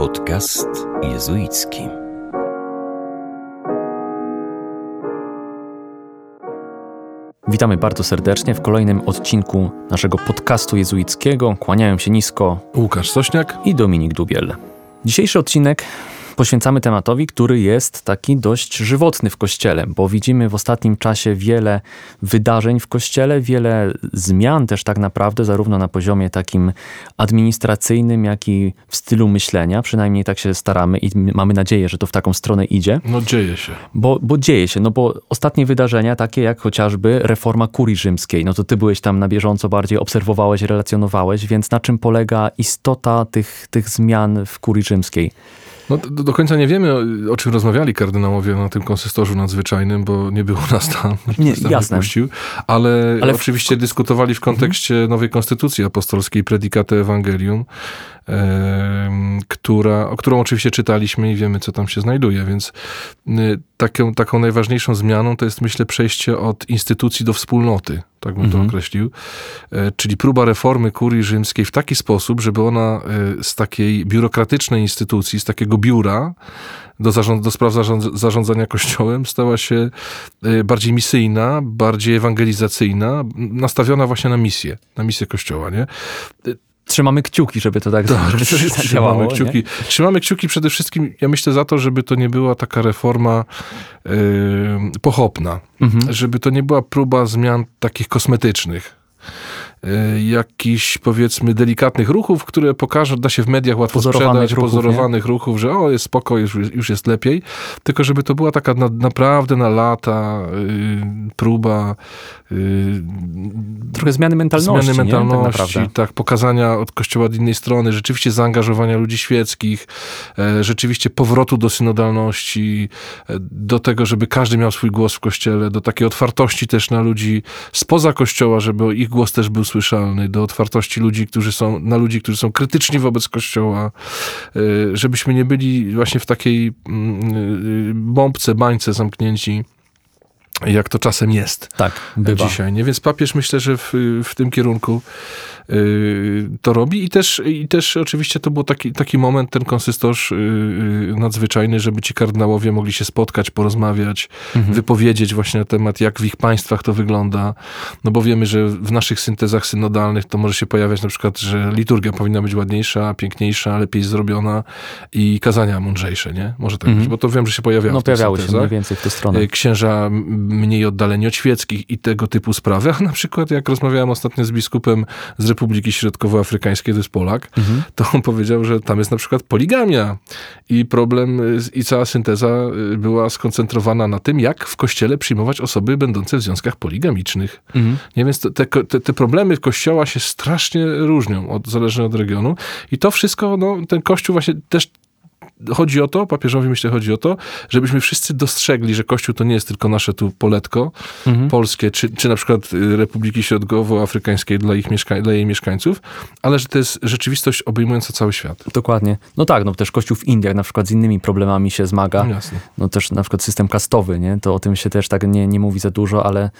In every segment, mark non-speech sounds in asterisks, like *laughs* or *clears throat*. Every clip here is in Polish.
Podcast jezuicki. Witamy bardzo serdecznie w kolejnym odcinku naszego podcastu jezuickiego. Kłaniają się nisko Łukasz Sośniak i Dominik Dubiel. Dzisiejszy odcinek poświęcamy tematowi, który jest taki dość żywotny w kościele, bo widzimy w ostatnim czasie wiele wydarzeń w kościele, wiele zmian też tak naprawdę, zarówno na poziomie takim administracyjnym, jak i w stylu myślenia. Przynajmniej tak się staramy i mamy nadzieję, że to w taką stronę idzie. No dzieje się. Bo, bo dzieje się, no bo ostatnie wydarzenia, takie jak chociażby reforma kurii rzymskiej, no to ty byłeś tam na bieżąco bardziej, obserwowałeś, relacjonowałeś, więc na czym polega istota tych, tych zmian w kurii rzymskiej? No, do, do, końca nie wiemy, o, o, czym rozmawiali kardynałowie na tym konsystorzu nadzwyczajnym, bo nie było nas tam. Nie, jasne. Puścił, ale, ale oczywiście w... dyskutowali w kontekście nowej konstytucji apostolskiej, Predicate Evangelium, która, o którą oczywiście czytaliśmy i wiemy, co tam się znajduje, więc y, taką, taką najważniejszą zmianą to jest, myślę, przejście od instytucji do wspólnoty, tak bym mhm. to określił, e, czyli próba reformy kurii rzymskiej w taki sposób, żeby ona e, z takiej biurokratycznej instytucji, z takiego biura do, zarząd, do spraw zarządzania kościołem stała się e, bardziej misyjna, bardziej ewangelizacyjna, nastawiona właśnie na misję, na misję kościoła, nie? Trzymamy kciuki, żeby to tak, tak to trzymamy kciuki. Nie? Trzymamy kciuki przede wszystkim, ja myślę, za to, żeby to nie była taka reforma yy, pochopna. Mhm. Żeby to nie była próba zmian takich kosmetycznych jakichś powiedzmy delikatnych ruchów, które pokażą, da się w mediach łatwo pozorowanych sprzedać, ruchów, pozorowanych nie? ruchów, że o, jest spoko, już, już jest lepiej, tylko żeby to była taka na, naprawdę na lata y, próba y, trochę zmiany mentalności, zmiany mentalności tak, tak, pokazania od kościoła od innej strony, rzeczywiście zaangażowania ludzi świeckich, e, rzeczywiście powrotu do synodalności, e, do tego, żeby każdy miał swój głos w kościele, do takiej otwartości też na ludzi spoza kościoła, żeby ich głos też był słyszalny, do otwartości ludzi, którzy są, na ludzi, którzy są krytyczni wobec Kościoła, y, żebyśmy nie byli właśnie w takiej mm, y, bombce, bańce zamknięci jak to czasem jest. Tak, bywa. Dzisiaj, nie? Więc papież myślę, że w, w tym kierunku Y, to robi. I też, I też oczywiście to był taki, taki moment, ten konsystorz y, y, nadzwyczajny, żeby ci kardynałowie mogli się spotkać, porozmawiać, mhm. wypowiedzieć właśnie na temat, jak w ich państwach to wygląda. No bo wiemy, że w naszych syntezach synodalnych to może się pojawiać na przykład, że liturgia powinna być ładniejsza, piękniejsza, lepiej zrobiona i kazania mądrzejsze, nie? Może tak mhm. być, bo to wiem, że się pojawiało no, pojawiały się mniej więcej w tę stronę. Księża mniej oddaleni od świeckich i tego typu sprawy. A na przykład jak rozmawiałem ostatnio z biskupem z Republiki Środkowoafrykańskiej, to jest Polak, mhm. to on powiedział, że tam jest na przykład poligamia i problem i cała synteza y, była skoncentrowana na tym, jak w kościele przyjmować osoby będące w związkach poligamicznych. Mhm. Nie, więc te, te, te, problemy kościoła się strasznie różnią, od, zależnie od regionu i to wszystko, no, ten kościół właśnie też chodzi o to, papieżowi myślę chodzi o to, żebyśmy wszyscy dostrzegli, że Kościół to nie jest tylko nasze tu poletko mhm. polskie, czy, czy na przykład y, Republiki Środkowoafrykańskiej dla, ich mieszka- dla jej mieszkańców, ale że to jest rzeczywistość obejmująca cały świat. Dokładnie. No tak, no też Kościół w Indiach na przykład z innymi problemami się zmaga. No, jasne. no też na przykład system kastowy, nie? To o tym się też tak nie, nie mówi za dużo, ale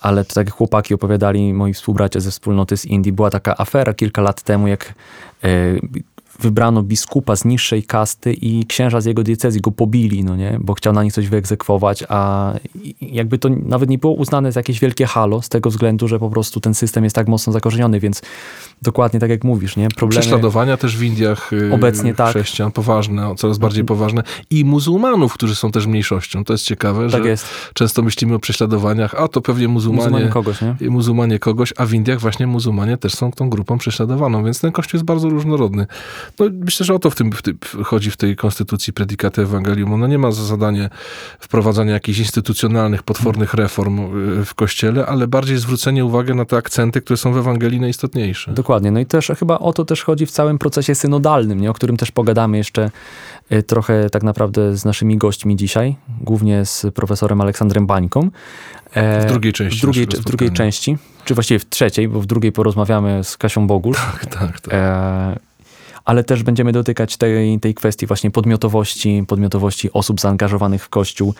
ale to tak jak chłopaki opowiadali, moi współbracia ze wspólnoty z Indii, była taka afera kilka lat temu, jak e, wybrano biskupa z niższej kasty i księża z jego diecezji go pobili, no nie? bo chciał na nich coś wyegzekwować, a jakby to nawet nie było uznane za jakieś wielkie halo, z tego względu, że po prostu ten system jest tak mocno zakorzeniony, więc dokładnie tak jak mówisz, nie? Problemy... Prześladowania też w Indiach y, obecnie tak. chrześcijan, poważne, coraz bardziej poważne i muzułmanów, którzy są też mniejszością. To jest ciekawe, tak że jest. często myślimy o prześladowaniach, a to pewnie muzułmanie, muzułmanie kogoś, nie? muzułmanie kogoś, a w Indiach właśnie muzułmanie też są tą grupą prześladowaną, więc ten kościół jest bardzo różnorodny. No, myślę, że o to w tym, w tym chodzi w tej konstytucji Predicate Evangelium. Ona nie ma za zadanie wprowadzania jakichś instytucjonalnych, potwornych reform y, w Kościele, ale bardziej zwrócenie uwagi na te akcenty, które są w Ewangelii najistotniejsze. Dokładnie. No i też chyba o to też chodzi w całym procesie synodalnym, nie? o którym też pogadamy jeszcze y, trochę tak naprawdę z naszymi gośćmi dzisiaj, głównie z profesorem Aleksandrem Bańką. E, w drugiej części. W drugiej, w drugiej części, czy właściwie w trzeciej, bo w drugiej porozmawiamy z Kasią Bogul. Tak, tak, tak. E, ale też będziemy dotykać tej, tej kwestii właśnie podmiotowości, podmiotowości osób zaangażowanych w Kościół.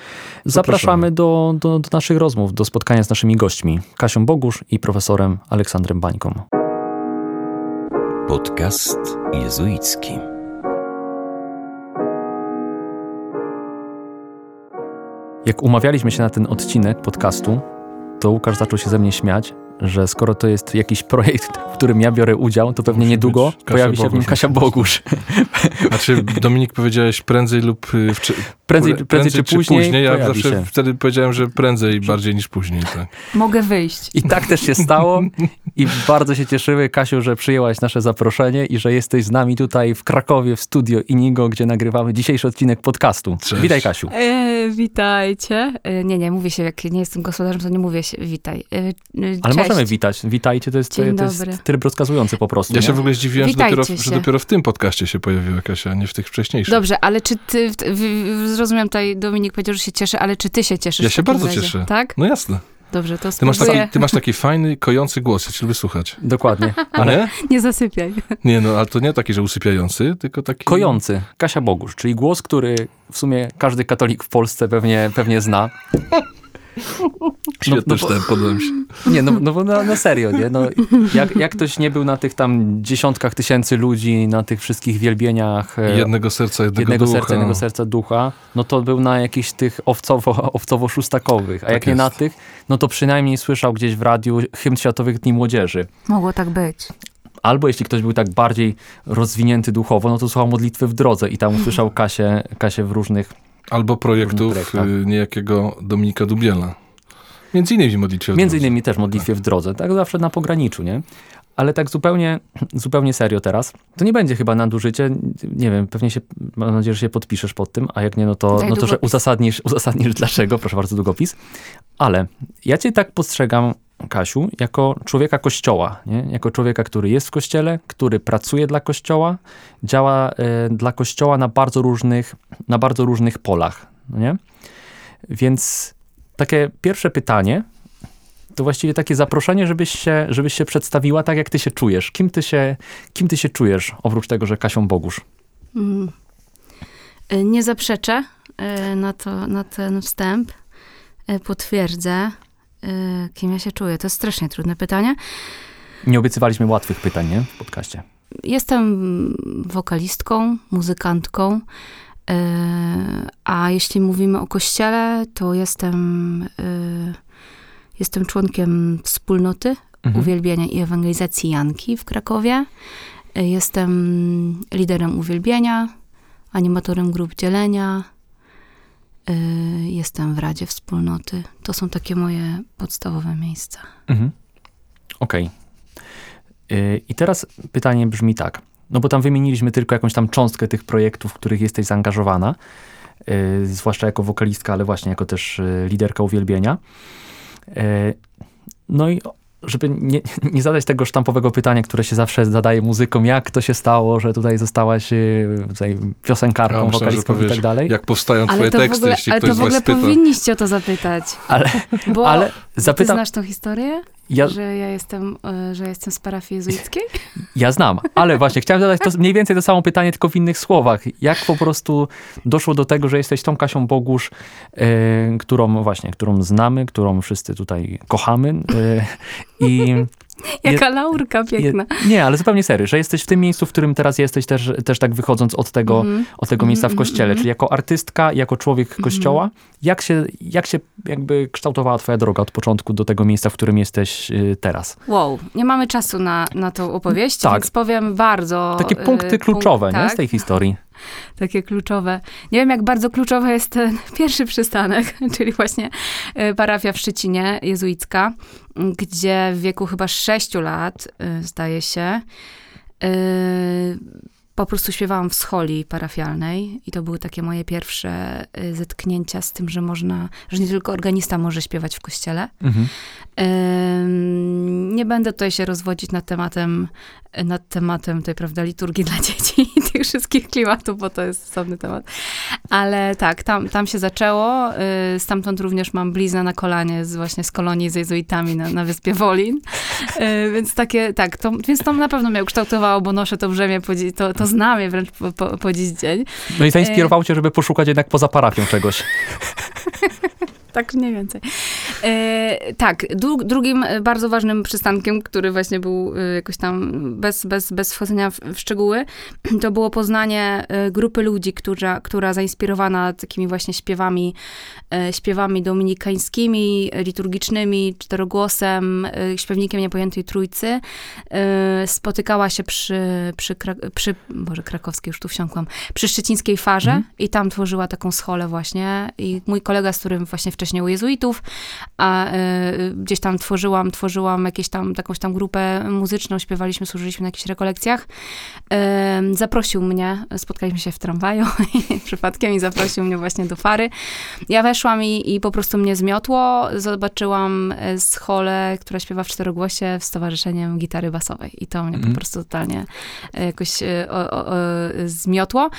Zapraszamy do, do, do naszych rozmów, do spotkania z naszymi gośćmi, Kasią Bogusz i profesorem Aleksandrem Bańką. Podcast jezuicki. Jak umawialiśmy się na ten odcinek podcastu, to Łukasz zaczął się ze mnie śmiać, że skoro to jest jakiś projekt, w którym ja biorę udział, to pewnie Musi niedługo pojawi się w nim Kasia Bogusz. Znaczy, Dominik, powiedziałeś prędzej lub... Y, w, prędzej, prędzej, prędzej czy, czy później, później. Ja zawsze się. wtedy powiedziałem, że prędzej bardziej niż później. Tak. Mogę wyjść. I tak też się stało i bardzo się cieszymy, Kasiu, że przyjęłaś nasze zaproszenie i że jesteś z nami tutaj w Krakowie, w studio Inigo, gdzie nagrywamy dzisiejszy odcinek podcastu. Cześć. Witaj, Kasiu. E, witajcie. E, nie, nie, mówię się, jak nie jestem gospodarzem, to nie mówię się witaj. E, e Ale możemy witać. Witajcie, to jest, to jest tryb rozkazujący po prostu. Ja nie? się w ogóle zdziwiłem, że dopiero, że dopiero, w tym podcaście się pojawiła Kasia, a nie w tych wcześniejszych. Dobrze, ale czy ty, zrozumiem tutaj, Dominik powiedział, że się cieszy, ale czy ty się cieszysz? Ja się bardzo razie? cieszę. Tak? No jasne. Dobrze, to ty masz, taki, ty masz taki fajny, kojący głos, ja cię lubię słuchać. Dokładnie. Ale nie? nie zasypiaj. Nie, no, ale to nie taki, że usypiający, tylko taki... Kojący. Kasia Bogusz, czyli głos, który w sumie każdy katolik w Polsce pewnie, pewnie zna. *laughs* Świetny no, no, podoba się. *laughs* Nie, no, no bo na, na serio, nie? No, jak, jak ktoś nie był na tych tam dziesiątkach tysięcy ludzi, na tych wszystkich wielbieniach... E, jednego serca, jednego, jednego ducha. serca, jednego serca ducha, no to był na jakichś tych owcowo, *laughs* owcowo-szóstakowych, a tak jak jest. nie na tych, no to przynajmniej słyszał gdzieś w radiu hymn Światowych Dni Młodzieży. Mogło tak być. Albo jeśli ktoś był tak bardziej rozwinięty duchowo, no to słuchał modlitwy w drodze i tam usłyszał Kasię, Kasię w różnych Albo projektów y, niejakiego Dominika Dubiela. Między innymi modlitwie w Między innymi też modlitwie w drodze, tak zawsze na pograniczu, nie? Ale tak zupełnie, zupełnie serio teraz, to nie będzie chyba nadużycie, nie wiem, pewnie się, mam nadzieję, że się podpiszesz pod tym, a jak nie, no to, no to że uzasadnisz, *laughs* uzasadnisz dlaczego, proszę bardzo, długopis. Ale ja cię tak postrzegam Kasiu jako człowieka kościoła, nie? jako człowieka, który jest w kościele, który pracuje dla kościoła, działa y, dla kościoła na bardzo różnych, na bardzo różnych polach. Nie? Więc takie pierwsze pytanie to właściwie takie zaproszenie, żebyś się, żebyś się przedstawiła tak, jak ty się czujesz. Kim ty się, kim ty się czujesz, oprócz tego, że Kasią Bogusz? Mm. E, nie zaprzeczę e, na, to, na ten wstęp. Potwierdzę. Y, kim ja się czuję? To jest strasznie trudne pytanie. Nie obiecywaliśmy łatwych pytań, nie? W podcaście. Jestem wokalistką, muzykantką. Y, a jeśli mówimy o kościele, to jestem, y, jestem członkiem wspólnoty mhm. uwielbienia i ewangelizacji Janki w Krakowie. Jestem liderem uwielbienia, animatorem grup dzielenia, jestem w Radzie Wspólnoty. To są takie moje podstawowe miejsca. Mhm. Okej. Okay. I teraz pytanie brzmi tak. No bo tam wymieniliśmy tylko jakąś tam cząstkę tych projektów, w których jesteś zaangażowana, yy, zwłaszcza jako wokalistka, ale właśnie jako też yy, liderka uwielbienia. No i żeby nie, nie, zadać tego sztampowego pytania, które się zawsze zadaje muzykom, jak to się stało, że tutaj zostałaś y, tutaj piosenkarką, ja wokalistką i tak dalej. Jak powstają twoje teksty, ogóle, jeśli ale ktoś to w ogóle powinniście o to zapytać. Ale, Bo ale zapytam... Ty znasz tą historię? Ja... Że ja jestem, e, że jestem z parafii jezuickiej? Ja znam, *laughs* ale właśnie chciałem zadać to mniej więcej to samo pytanie, tylko w innych słowach. Jak po prostu doszło do tego, że jesteś tą Kasią Bogusz, e, którą właśnie, którą znamy, którą wszyscy tutaj kochamy e, i Jaka je, laurka piękna. Je, nie, ale zupełnie serio, że jesteś w tym miejscu, w którym teraz jesteś też, też tak wychodząc od tego, mm. od tego miejsca w mhm, kościele, mm. czyli jako artystka, jako człowiek mhm. kościoła. Jak, się, jak się jakby kształtowała twoja droga od początku do tego miejsca, w którym jesteś y, teraz? Wow, nie mamy czasu na, na tą opowieść, tak. więc powiem bardzo... Takie punkty y, kluczowe punkt, nie, tak. z tej historii takie kluczowe. Nie wiem, jak bardzo kluczowy jest ten *laughs* pierwszy przystanek, *laughs* czyli właśnie e, parafia w Szczecinie, jezuicka, gdzie w wieku chyba 6 lat, e, zdaje się, e, po prostu śpiewałam w scholi parafialnej i to były takie moje pierwsze zetknięcia z tym, że można, że nie tylko organista może śpiewać w kościele. Mhm. Nie będę tutaj się rozwodzić nad tematem nad tematem tej, prawda, liturgii dla dzieci i *laughs* tych wszystkich klimatów, bo to jest osobny temat. Ale tak, tam, tam się zaczęło. Y, stamtąd również mam blizna na kolanie z, właśnie z kolonii z jezuitami na, na wyspie Wolin. Y, więc takie, tak, to, więc to na pewno mnie ukształtowało, bo noszę to brzemię, po, to, to znamię wręcz po, po, po dziś dzień. No i zainspirowało cię, żeby poszukać jednak poza parafią czegoś. *laughs* tak mniej więcej. E, tak, dru, drugim bardzo ważnym przystankiem, który właśnie był e, jakoś tam bez, bez, bez wchodzenia w, w szczegóły, to było poznanie e, grupy ludzi, która, która zainspirowana takimi właśnie śpiewami, e, śpiewami dominikańskimi, liturgicznymi, czterogłosem, e, śpiewnikiem niepojętej trójcy, e, spotykała się przy, przy, przy Boże, krakowskiej, już tu wsiąkłam, przy szczecińskiej farze mhm. i tam tworzyła taką scholę właśnie i mój kolega, z którym właśnie wcześniej u jezuitów, a y, gdzieś tam tworzyłam, tworzyłam jakieś tam, jakąś tam grupę muzyczną, śpiewaliśmy, służyliśmy na jakichś rekolekcjach. Y, zaprosił mnie, spotkaliśmy się w tramwaju *laughs* przypadkiem i zaprosił mnie właśnie do fary. Ja weszłam i, i po prostu mnie zmiotło. Zobaczyłam scholę, która śpiewa w czterogłosie w Stowarzyszeniem Gitary Basowej i to mnie mm. po mhm. prostu totalnie jakoś o, o, o, zmiotło.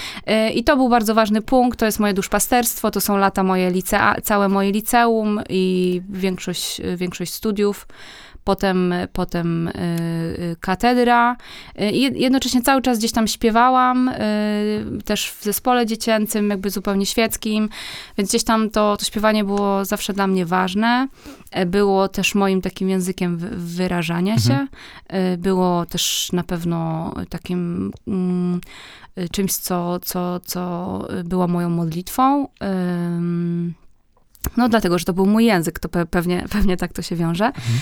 I to był bardzo ważny punkt, to jest moje duszpasterstwo, to są lata moje licea, całe moje liceum i większość, większość studiów potem, potem y, y, katedra. Y, jednocześnie cały czas gdzieś tam śpiewałam, też w zespole dziecięcym, jakby zupełnie świeckim, więc gdzieś tam to, to śpiewanie było zawsze dla mnie ważne. E, było też moim takim językiem wyrażania się. Mhm. Było też na pewno takim mm, czymś, co, co, co było moją modlitwą. No dlatego, że to był mój język, to pe pewnie, pewnie tak to się wiąże. Mhm.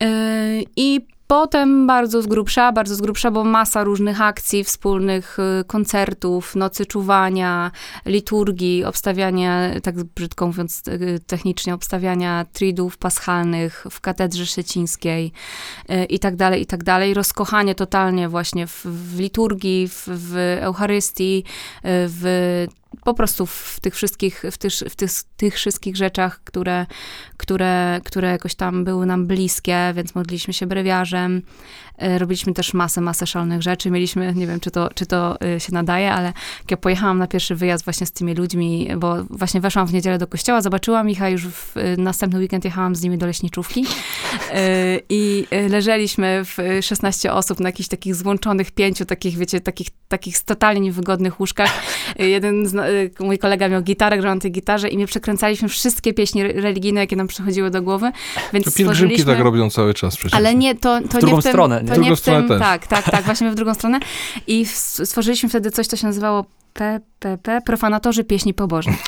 Yy, I Potem bardzo z grubsza, bardzo z grubsza, bo masa różnych akcji wspólnych, y, koncertów, nocy czuwania, liturgii, obstawiania, tak brzydko mówiąc y, technicznie, obstawiania tridów paschalnych w katedrze szczecińskiej y, i tak dalej, i tak dalej. Rozkochanie totalnie właśnie w, w liturgii, w, w Eucharystii, w po prostu w tych wszystkich, w tych, w tych, tych wszystkich rzeczach, które, które, które jakoś tam były nam bliskie, więc modliliśmy się brewiarzem. E, robiliśmy też masę, masę szalonych rzeczy. Mieliśmy, nie wiem, czy to, czy to e, się nadaje, ale jak ja pojechałam na pierwszy wyjazd właśnie z tymi ludźmi, bo właśnie weszłam w niedzielę do kościoła, zobaczyłam ich, a już w e, następny weekend jechałam z nimi do leśniczówki i leżeliśmy w 16 osób na jakichś takich złączonych pięciu, takich, wiecie, takich, takich totalnie niewygodnych łóżkach. Jeden z, mój kolega miał gitarę, grał na tej gitarze i my przekręcaliśmy wszystkie pieśni religijne, jakie nam przychodziły do głowy, więc to pielgrzymki tak robią cały czas przecież. Ale nie, to, to w drugą nie w tym, stronę. To nie w tym, tak, tak, tak, właśnie w drugą stronę. I stworzyliśmy wtedy coś, co się nazywało PPP, profanatorzy pieśni pobożnych. *laughs*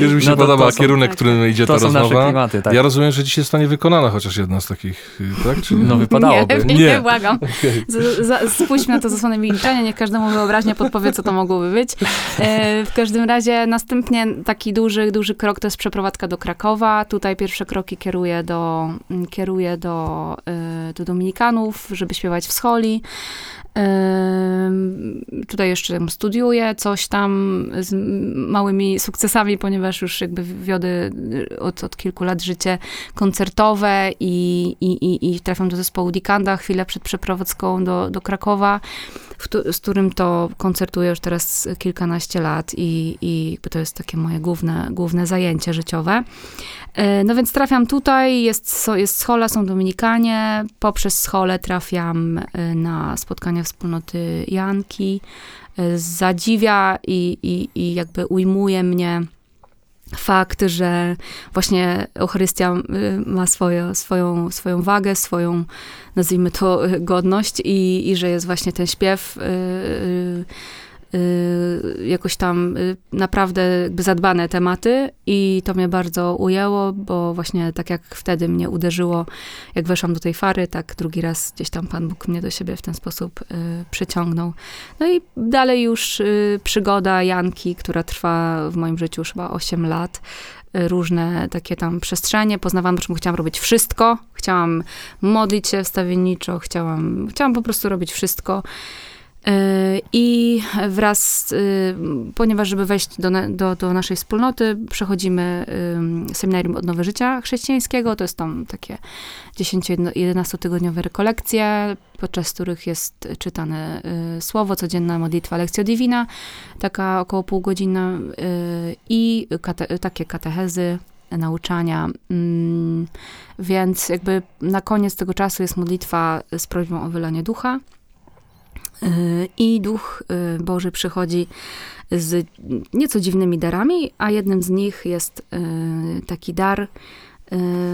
Już mi się no podoba kierunek, tak, którym idzie to ta rozmowa. Klimaty, tak. Ja rozumiem, że dzisiaj zostanie wykonana chociaż jedna z takich, tak? Czy... No wypadałoby. Nie, nie, nie błagam. *laughs* Okay. Spójrzmy na to zasłonę milczenia, niech każdemu wyobraźnia podpowie, co to mogłoby być. E, w każdym razie następnie taki duży, duży krok to jest przeprowadzka do Krakowa. Tutaj pierwsze kroki kieruję do, kieruję do, e, do Dominikanów, żeby śpiewać w scholi. Tutaj jeszcze studiuję coś tam z małymi sukcesami, ponieważ już jakby wiodę od, od kilku lat życie koncertowe i, i, i, i trafiam do zespołu Dikanda chwilę przed przeprowadzką do, do Krakowa, z którym to koncertuję już teraz kilkanaście lat i, i to jest takie moje główne, główne zajęcie życiowe. E, no więc trafiam tutaj, jest, jest schola, są Dominikanie, poprzez scholę trafiam e, na spotkania wspólnoty Janki, e, zadziwia i, i, i jakby ujmuje mnie fakt, że właśnie Eucharystia ma swoje, swoją, swoją wagę, swoją, nazwijmy to, godność i, i że jest właśnie ten śpiew yy, Y, jakoś tam y, naprawdę zadbane tematy i to mnie bardzo ujęło, bo właśnie tak jak wtedy mnie uderzyło, jak weszłam do tej fary, tak drugi raz gdzieś tam Pan Bóg mnie do siebie w ten sposób y, przyciągnął. No i dalej już przygoda Janki, która trwa w moim życiu już chyba 8 lat, różne takie tam przestrzenie. Poznawałam, czym chciałam robić wszystko. Chciałam modlić się wstawienniczo, chciałam, chciałam po prostu robić wszystko. I wraz, y, ponieważ żeby wejść do, do, do naszej wspólnoty, przechodzimy seminarium Odnowy Życia Chrześcijańskiego. To jest tam takie 10-11 tygodniowe rekolekcje, podczas których jest czytane y, słowo, codzienna modlitwa Lekcja Divina, taka około półgodzina y, i kate, takie katechezy, nauczania. Mm, więc jakby na koniec tego czasu jest modlitwa z prośbą o wylanie ducha. I Duch Boży przychodzi z nieco dziwnymi darami, a jednym z nich jest taki dar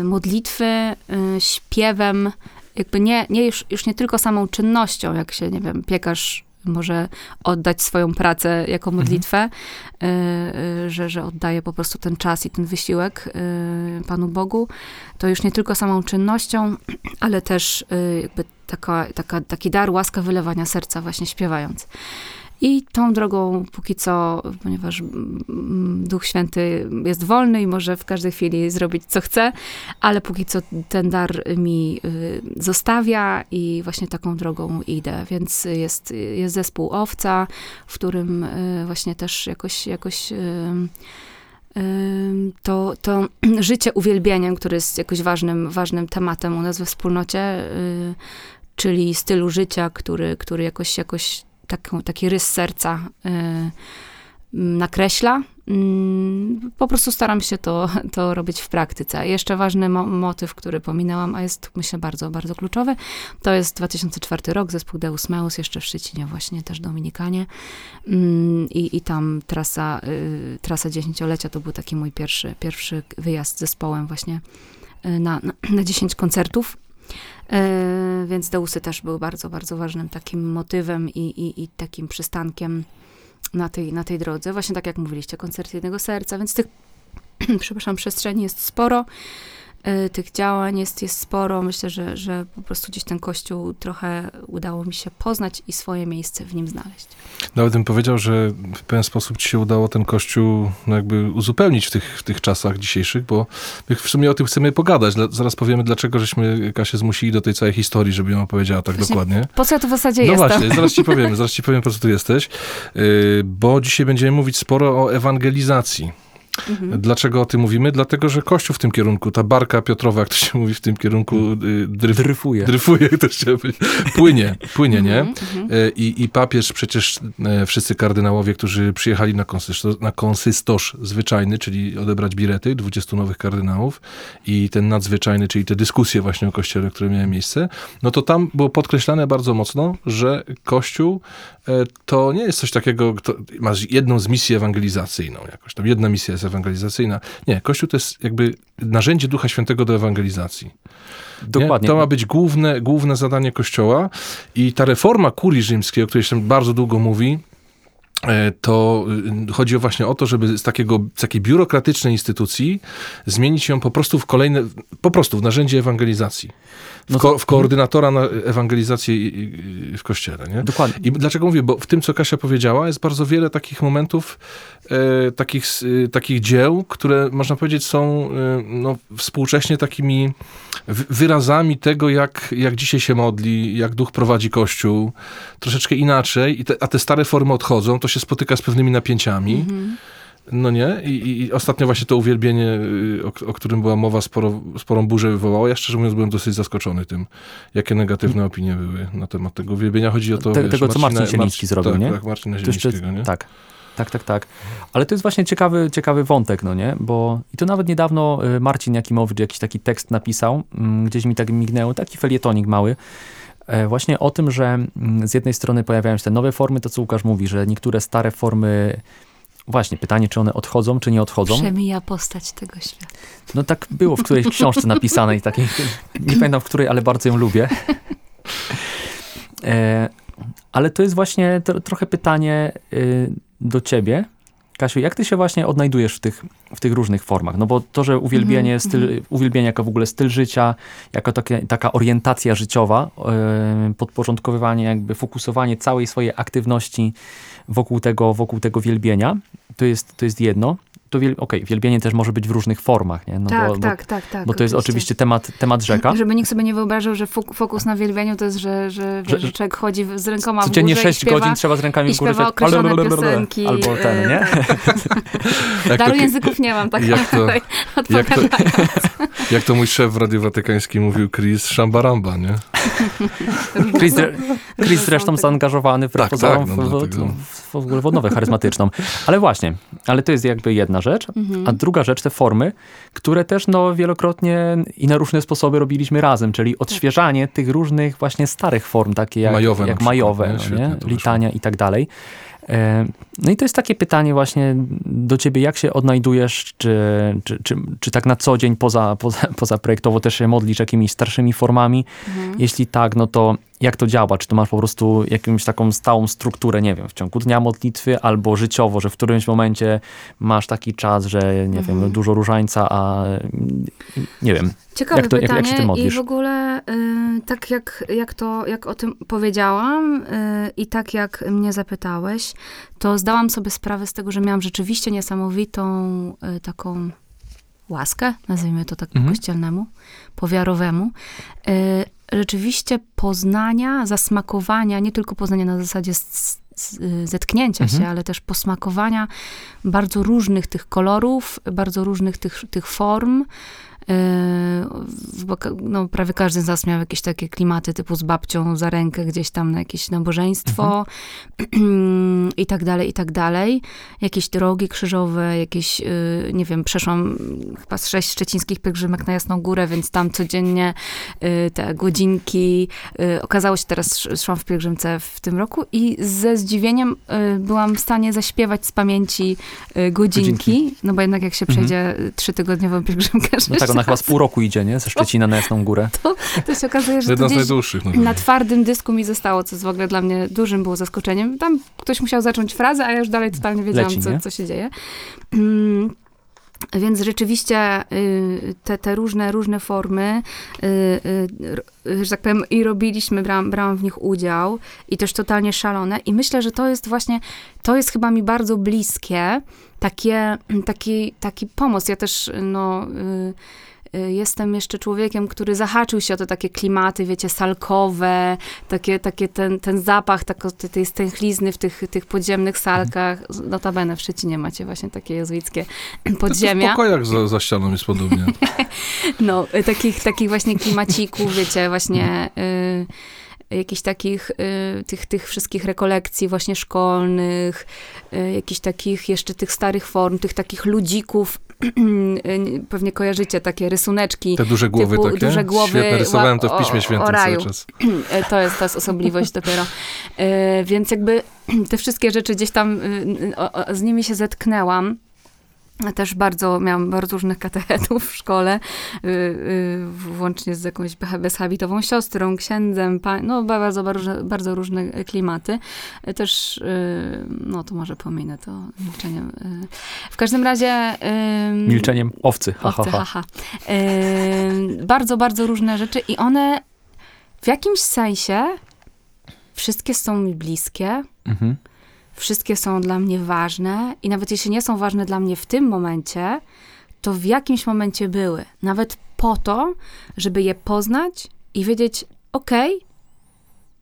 modlitwy, śpiewem, jakby nie, nie już, już nie tylko samą czynnością, jak się, nie wiem, piekarz może oddać swoją pracę jako mhm. modlitwę, mhm. że, że oddaje po prostu ten czas i ten wysiłek y, Panu Bogu, to już nie tylko samą czynnością, *clears throat* ale też jakby taka, taka, taki dar, łaska wylewania serca właśnie śpiewając. I tą drogą póki co, ponieważ Duch Święty jest wolny i może w każdej chwili zrobić co chce, ale póki co ten dar mi y, zostawia i właśnie taką drogą idę. Więc jest, jest zespół Owca, w którym y, właśnie też jakoś, jakoś y, to, to *clears throat* życie uwielbieniem, które jest jakoś ważnym, ważnym tematem u nas we wspólnocie, czyli stylu życia, który, który jakoś, jakoś taką, taki rys serca y, nakreśla. Mm, po prostu staram się to, *laughs* to robić w praktyce. Jeszcze ważny mo motyw, który pominęłam, a jest myślę bardzo, bardzo kluczowy, to jest 2004 rok, zespół Deus Meus, jeszcze w Szczecinie właśnie, też Dominikanie. Mm, I, i tam trasa, y, trasa dziesięciolecia to był taki mój pierwszy, pierwszy wyjazd z zespołem właśnie y, na, na, na 10 koncertów. E, więc Deusy też były bardzo, bardzo ważnym takim motywem i, i, i takim przystankiem na tej, na tej drodze. Właśnie tak jak mówiliście, koncert jednego serca, więc tych, *clears throat* przepraszam, przestrzeni jest sporo. Y, tych działań jest, jest sporo. Myślę, że, że po prostu gdzieś ten kościół trochę udało mi się poznać i swoje miejsce w nim znaleźć. Nawet bym powiedział, że w pewien sposób ci się udało ten kościół no jakby uzupełnić w tych, w tych czasach dzisiejszych, bo my w sumie o tym chcemy pogadać. Zaraz powiemy, dlaczego żeśmy Kasię zmusili do tej całej historii, żeby ją opowiedziała tak właśnie, dokładnie. Po co ja tu w zasadzie no jestem? No właśnie, zaraz ci powiemy, *laughs* zaraz ci powiem, po co tu jesteś. Y, bo dzisiaj będziemy mówić sporo o ewangelizacji. Mhm. Dlaczego o tym mówimy? Dlatego, że Kościół w tym kierunku, ta barka Piotrowa, jak to się mówi w tym kierunku, y, dryf, dryfuje. Dryfuje, to chciałem powiedzieć. Płynie, płynie, nie? Mhm, mhm. Y, I, I papież, przecież y, wszyscy kardynałowie, którzy przyjechali na konsystosz, na konsystosz zwyczajny, czyli odebrać birety, 20 nowych kardynałów i ten nadzwyczajny, czyli te dyskusje właśnie o Kościele, które miały miejsce, no to tam było podkreślane bardzo mocno, że Kościół to nie jest coś takiego, to ma jedną z misji ewangelizacyjną jakoś, tam jedna misja jest ewangelizacyjna. Nie, Kościół to jest jakby narzędzie Ducha Świętego do ewangelizacji. Dokładnie. Nie? To ma być główne, główne zadanie Kościoła i ta reforma kurii rzymskiej, o której się bardzo długo mówi, e, to y, chodzi właśnie o to, żeby z, takiego, z takiej biurokratycznej instytucji zmienić ją po prostu w kolejne, po prostu w narzędzie ewangelizacji no ko w koordynatora na ewangelizację w kościele. Nie? Dokładnie. I dlaczego mówię? Bo w tym, co Kasia powiedziała, jest bardzo wiele takich momentów, e, takich, e, takich dzieł, które można powiedzieć są e, no, współcześnie takimi wyrazami tego, jak, jak dzisiaj się modli, jak duch prowadzi kościół, troszeczkę inaczej, te, a te stare formy odchodzą, to się spotyka z pewnymi napięciami. Mhm. No nie? I, I, ostatnio właśnie to uwielbienie, y, o, o, którym była mowa, sporo, sporą burzę wywołało. Ja szczerze mówiąc byłem dosyć zaskoczony tym, jakie negatywne opinie były na temat tego uwielbienia. Chodzi o to, Te, wiesz, tego, co Marcin Zieliński zrobił, tak, nie? Tak, Marcina Zielińskiego, nie? Tak. Tak, tak, tak. Ale to jest właśnie ciekawy, ciekawy wątek, no nie? Bo i to nawet niedawno y, Marcin Jakimowicz jakiś taki tekst napisał, mm, gdzieś mi tak mignęło, taki felietonik mały, e, właśnie o tym, że mm, z jednej strony pojawiają się te nowe formy, to co Łukasz mówi, że niektóre stare formy Właśnie, pytanie, czy one odchodzą, czy nie odchodzą? Przemija postać tego świata. No tak było w którejś książce napisanej, takiej, nie *laughs* pamiętam w której, ale bardzo ją lubię. E, ale to jest właśnie to, trochę pytanie y, do ciebie, Kasiu, jak ty się właśnie odnajdujesz w tych, w tych różnych formach? No bo to, że uwielbienie, mm -hmm. styl, uwielbienie jako w ogóle styl życia, jako takie, taka orientacja życiowa, yy, podporządkowywanie, jakby fokusowanie całej swojej aktywności wokół tego, wokół tego wielbienia, to jest, to jest jedno to wiel, okay, wielbienie też może być w różnych formach, nie? No tak, bo, tak, tak, tak. Bo to jest oczywiście temat, temat rzeka. Żeby nikt sobie nie wyobrażał, że fokus na wielbieniu to jest, że, że, że, że człowiek chodzi z rękoma w górze 6 śpiewa, godzin trzeba z rękami w górze. określone piosenki. Albo ten, nie? *laughs* Daru języków nie mam, tak jak to, jak to, jak to mój szef w Radiu Watykańskim mówił, Chris, szambaramba, nie? *laughs* Chris, Chris zresztą zaangażowany w tak, tak, no, w, w, w, ogóle w odnowę charyzmatyczną. Ale właśnie, ale to jest jakby jedna rzecz, mhm. a druga rzecz, te formy, które też no, wielokrotnie i na różne sposoby robiliśmy razem, czyli odświeżanie tak. tych różnych właśnie starych form, takie jak majowe, jak majowe no, nie? litania i tak dalej. E, no i to jest takie pytanie właśnie do ciebie, jak się odnajdujesz, czy, czy, czy, czy tak na co dzień poza, poza, poza projektowo też się modlisz jakimiś starszymi formami? Mhm. Jeśli tak, no to jak to działa? Czy to masz po prostu jakąś taką stałą strukturę, nie wiem, w ciągu dnia modlitwy albo życiowo, że w którymś momencie masz taki czas, że nie mhm. wiem, dużo różańca, a nie wiem. Ciekawe jak to, pytanie jak, jak się ty modlisz? i w ogóle y, tak jak, jak to, jak o tym powiedziałam y, i tak jak mnie zapytałeś, to zdałam sobie sprawę z tego, że miałam rzeczywiście niesamowitą y, taką łaskę, nazwijmy to tak mhm. kościelnemu, powiarowemu, y, rzeczywiście poznania, zasmakowania, nie tylko poznania na zasadzie zetknięcia mhm. się, ale też posmakowania bardzo różnych tych kolorów, bardzo różnych tych, tych form, bo no, prawie każdy z nas miał jakieś takie klimaty typu z babcią za rękę gdzieś tam na jakieś nabożeństwo mhm. *clears throat* i tak dalej, i tak dalej. Jakieś drogi krzyżowe, jakieś, y, nie wiem, przeszłam chyba z sześć szczecińskich pielgrzymek na Jasną Górę, więc tam codziennie y, te godzinki. Y, okazało się, teraz szłam w pielgrzymce w tym roku i ze zdziwieniem byłam w stanie zaśpiewać z pamięci godzinki, godzinki. no bo jednak jak się mhm. przejdzie mhm. trzytygodniową pielgrzymkę, no tak, ona chyba z pół roku idzie, nie? Ze Szczecina na Jasną Górę. *laughs* To, to się okazuje, że Jedno z najdłuższych. Na twardym dysku mi zostało, co jest w ogóle dla mnie dużym było zaskoczeniem. Tam ktoś musiał zacząć frazę, a ja już dalej totalnie wiedziałam, Leci, co, co się dzieje. Więc rzeczywiście y, te, te różne, różne formy, y, y, że tak powiem, i robiliśmy, brałam, brałam w nich udział i też totalnie szalone. I myślę, że to jest właśnie, to jest chyba mi bardzo bliskie, takie, taki, taki pomoc. Ja też, no jestem jeszcze człowiekiem, który zahaczył się o te takie klimaty, wiecie, salkowe, takie, takie ten, ten zapach tak, tej stęchlizny w tych, tych podziemnych salkach. Notabene w Szczecinie macie właśnie takie jezuickie podziemia. w pokojach za, za ścianą jest podobnie. *laughs* no, y, takich, takich właśnie klimacików, wiecie, właśnie... Y, jakichś takich, y, tych, tych wszystkich rekolekcji właśnie szkolnych, y, jakichś takich jeszcze tych starych form, tych takich ludzików, y, *clears throat* pewnie kojarzycie takie rysuneczki. Te duże głowy typu, takie? Duże głowy. Świetne, rysowałem to w Piśmie Świętym cały czas. *clears throat* To jest, to jest osobliwość dopiero. Więc jakby *clears throat* te wszystkie rzeczy gdzieś tam z nimi się zetknęłam. Też bardzo, miałam bardzo różnych katechetów w szkole, yy, yy, włącznie z jakąś bezhabitową siostrą, księdzem, no bardzo, bardzo, bardzo różne klimaty. Też, yy, no to może pominę to milczeniem. Y. W każdym razie... Milczeniem owcy, ha, owcy, ha, ha. Bardzo, bardzo różne rzeczy i one w jakimś sensie wszystkie są mi bliskie. Mhm wszystkie są dla mnie ważne i nawet jeśli nie są ważne dla mnie w tym momencie, to w jakimś momencie były. Nawet po to, żeby je poznać i wiedzieć, okej, okay,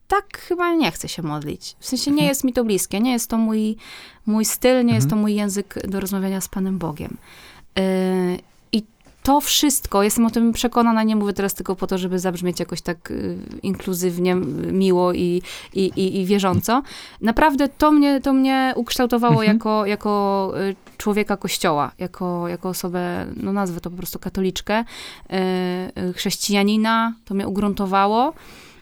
tak chyba nie chcę się modlić. W sensie nie mhm. jest mi to bliskie, nie jest to mój, mój styl, nie mhm. jest to mój język do rozmawiania z Panem Bogiem. Yy, to wszystko, jestem o tym przekonana, nie mówię teraz tylko po to, żeby zabrzmieć jakoś tak y, inkluzywnie, miło i, i, i, i wierząco. Naprawdę to mnie, to mnie ukształtowało mhm. jako, jako y, człowieka kościoła, jako, jako osobę, no nazwę to po prostu katoliczkę, y, chrześcijanina, to mnie ugruntowało.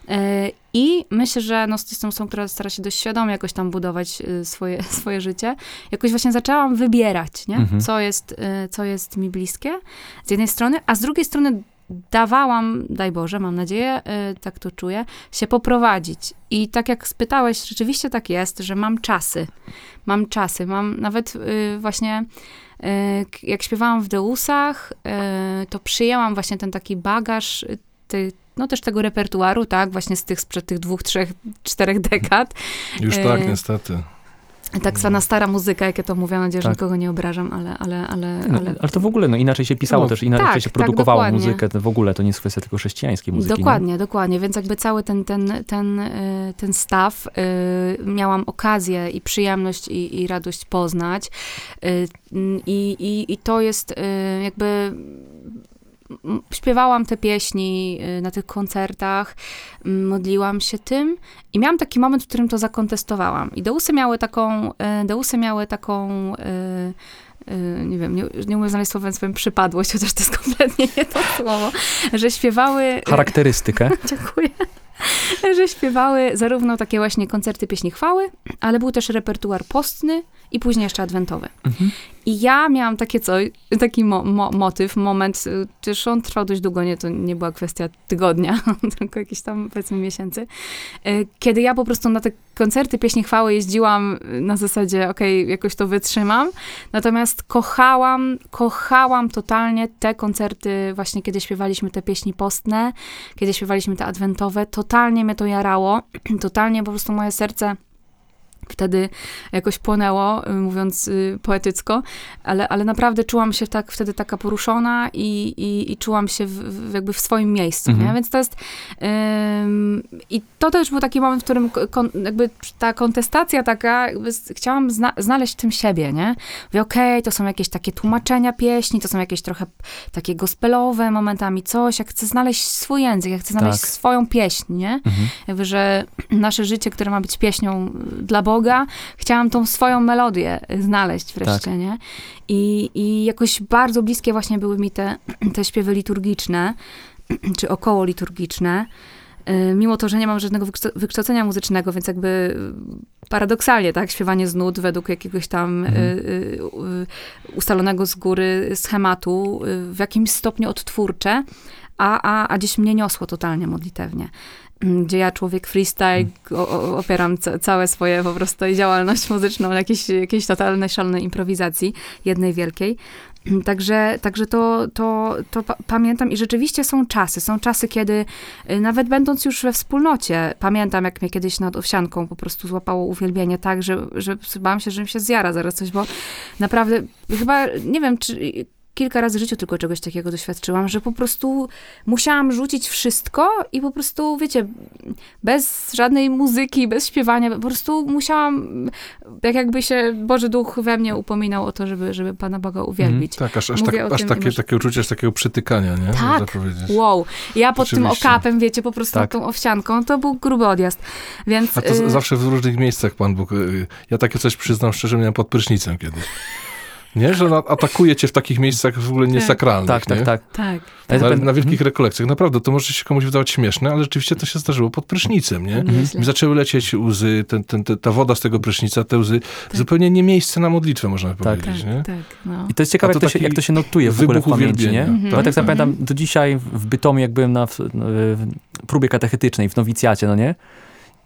E, I myślę, że no, jestem osobą, która stara się dość świadomie jakoś tam budować y, swoje, *laughs* swoje życie. Jakoś właśnie zaczęłam wybierać, nie? Mhm. Co, jest, y, co jest mi bliskie z jednej strony, a z drugiej strony dawałam, daj Boże, mam nadzieję, y, tak to czuję, się poprowadzić. I tak jak spytałeś, rzeczywiście tak jest, że mam czasy. Mam czasy, mam nawet właśnie jak śpiewałam w Deusach, to przyjęłam właśnie ten taki bagaż tej, no też tego repertuaru, tak, właśnie z tych sprzed tych dwóch, trzech, czterech dekad. Już tak, e, niestety. Tak zwana stara muzyka, jak ja to mówię, mam nadzieję, że tak. nikogo nie obrażam, ale... Ale, ale, no, ale... ale to w ogóle, no inaczej się pisało no, też, inaczej tak, się tak, produkowało tak, muzykę, to w ogóle to nie jest kwestia tylko chrześcijańskiej muzyki. Dokładnie, nie? dokładnie, więc jakby cały ten, ten, ten, e, ten staw y, miałam okazję i przyjemność i, i radość poznać y, i, i, i to jest y, jakby śpiewałam te pieśni y, na tych koncertach, modliłam się tym i miałam taki moment, w którym to zakontestowałam. I Deusy miały taką, y, Deusy miały taką nie wiem, nie, nie umiem znaleźć słowa, więc przypadłość, chociaż to jest kompletnie nie to słowo, że śpiewały... Charakterystykę. *laughs* Dziękuję. że śpiewały zarówno takie właśnie koncerty pieśni chwały, ale był też repertuar postny i później jeszcze adwentowy. Mhm. I ja miałam takie coś, taki mo, mo, motyw, moment, y, też on trwał dość długo, nie, to nie była kwestia tygodnia, *laughs* tylko jakieś tam, powiedzmy, miesięcy, y, kiedy ja po prostu na te koncerty pieśni chwały jeździłam na zasadzie, okej, okay, jakoś to wytrzymam, natomiast kochałam, kochałam totalnie te koncerty, właśnie kiedy śpiewaliśmy te pieśni postne, kiedy śpiewaliśmy te adwentowe, totalnie mnie to jarało, *clears throat* totalnie po prostu moje serce wtedy jakoś płonęło, y, mówiąc y, poetycko, ale, ale naprawdę czułam się tak, wtedy taka poruszona i, i, i czułam się w, w, jakby w swoim miejscu, mhm. nie? Więc to jest ym, i to też był taki moment, w którym kon, jakby ta kontestacja taka, chciałam zna, znaleźć w tym siebie, nie? Mówię, okej, okay, to są jakieś takie tłumaczenia pieśni, to są jakieś trochę takie gospelowe momentami, coś, jak chcę znaleźć swój język, jak chcę znaleźć tak. swoją pieśń, nie? Mhm. Jakby, że nasze życie, które ma być pieśnią dla Boga, Boga, chciałam tą swoją melodię znaleźć wreszcie, tak. nie? I, I jakoś bardzo bliskie właśnie były mi te, te śpiewy liturgiczne, *clears throat* czy około liturgiczne. Y, mimo to, że nie mam żadnego wykształcenia muzycznego, więc jakby paradoksalnie, tak, śpiewanie z nut według jakiegoś tam mhm. y, y, ustalonego z góry schematu, w jakimś stopniu odtwórcze, a, a, a gdzieś mnie niosło totalnie modlitewnie. Mm, gdzie ja, człowiek freestyle, o, opieram całe swoje po prostu działalność *laughs* muzyczną na jakiejś, jakiejś totalnej, szalonej improwizacji, jednej wielkiej. Także, także to, to, to pamiętam i rzeczywiście są czasy. Są czasy, kiedy y, nawet będąc już we wspólnocie, pamiętam jak mnie kiedyś nad owsianką po prostu złapało uwielbienie tak, że, że bałam się, że mi się zjara zaraz coś, bo naprawdę chyba, nie wiem, czy kilka razy w życiu tylko czegoś takiego doświadczyłam, że po prostu musiałam rzucić wszystko i po prostu, wiecie, bez żadnej muzyki, bez śpiewania, po prostu musiałam, tak jakby się Boży Duch we mnie upominał o to, żeby, żeby Pana Boga uwielbić. Mm, tak, aż, aż, tak, aż takie, takie uczucie, aż takiego przytykania, nie? Tak, wow. Ja pod tym okapem, wiecie, po prostu tak. tą owsianką, to był gruby odjazd, więc... A to y zawsze w różnych miejscach Pan Bóg, y, ja takie coś przyznam szczerze, miałem pod prysznicem kiedyś. Nie? Że atakuje cię w takich miejscach w ogóle niesakralnych. Tak, tak, nie? tak. tak. Na, na, wielkich mhm. rekolekcjach. Naprawdę, to może się komuś wydawać śmieszne, ale rzeczywiście to się zdarzyło pod prysznicem, nie? Mhm. Mi zaczęły lecieć łzy, ten, ten, ten, ta woda z tego prysznica, te łzy. Tak. Zupełnie nie miejsce na modlitwę, można tak, powiedzieć, tak, nie? Tak, no. I to jest ciekawe, to jak, to się, jak to się notuje w ogóle w pamięci, nie? Mhm. Ja tak sobie pamiętam, do dzisiaj w Bytomiu, jak byłem na w, w próbie katechetycznej, w nowicjacie, no nie?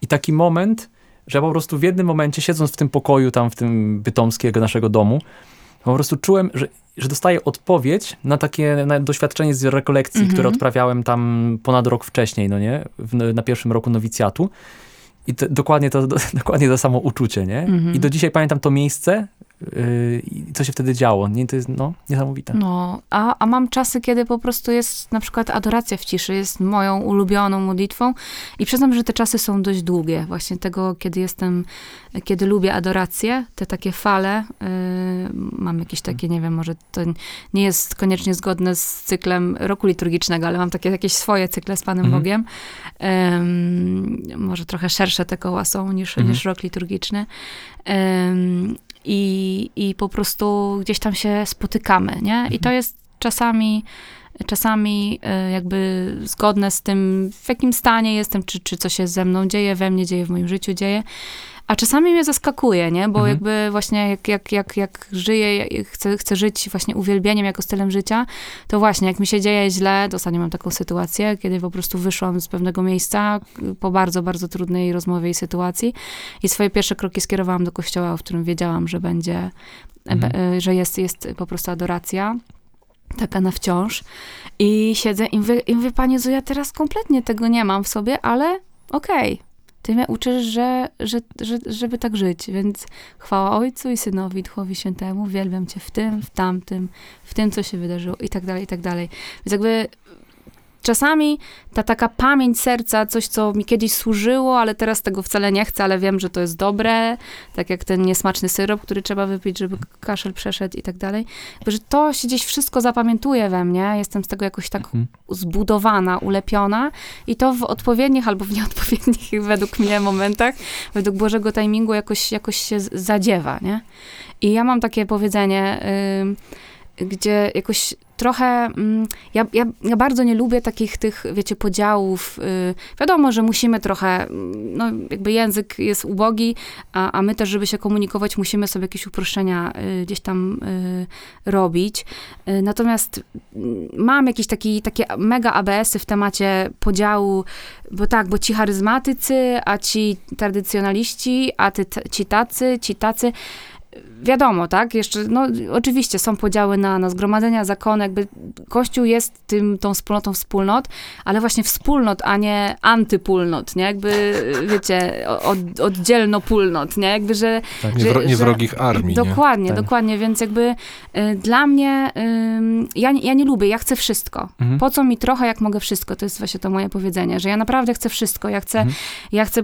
I taki moment, że po prostu w jednym momencie, siedząc w tym pokoju tam w tym bytomskiego naszego domu, po prostu czułem, że, że dostaję odpowiedź na takie na doświadczenie z rekolekcji, mm -hmm. które odprawiałem tam ponad rok wcześniej, no nie? W, na pierwszym roku nowicjatu. I to, dokładnie, to, do, *laughs* dokładnie to samo uczucie, nie? Mm -hmm. I do dzisiaj pamiętam to miejsce, i co się wtedy działo. Nie, to jest no, niesamowite. No, a, a mam czasy, kiedy po prostu jest na przykład adoracja w ciszy, jest moją ulubioną modlitwą i przyznam, że te czasy są dość długie. Właśnie tego, kiedy jestem, kiedy lubię adorację, te takie fale, yy, mam jakieś takie, nie wiem, może to nie jest koniecznie zgodne z cyklem roku liturgicznego, ale mam takie jakieś swoje cykle z Panem mhm. Bogiem. Yy, może trochę szersze te koła są niż, mhm. niż rok liturgiczny i, i po prostu gdzieś tam się spotykamy, nie? I to mhm. jest czasami, czasami e, jakby zgodne z tym, w jakim stanie jestem, czy, czy co się ze mną dzieje, we mnie dzieje, w moim życiu dzieje. A czasami mnie zaskakuje, nie? Bo mhm. jakby właśnie jak, jak, jak, jak żyję, chcę, chcę żyć właśnie uwielbieniem jako stylem życia, to właśnie jak mi się dzieje źle, ostatnio mam taką sytuację, kiedy po prostu wyszłam z pewnego miejsca po bardzo, bardzo trudnej rozmowie i sytuacji i swoje pierwsze kroki skierowałam do kościoła, w którym wiedziałam, że będzie, mhm. E, że jest, jest po prostu adoracja taka na wciąż. I siedzę i mówię, i mówię, Panie ja teraz kompletnie tego nie mam w sobie, ale okej, okay ty mnie uczysz, że, że, że, żeby tak żyć, więc chwała Ojcu i Synowi, Duchowi Świętemu, wielbiam Cię w tym, w tamtym, w tym, co się wydarzyło i tak dalej, i tak dalej. Więc jakby czasami ta taka pamięć serca, coś, co mi kiedyś służyło, ale teraz tego wcale nie chcę, ale wiem, że to jest dobre, tak jak ten niesmaczny syrop, który trzeba wypić, żeby kaszel przeszedł i tak dalej, że to się gdzieś wszystko zapamiętuje we mnie, jestem z tego jakoś tak mhm. zbudowana, ulepiona i to w odpowiednich albo w nieodpowiednich *laughs* według mnie momentach, według Bożego timingu jakoś, jakoś się zadziewa, nie? I ja mam takie powiedzenie, yy, gdzie jakoś trochę, mm, ja, ja, ja, bardzo nie lubię takich tych, wiecie, podziałów. Y, wiadomo, że musimy trochę, mm, no jakby język jest ubogi, a, a my też, żeby się komunikować, musimy sobie jakieś uproszczenia y, gdzieś tam y, robić. Natomiast mm, mam jakieś taki, takie mega ABS-y w temacie podziału, bo tak, bo ci charyzmatycy, a ci tradycjonaliści, a ty, ci tacy, ci tacy wiadomo, tak, jeszcze, no oczywiście są podziały na, na zgromadzenia, zakony, jakby Kościół jest tym, tą wspólnotą wspólnot, ale właśnie wspólnot, a nie antypólnot, nie, jakby, wiecie, od, oddzielno pólnot, nie, jakby, że... Tak, nie, wro, nie że, wrogich armii, Dokładnie, tak. dokładnie, więc jakby y, dla mnie, y, ja, ja nie lubię, ja chcę wszystko. Mhm. Po co mi trochę, jak mogę wszystko? To jest właśnie to moje powiedzenie, że ja naprawdę chcę wszystko, ja chcę, mhm. ja chcę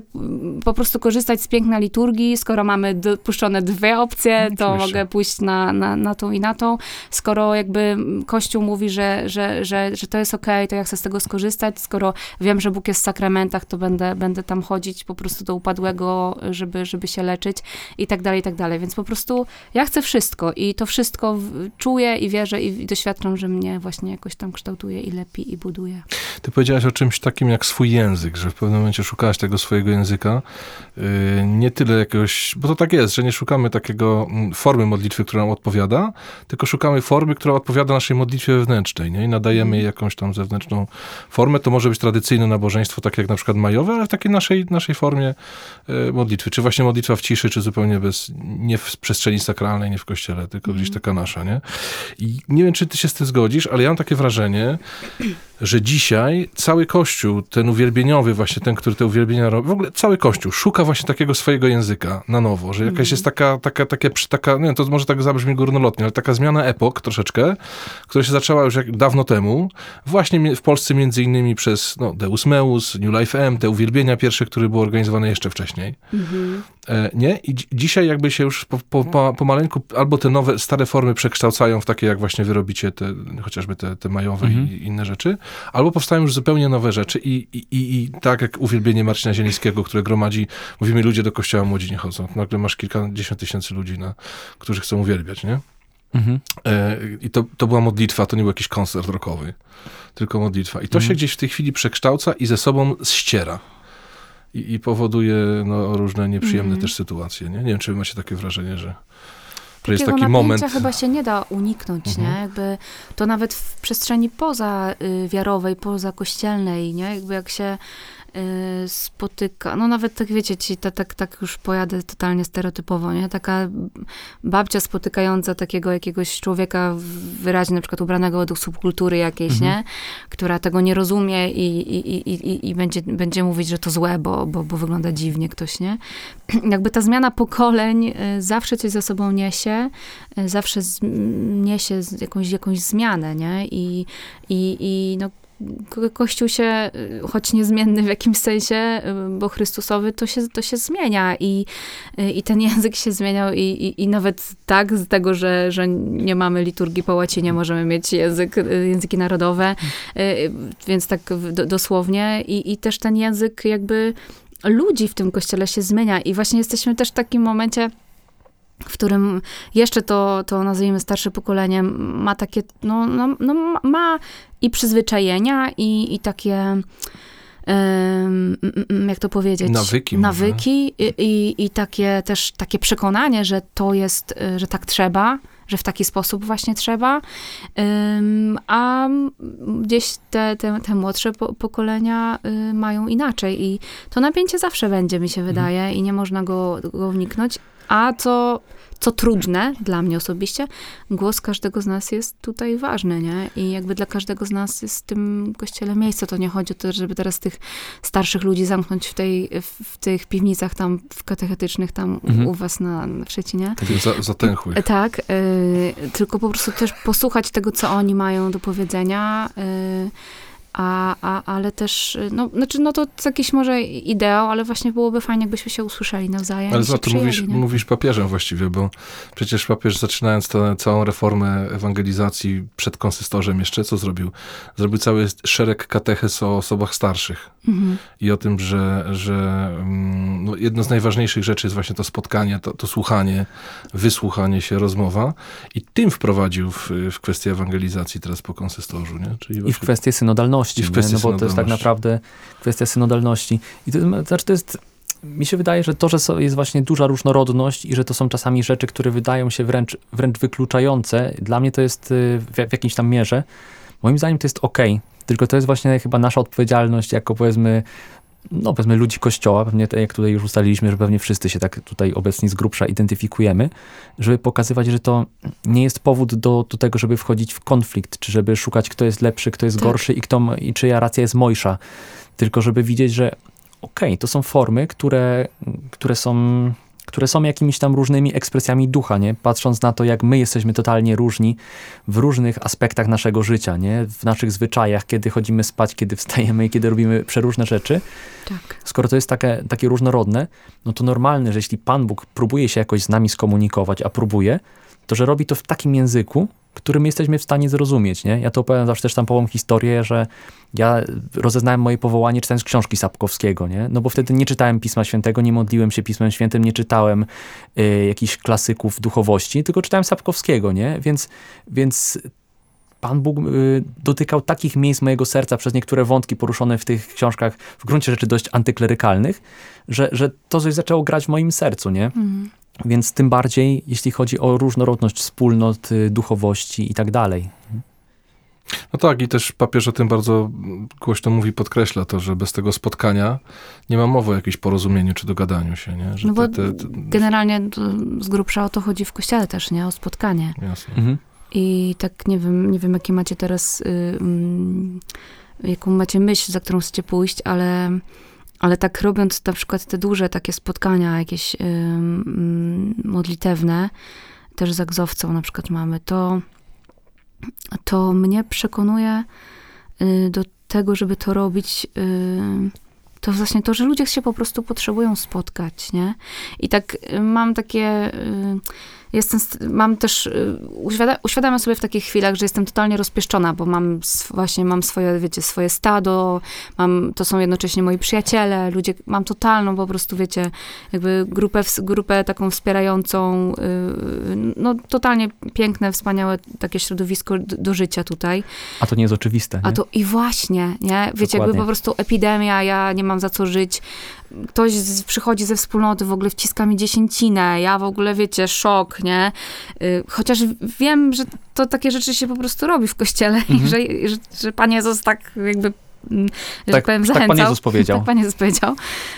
po prostu korzystać z piękna liturgii, skoro mamy dopuszczone dwie opcje, opcję, to mogę pójść na, na, na tą i na tą. Skoro jakby Kościół mówi, że, że, że, że to jest okej, okay, to ja chcę z tego skorzystać. Skoro wiem, że Bóg jest w sakramentach, to będę, będę tam chodzić po prostu do upadłego, żeby, żeby się leczyć i tak dalej, i tak dalej. Więc po prostu ja chcę wszystko i to wszystko czuję i wierzę i doświadczam, że mnie właśnie jakoś tam kształtuje i lepi i buduje. Ty powiedziałaś o czymś takim jak swój język, że w pewnym momencie szukałaś tego swojego języka. Yy, nie tyle jakiegoś, bo to tak jest, że nie szukamy takiego mm, formy modlitwy, która nam odpowiada, tylko szukamy formy, która odpowiada naszej modlitwie wewnętrznej, nie? I nadajemy jej mhm. jakąś tam zewnętrzną formę. To może być tradycyjne nabożeństwo, takie jak na przykład majowe, ale w takiej naszej, naszej formie e, modlitwy. Czy właśnie modlitwa w ciszy, czy zupełnie bez, nie w przestrzeni sakralnej, nie w kościele, tylko gdzieś mhm. taka nasza, nie? I nie wiem, czy ty się z tym zgodzisz, ale ja mam takie wrażenie, że dzisiaj cały Kościół, ten uwielbieniowy właśnie, ten, który te uwielbienia robi, w ogóle cały Kościół szuka właśnie takiego swojego języka na nowo, że jakaś jest taka, taka, takie, taka nie wiem, to może tak zabrzmi górnolotnie, ale taka zmiana epok troszeczkę, która się zaczęła już jak dawno temu, właśnie w Polsce między innymi przez no, Deus Meus, New Life M, te uwielbienia pierwsze, które były organizowane jeszcze wcześniej. Mhm. E, nie? I dzisiaj jakby się już po, po, po, pomaleńku albo te nowe, stare formy przekształcają w takie, jak właśnie wy robicie te, chociażby te, te majowe mhm. i inne rzeczy, albo powstają już zupełnie nowe rzeczy i, i, i, tak jak uwielbienie Marcina Zielińskiego, które gromadzi, mówimy ludzie do kościoła młodzi nie chodzą. Nagle masz kilkadziesiąt tysięcy ludzi, na, którzy chcą uwielbiać, nie? Mhm. E, I to, to była modlitwa, to nie był jakiś koncert rockowy, tylko modlitwa. I to mhm. się gdzieś w tej chwili przekształca i ze sobą ściera i, i powoduje no, różne nieprzyjemne mm. też sytuacje. Nie? nie wiem, czy macie takie wrażenie, że, że jest taki moment. chyba się nie da uniknąć, -hmm. nie? Mhm. Jakby to nawet w przestrzeni poza y, wiarowej, poza kościelnej, nie? Jakby jak się spotyka, no nawet tak wiecie, ci, tak, tak, tak już pojadę totalnie stereotypowo, nie? Taka babcia spotykająca takiego jakiegoś człowieka wyraźnie na przykład ubranego według subkultury jakiejś, mhm. nie? Która tego nie rozumie i, i, i, i będzie, będzie mówić, że to złe, bo, bo, bo wygląda dziwnie ktoś, nie? *clears throat* Jakby ta zmiana pokoleń y, zawsze coś za sobą niesie, y, zawsze niesie jakąś, jakąś zmianę, nie? I, i, i no, Kościół się, y, choć niezmienny w jakimś sensie, y, bo Chrystusowy, to się, to się zmienia i, y, i ten język się zmieniał i, i, i nawet tak z tego, że, że nie mamy liturgii po łacinie, możemy mieć język, języki narodowe, więc tak dosłownie. I, i też ten język jakby ludzi w tym kościele się zmienia. I właśnie jesteśmy też w takim momencie, w którym jeszcze to, to nazwijmy starsze pokolenie ma takie, no, no, no ma i przyzwyczajenia i, i takie jak to powiedzieć? Nawyki. Nawyki i, i, i, takie też takie przekonanie, że to jest, że tak trzeba, że w taki sposób właśnie trzeba. A gdzieś te, te, te młodsze pokolenia y, mają inaczej i to napięcie zawsze będzie, mi się mhm. wydaje, i nie można go, go uniknąć. A co, co trudne dla mnie osobiście, głos każdego z nas jest tutaj ważny, nie? I jakby dla każdego z nas jest w tym kościele miejsce. To nie chodzi o to, żeby teraz tych starszych ludzi zamknąć w, tej, w tych piwnicach tam w katechetycznych tam mhm. u was na, na Szczecinie. Za, zatęchłych. Tak, y, tylko po prostu też posłuchać tego, co oni mają do powiedzenia, y, a, a, ale też, no, znaczy, no to jakiś może ideał, ale właśnie byłoby fajnie, jakbyśmy się usłyszeli nawzajem. Ale co, ty mówisz, mówisz papieżem właściwie, bo przecież papież zaczynając tę całą reformę ewangelizacji przed konsystorzem jeszcze, co zrobił? Zrobił cały szereg katechez o osobach starszych. Mhm. I o tym, że, że mm, no, jedno z najważniejszych rzeczy jest właśnie to spotkanie, to, to słuchanie, wysłuchanie się, rozmowa. I tym wprowadził w, w kwestię ewangelizacji teraz po konsystorzu. Nie? Czyli właśnie... I w kwestię synodalności. I w kwestię no bo to jest tak naprawdę kwestia synodalności. I to, znaczy to jest mi się wydaje, że to, że jest właśnie duża różnorodność i że to są czasami rzeczy, które wydają się wręcz, wręcz wykluczające, dla mnie to jest y, w, w jakimś tam mierze. Moim zdaniem to jest ok, tylko to jest właśnie chyba nasza odpowiedzialność jako powiedzmy no powiedzmy ludzi kościoła, pewnie jak tutaj już ustaliliśmy, że pewnie wszyscy się tak tutaj obecni z grubsza identyfikujemy, żeby pokazywać, że to nie jest powód do, do tego, żeby wchodzić w konflikt, czy żeby szukać kto jest lepszy, kto jest tak. gorszy i, kto, i czyja racja jest mojsza, tylko żeby widzieć, że okej, okay, to są formy, które, które są które są jakimiś tam różnymi ekspresjami ducha, nie? Patrząc na to, jak my jesteśmy totalnie różni w różnych aspektach naszego życia, nie? W naszych zwyczajach, kiedy chodzimy spać, kiedy *laughs* wstajemy i kiedy robimy przeróżne rzeczy. Tak. Skoro to jest takie, takie różnorodne, no to normalne, że jeśli Pan Bóg próbuje się jakoś z nami skomunikować, a próbuje, to że robi to w takim języku, który my jesteśmy w stanie zrozumieć, nie? Ja to opowiadam zawsze też tam połową historię, że ja rozeznałem moje powołanie czytając książki Sapkowskiego, nie? No bo wtedy nie czytałem Pisma Świętego, nie modliłem się Pismem Świętym, nie czytałem y, jakichś klasyków duchowości, tylko czytałem Sapkowskiego, nie? Więc, więc Pan Bóg y, dotykał takich miejsc mojego serca przez niektóre wątki poruszone w tych książkach, w gruncie rzeczy dość antyklerykalnych, że, że to coś zaczęło grać w moim sercu, nie? Mhm. Więc tym bardziej, jeśli chodzi o różnorodność wspólnot, y, duchowości i tak dalej. No tak, i też papież o tym bardzo głośno mówi, podkreśla to, że bez tego spotkania nie ma mowy o jakimś porozumieniu czy dogadaniu się. Nie? Że no bo te, te, te... generalnie z grubsza o to chodzi w kościele też, nie? O spotkanie. Jasne. Mhm. I tak nie wiem, nie wiem jakie macie teraz, y, y, jaką macie myśl, za którą chcecie pójść, ale ale tak robiąc na przykład te duże takie spotkania, jakieś modlitewne, też z egzowcą na przykład mamy, to, to mnie przekonuje y, do tego, żeby to robić, y, to właśnie to, że ludzie się po prostu potrzebują spotkać, nie? I tak y, mam takie jestem, mam też, y, uświadamiam sobie w takich chwilach, że jestem totalnie rozpieszczona, bo mam właśnie, mam swoje, wiecie, swoje stado, mam, to są jednocześnie moi przyjaciele, ludzie, mam totalną po prostu, wiecie, jakby grupę, grupę taką wspierającą, y, no totalnie piękne, wspaniałe takie środowisko do, do życia tutaj. A to nie jest oczywiste, nie? A to i właśnie, nie? Wiecie, Dokładnie. jakby po prostu epidemia, ja nie mam za co żyć, ktoś z, przychodzi ze wspólnoty, w ogóle wciska mi dziesięcinę, ja w ogóle, wiecie, szok, nie? Y, chociaż wiem, że to takie rzeczy się po prostu robi w kościele i mhm. że, że, że Pan Jezus tak jakby że tak, tak powiem, zachęcał. Tak Pan Jezus powiedział. *laughs* tak Pan Jezus powiedział.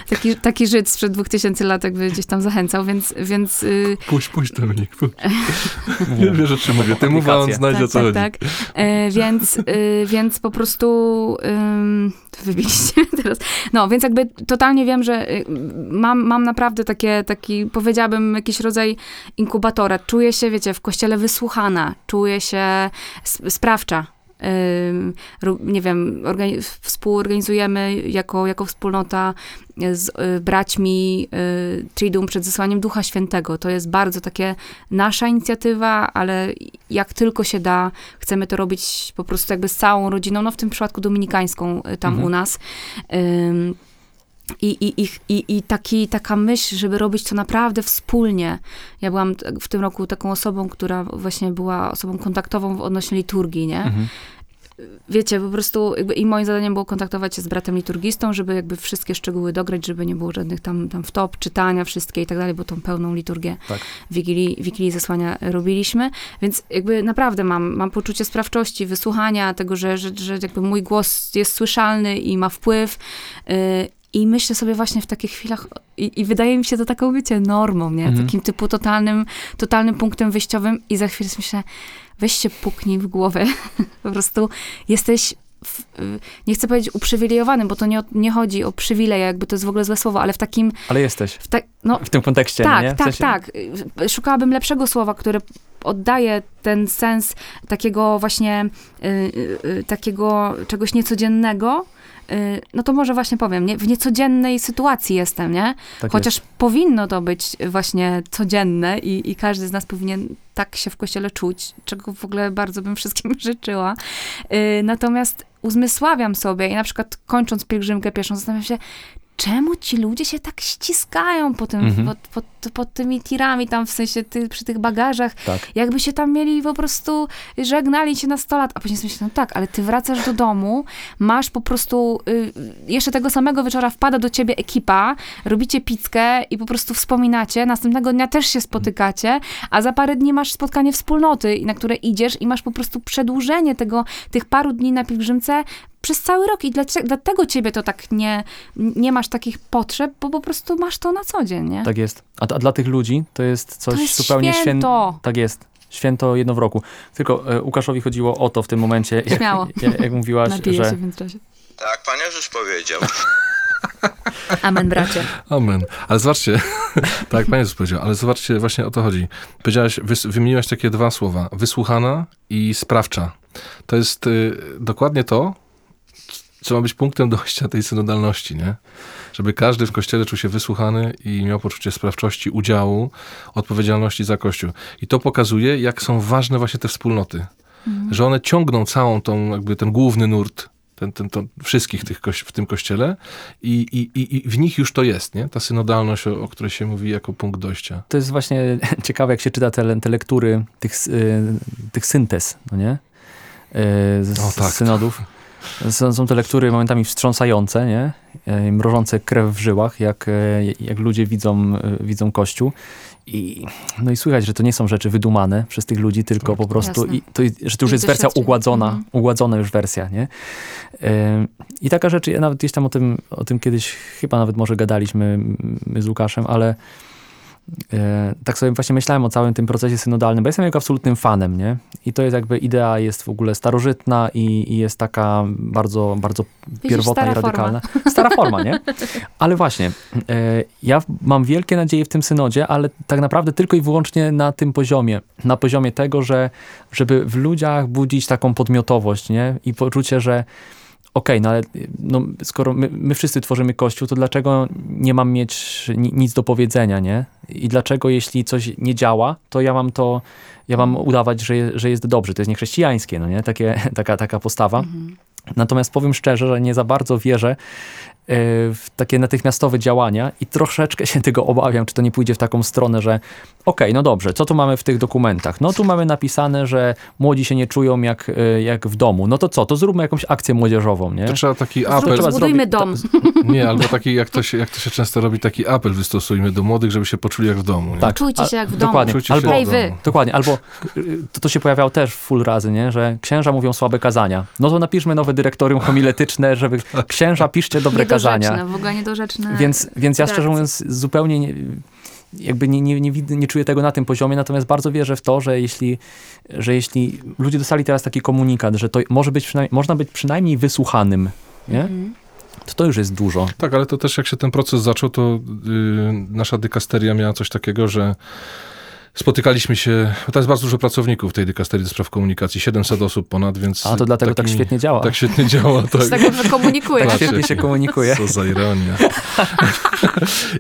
Taki, taki Żyd sprzed dwóch tysięcy lat jakby gdzieś tam zachęcał, więc... więc yy... Puść, puść Dominik, puść. *laughs* Nie wiesz, o czym mówię. Ty mów, on znajdzie, tak, co tak. Tak, e, więc, y, więc po prostu... Y, wybiliście teraz. No, więc jakby totalnie wiem, że y, mam, mam naprawdę takie, taki, powiedziałabym, jakiś rodzaj inkubatora. Czuję się, wiecie, w kościele wysłuchana. Czuję się sprawcza nie wiem, współorganizujemy jako, jako wspólnota z y, braćmi Triduum przed zesłaniem Ducha Świętego. To jest bardzo takie nasza inicjatywa, ale jak tylko się da, chcemy to robić po prostu jakby z całą rodziną, no w tym przypadku dominikańską tam mhm. u nas. I, i, i, i, i taki, taka myśl, żeby robić to naprawdę wspólnie. Ja byłam w tym roku taką osobą, która właśnie była osobą kontaktową odnośnie liturgii, nie? Mhm. Wiecie, po prostu jakby i moim zadaniem było kontaktować się z bratem liturgistą, żeby jakby wszystkie szczegóły dograć, żeby nie było żadnych tam, tam wtop, czytania, wszystkie i tak dalej, bo tą pełną liturgię tak. Wigilii, Wigilii Zesłania robiliśmy. Więc jakby naprawdę mam, mam poczucie sprawczości, wysłuchania tego, że, że, że jakby mój głos jest słyszalny i ma wpływ. Yy, i myślę sobie właśnie w takich chwilach, i, i, wydaje mi się to taką, wiecie, normą, nie? Mhm. Takim typu totalnym, totalnym punktem wyjściowym i za chwilę myślę, weź się puknij w głowę. *laughs* po prostu jesteś w, nie chcę powiedzieć uprzywilejowanym, bo to nie, nie chodzi o przywilej, jakby to jest w ogóle złe słowo, ale w takim... Ale jesteś. W, ta, no, w tym kontekście, tak, nie? W tak, sensie... tak. Szukałabym lepszego słowa, które oddaje ten sens takiego właśnie, y, y, y, takiego czegoś niecodziennego, y, no to może właśnie powiem, nie? w niecodziennej sytuacji jestem, nie? Tak Chociaż jest. powinno to być właśnie codzienne i, i każdy z nas powinien tak się w kościele czuć, czego w ogóle bardzo bym wszystkim *laughs* życzyła. Y, natomiast uzmysławiam sobie i na przykład kończąc pielgrzymkę pieszą, zastanawiam się, czemu ci ludzie się tak ściskają po tym, Mhm. pod, pod, pod tymi tirami tam, w sensie ty, przy tych bagażach, Tak. jakby się tam mieli po prostu, żegnali się na 100 lat, a później sobie myślę, no tak, ale ty wracasz do domu, masz po prostu, y, jeszcze tego samego wieczora wpada do ciebie ekipa, robicie pizzkę i po prostu wspominacie, następnego dnia też się spotykacie, a za parę dni masz spotkanie wspólnoty, na które idziesz i masz po prostu przedłużenie tego, tych paru dni na pielgrzymce przez cały rok i dlaczego, dlatego ciebie to tak nie, nie masz takich potrzeb, bo po prostu masz to na co dzień, nie? Tak jest. A, a dla tych ludzi to jest coś to jest zupełnie święto. święto. Tak jest. Święto jedno w roku. Tylko e, Łukaszowi chodziło o to w tym momencie, jak, Śmiało. *laughs* jak, jak mówiłaś, Napiję że się w międzyczasie. Tak, Pan Jezus powiedział. *laughs* Amen, bracie. Amen. Ale zobaczcie, *laughs* tak Pan Jezus powiedział, ale zobaczcie, właśnie o to chodzi. Powiedziałaś, wys, wymieniłaś takie dwa słowa. Wysłuchana i sprawcza. To jest y, dokładnie to, co ma być punktem dojścia tej synodalności, nie? Żeby każdy w Kościele czuł się wysłuchany i miał poczucie sprawczości, udziału, odpowiedzialności za Kościół. I to pokazuje, jak są ważne właśnie te wspólnoty. Że one ciągną całą tą, jakby ten główny nurt ten, ten, to wszystkich tych koś- w tym kościele i, i, i, w nich już to jest, nie? Ta synodalność, o, o której się mówi jako punkt dojścia. to jest właśnie *laughs* ciekawe, jak się czyta te, te lektury tych, y, tych syntez, no nie? Y, Z, O, tak, synodów. Są, są to lektury momentami wstrząsające, nie? Y, Mrożące krew w żyłach, jak, y, jak ludzie widzą, y, widzą Kościół. I, no i słychać, że to nie są rzeczy wydumane przez tych ludzi, tylko Tak. po prostu, i, to, że to już jest wersja ugładzona, Mhm. ugładzona już wersja, nie? I taka rzecz, ja nawet gdzieś tam o tym, o tym kiedyś chyba nawet może gadaliśmy my z Łukaszem, ale e, tak sobie właśnie myślałem o całym tym procesie synodalnym, bo jestem jego absolutnym fanem, nie? I to jest jakby idea jest w ogóle starożytna i, i jest taka bardzo, bardzo pierwotna stara i radykalna. Stara forma, nie? *laughs* Ale właśnie, e, ja mam wielkie nadzieje w tym synodzie, ale tak naprawdę tylko i wyłącznie na tym poziomie. Na poziomie tego, że żeby w ludziach budzić taką podmiotowość, nie? I poczucie, że okej, no ale no, skoro my, my wszyscy tworzymy Kościół, to dlaczego nie mam mieć ni, nic do powiedzenia, nie? I dlaczego jeśli coś nie działa, to ja mam to, ja mam udawać, że, że jest dobrze. To jest niechrześcijańskie, no nie? Takie, *laughs* taka, taka postawa. Natomiast powiem szczerze, że nie za bardzo wierzę w takie natychmiastowe działania i troszeczkę się tego obawiam, czy to nie pójdzie w taką stronę, że okej, no dobrze, co tu mamy w tych dokumentach? No tu mamy napisane, że młodzi się nie czują jak, e, jak w domu. No to co? To zróbmy jakąś akcję młodzieżową, nie? To trzeba taki Zrób- apel, trzeba Zbudujmy dom. nie, albo taki, jak to, się, jak to się często robi, taki apel wystosujmy do młodych, żeby się poczuli jak w domu. Nie? Tak. Czujcie się jak w domu. Dokładnie. Czujcie się Albo, jak Hej, w wy. Dokładnie, albo y, to, to się pojawiało też full razy, nie? że księża mówią słabe kazania. No to napiszmy nowe dyrektorium homiletyczne, żeby księża piszcie dobre Niedorzeczne, kazania. w ogóle niedorzeczne. Więc, więc ja szczerze mówiąc zupełnie nie, jakby nie, nie, nie, widzę- nie czuję tego na tym poziomie, natomiast bardzo wierzę w to, że jeśli, że jeśli ludzie dostali teraz taki komunikat, że to może być można być przynajmniej wysłuchanym, nie? Mhm. to to już jest dużo. Tak, ale to też jak się ten proces zaczął, to y, nasza dykasteria miała coś takiego, że spotykaliśmy się, bo tam jest bardzo dużo pracowników w tej dykasterii do spraw komunikacji, 700 osób ponad, więc... A to dlatego tak świetnie działa. Tak świetnie działa, *laughs* tak. Tak dobrze komunikuje. Tak świetnie się komunikuje. Co za ironia.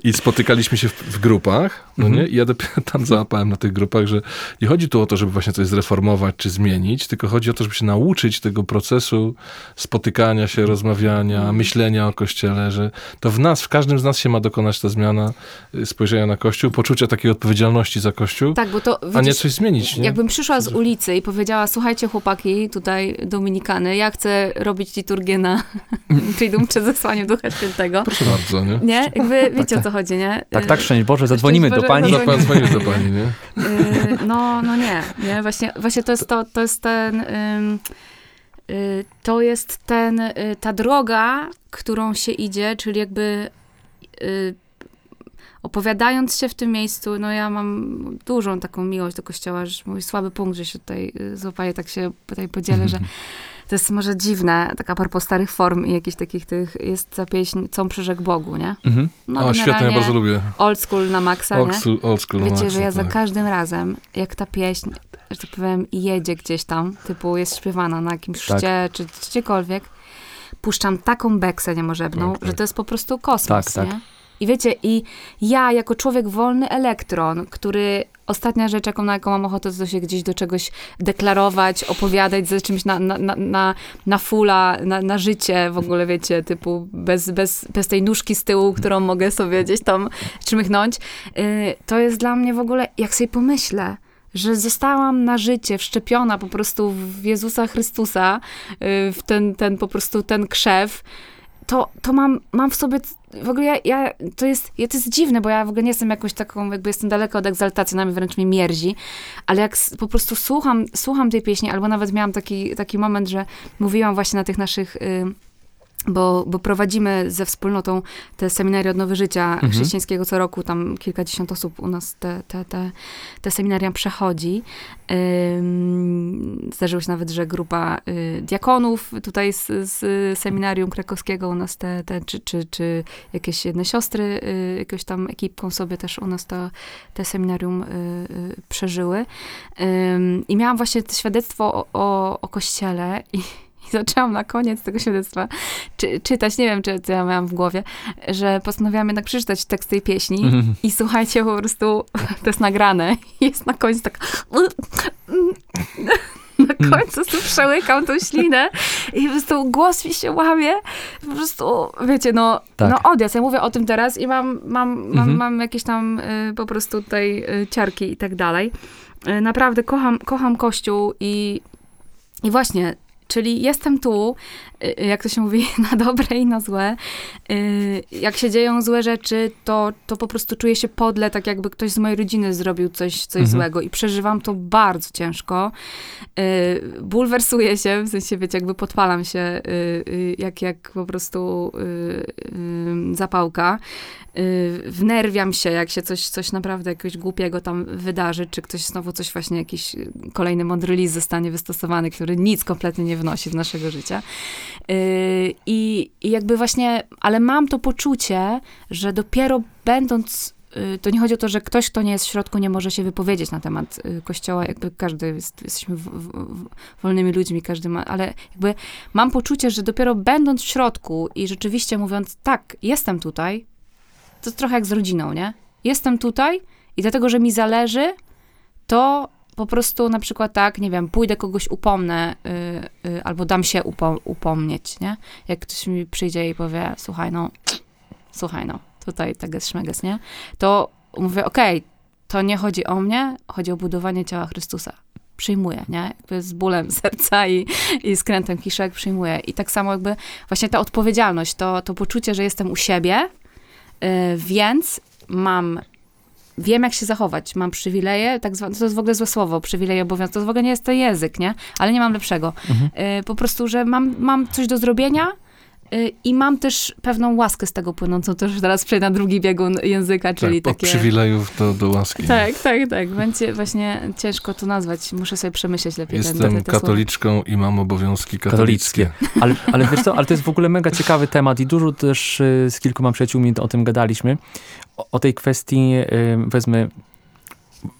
I spotykaliśmy się w, w grupach, no Mhm. nie? I ja dopiero tam załapałem na tych grupach, że nie chodzi tu o to, żeby właśnie coś zreformować czy zmienić, tylko chodzi o to, żeby się nauczyć tego procesu spotykania się, rozmawiania, Mhm. myślenia o Kościele, że to w nas, w każdym z nas się ma dokonać ta zmiana y, spojrzenia na Kościół, poczucia takiej odpowiedzialności za Kościół, Tak, bo to a nie coś zmienić, nie? Jakbym przyszła z ulicy i powiedziała, słuchajcie chłopaki, tutaj Dominikany, ja chcę robić liturgię na *laughs* Triduum czy zesłaniu Ducha Świętego. Proszę bardzo, nie? Nie? Jakby wiecie o co chodzi, nie? Tak, tak, szczęść Boże, zadzwonimy do Boże, Pani. zadzwonimy. Do pani, nie? Y, No, no nie, nie, właśnie, właśnie to jest to, to jest ten, y, to jest ten, y, ta droga, którą się idzie, czyli jakby opowiadając się w tym miejscu, no ja mam dużą taką miłość do kościoła, że mój słaby punkt, że się tutaj y, złapaję, tak się tutaj podzielę, że *laughs* to jest może dziwne, taka propos starych form i jakichś takich tych, jest ta pieśń Co przyrzekł Bogu, nie? Mhm. No, o, świetnie, ja bardzo lubię. Old school na maksa, old school, old school Wiecie, maksa, że ja tak. za każdym razem, jak ta pieśń, że tak powiem, jedzie gdzieś tam, typu jest śpiewana na jakimś tak. szcie, czy gdziekolwiek, puszczam taką beksę niemożebną, tak, tak. że to jest po prostu kosmos, tak, tak. nie? I wiecie, i ja jako człowiek wolny elektron, który ostatnia rzecz, jaką, na jaką mam ochotę, to się gdzieś do czegoś deklarować, opowiadać ze czymś na, na, na, na fula, na, na życie w ogóle, wiecie, typu bez, bez, bez tej nóżki z tyłu, którą mogę sobie gdzieś tam czmychnąć. Yy, to jest dla mnie w ogóle, jak sobie pomyślę, że zostałam na życie wszczepiona po prostu w Jezusa Chrystusa, yy, w ten, ten po prostu ten krzew, to, to mam, mam w sobie, w ogóle ja, ja, to jest, to jest dziwne, bo ja w ogóle nie jestem jakąś taką, jakby jestem daleko od egzaltacji, na mnie wręcz mnie mierzi, ale jak po prostu słucham, słucham tej pieśni, albo nawet miałam taki, taki moment, że mówiłam właśnie na tych naszych... Y, bo, bo prowadzimy ze wspólnotą te seminaria Odnowy Życia mhm. Chrześcijańskiego co roku, tam kilkadziesiąt osób u nas te, te, te, te seminaria przechodzi. Ym, zdarzyło się nawet, że grupa y, diakonów tutaj z, z seminarium krakowskiego u nas te, te czy, czy, czy jakieś jedne siostry y, jakąś tam ekipką sobie też u nas to, te seminarium y, y przeżyły. I miałam właśnie to świadectwo o, o, o kościele i i zaczęłam na koniec tego świadectwa czy, czytać, nie wiem, czy co ja miałam w głowie, że postanowiłam jednak przeczytać tekst tej pieśni mm. i słuchajcie, po prostu *laughs* to jest nagrane. Jest na końcu tak... *laughs* Na mm. końcu tu przełykam tą ślinę i po prostu głos mi się łamie. Po prostu, wiecie, no, tak. no odjazd. Ja mówię o tym teraz i mam, mam, mam, mhm. mam jakieś tam y, po prostu tutaj y, ciarki i tak dalej. Y, naprawdę kocham, kocham Kościół i, i właśnie Czyli jestem tu, jak to się mówi, *laughs* na dobre i na złe. Y, jak się dzieją złe rzeczy, to, to po prostu czuję się podle, tak jakby ktoś z mojej rodziny zrobił coś, coś mhm. złego i przeżywam to bardzo ciężko. Y, bulwersuję się, w sensie, wiecie, jakby podpalam się jak, jak po prostu zapałka. Wnerwiam się, jak się coś, coś naprawdę jakiegoś głupiego tam wydarzy, czy ktoś znowu coś właśnie, jakiś kolejny mądry list zostanie wystosowany, który nic kompletnie nie wnosi do naszego życia. Y, I, jakby właśnie, ale mam to poczucie, że dopiero będąc y, to nie chodzi o to, że ktoś, kto nie jest w środku, nie może się wypowiedzieć na temat y, kościoła, jakby każdy, jest, jesteśmy w, w, wolnymi ludźmi, każdy ma, ale jakby mam poczucie, że dopiero będąc w środku i rzeczywiście mówiąc, tak, jestem tutaj, to trochę jak z rodziną, nie? Jestem tutaj i dlatego, że mi zależy, to po prostu na przykład tak, nie wiem, pójdę kogoś upomnę yy, yy, albo dam się upo upomnieć, nie? Jak ktoś mi przyjdzie i powie, słuchaj, no, słuchaj, no, tutaj teges szmeges, nie? To mówię, okej, okay, to nie chodzi o mnie, chodzi o budowanie ciała Chrystusa. Przyjmuję, nie? Jakby z bólem *laughs* serca i, i skrętem kiszek przyjmuję. I tak samo jakby właśnie ta odpowiedzialność, to, to poczucie, że jestem u siebie, yy, więc mam wiem, jak się zachować. Mam przywileje, tak zwane, to jest w ogóle złe słowo, przywileje, obowiązek, to w ogóle nie jest to język, nie? Ale nie mam lepszego. Mhm. Y, po prostu, że mam, mam coś do zrobienia, y, i mam też pewną łaskę z tego płynącą, to już teraz przejdę na drugi biegun języka, czyli tak, takie... Od przywilejów do, do łaski. Tak, tak, tak. Będzie właśnie ciężko to nazwać. Muszę sobie przemyśleć lepiej. Jestem te, te, katoliczką słowa. i mam obowiązki katolickie. katolickie. Ale, ale wiesz co, ale to jest w ogóle mega ciekawy temat i dużo też y, z kilkoma przyjaciółmi o tym gadaliśmy o, tej kwestii, wezmę,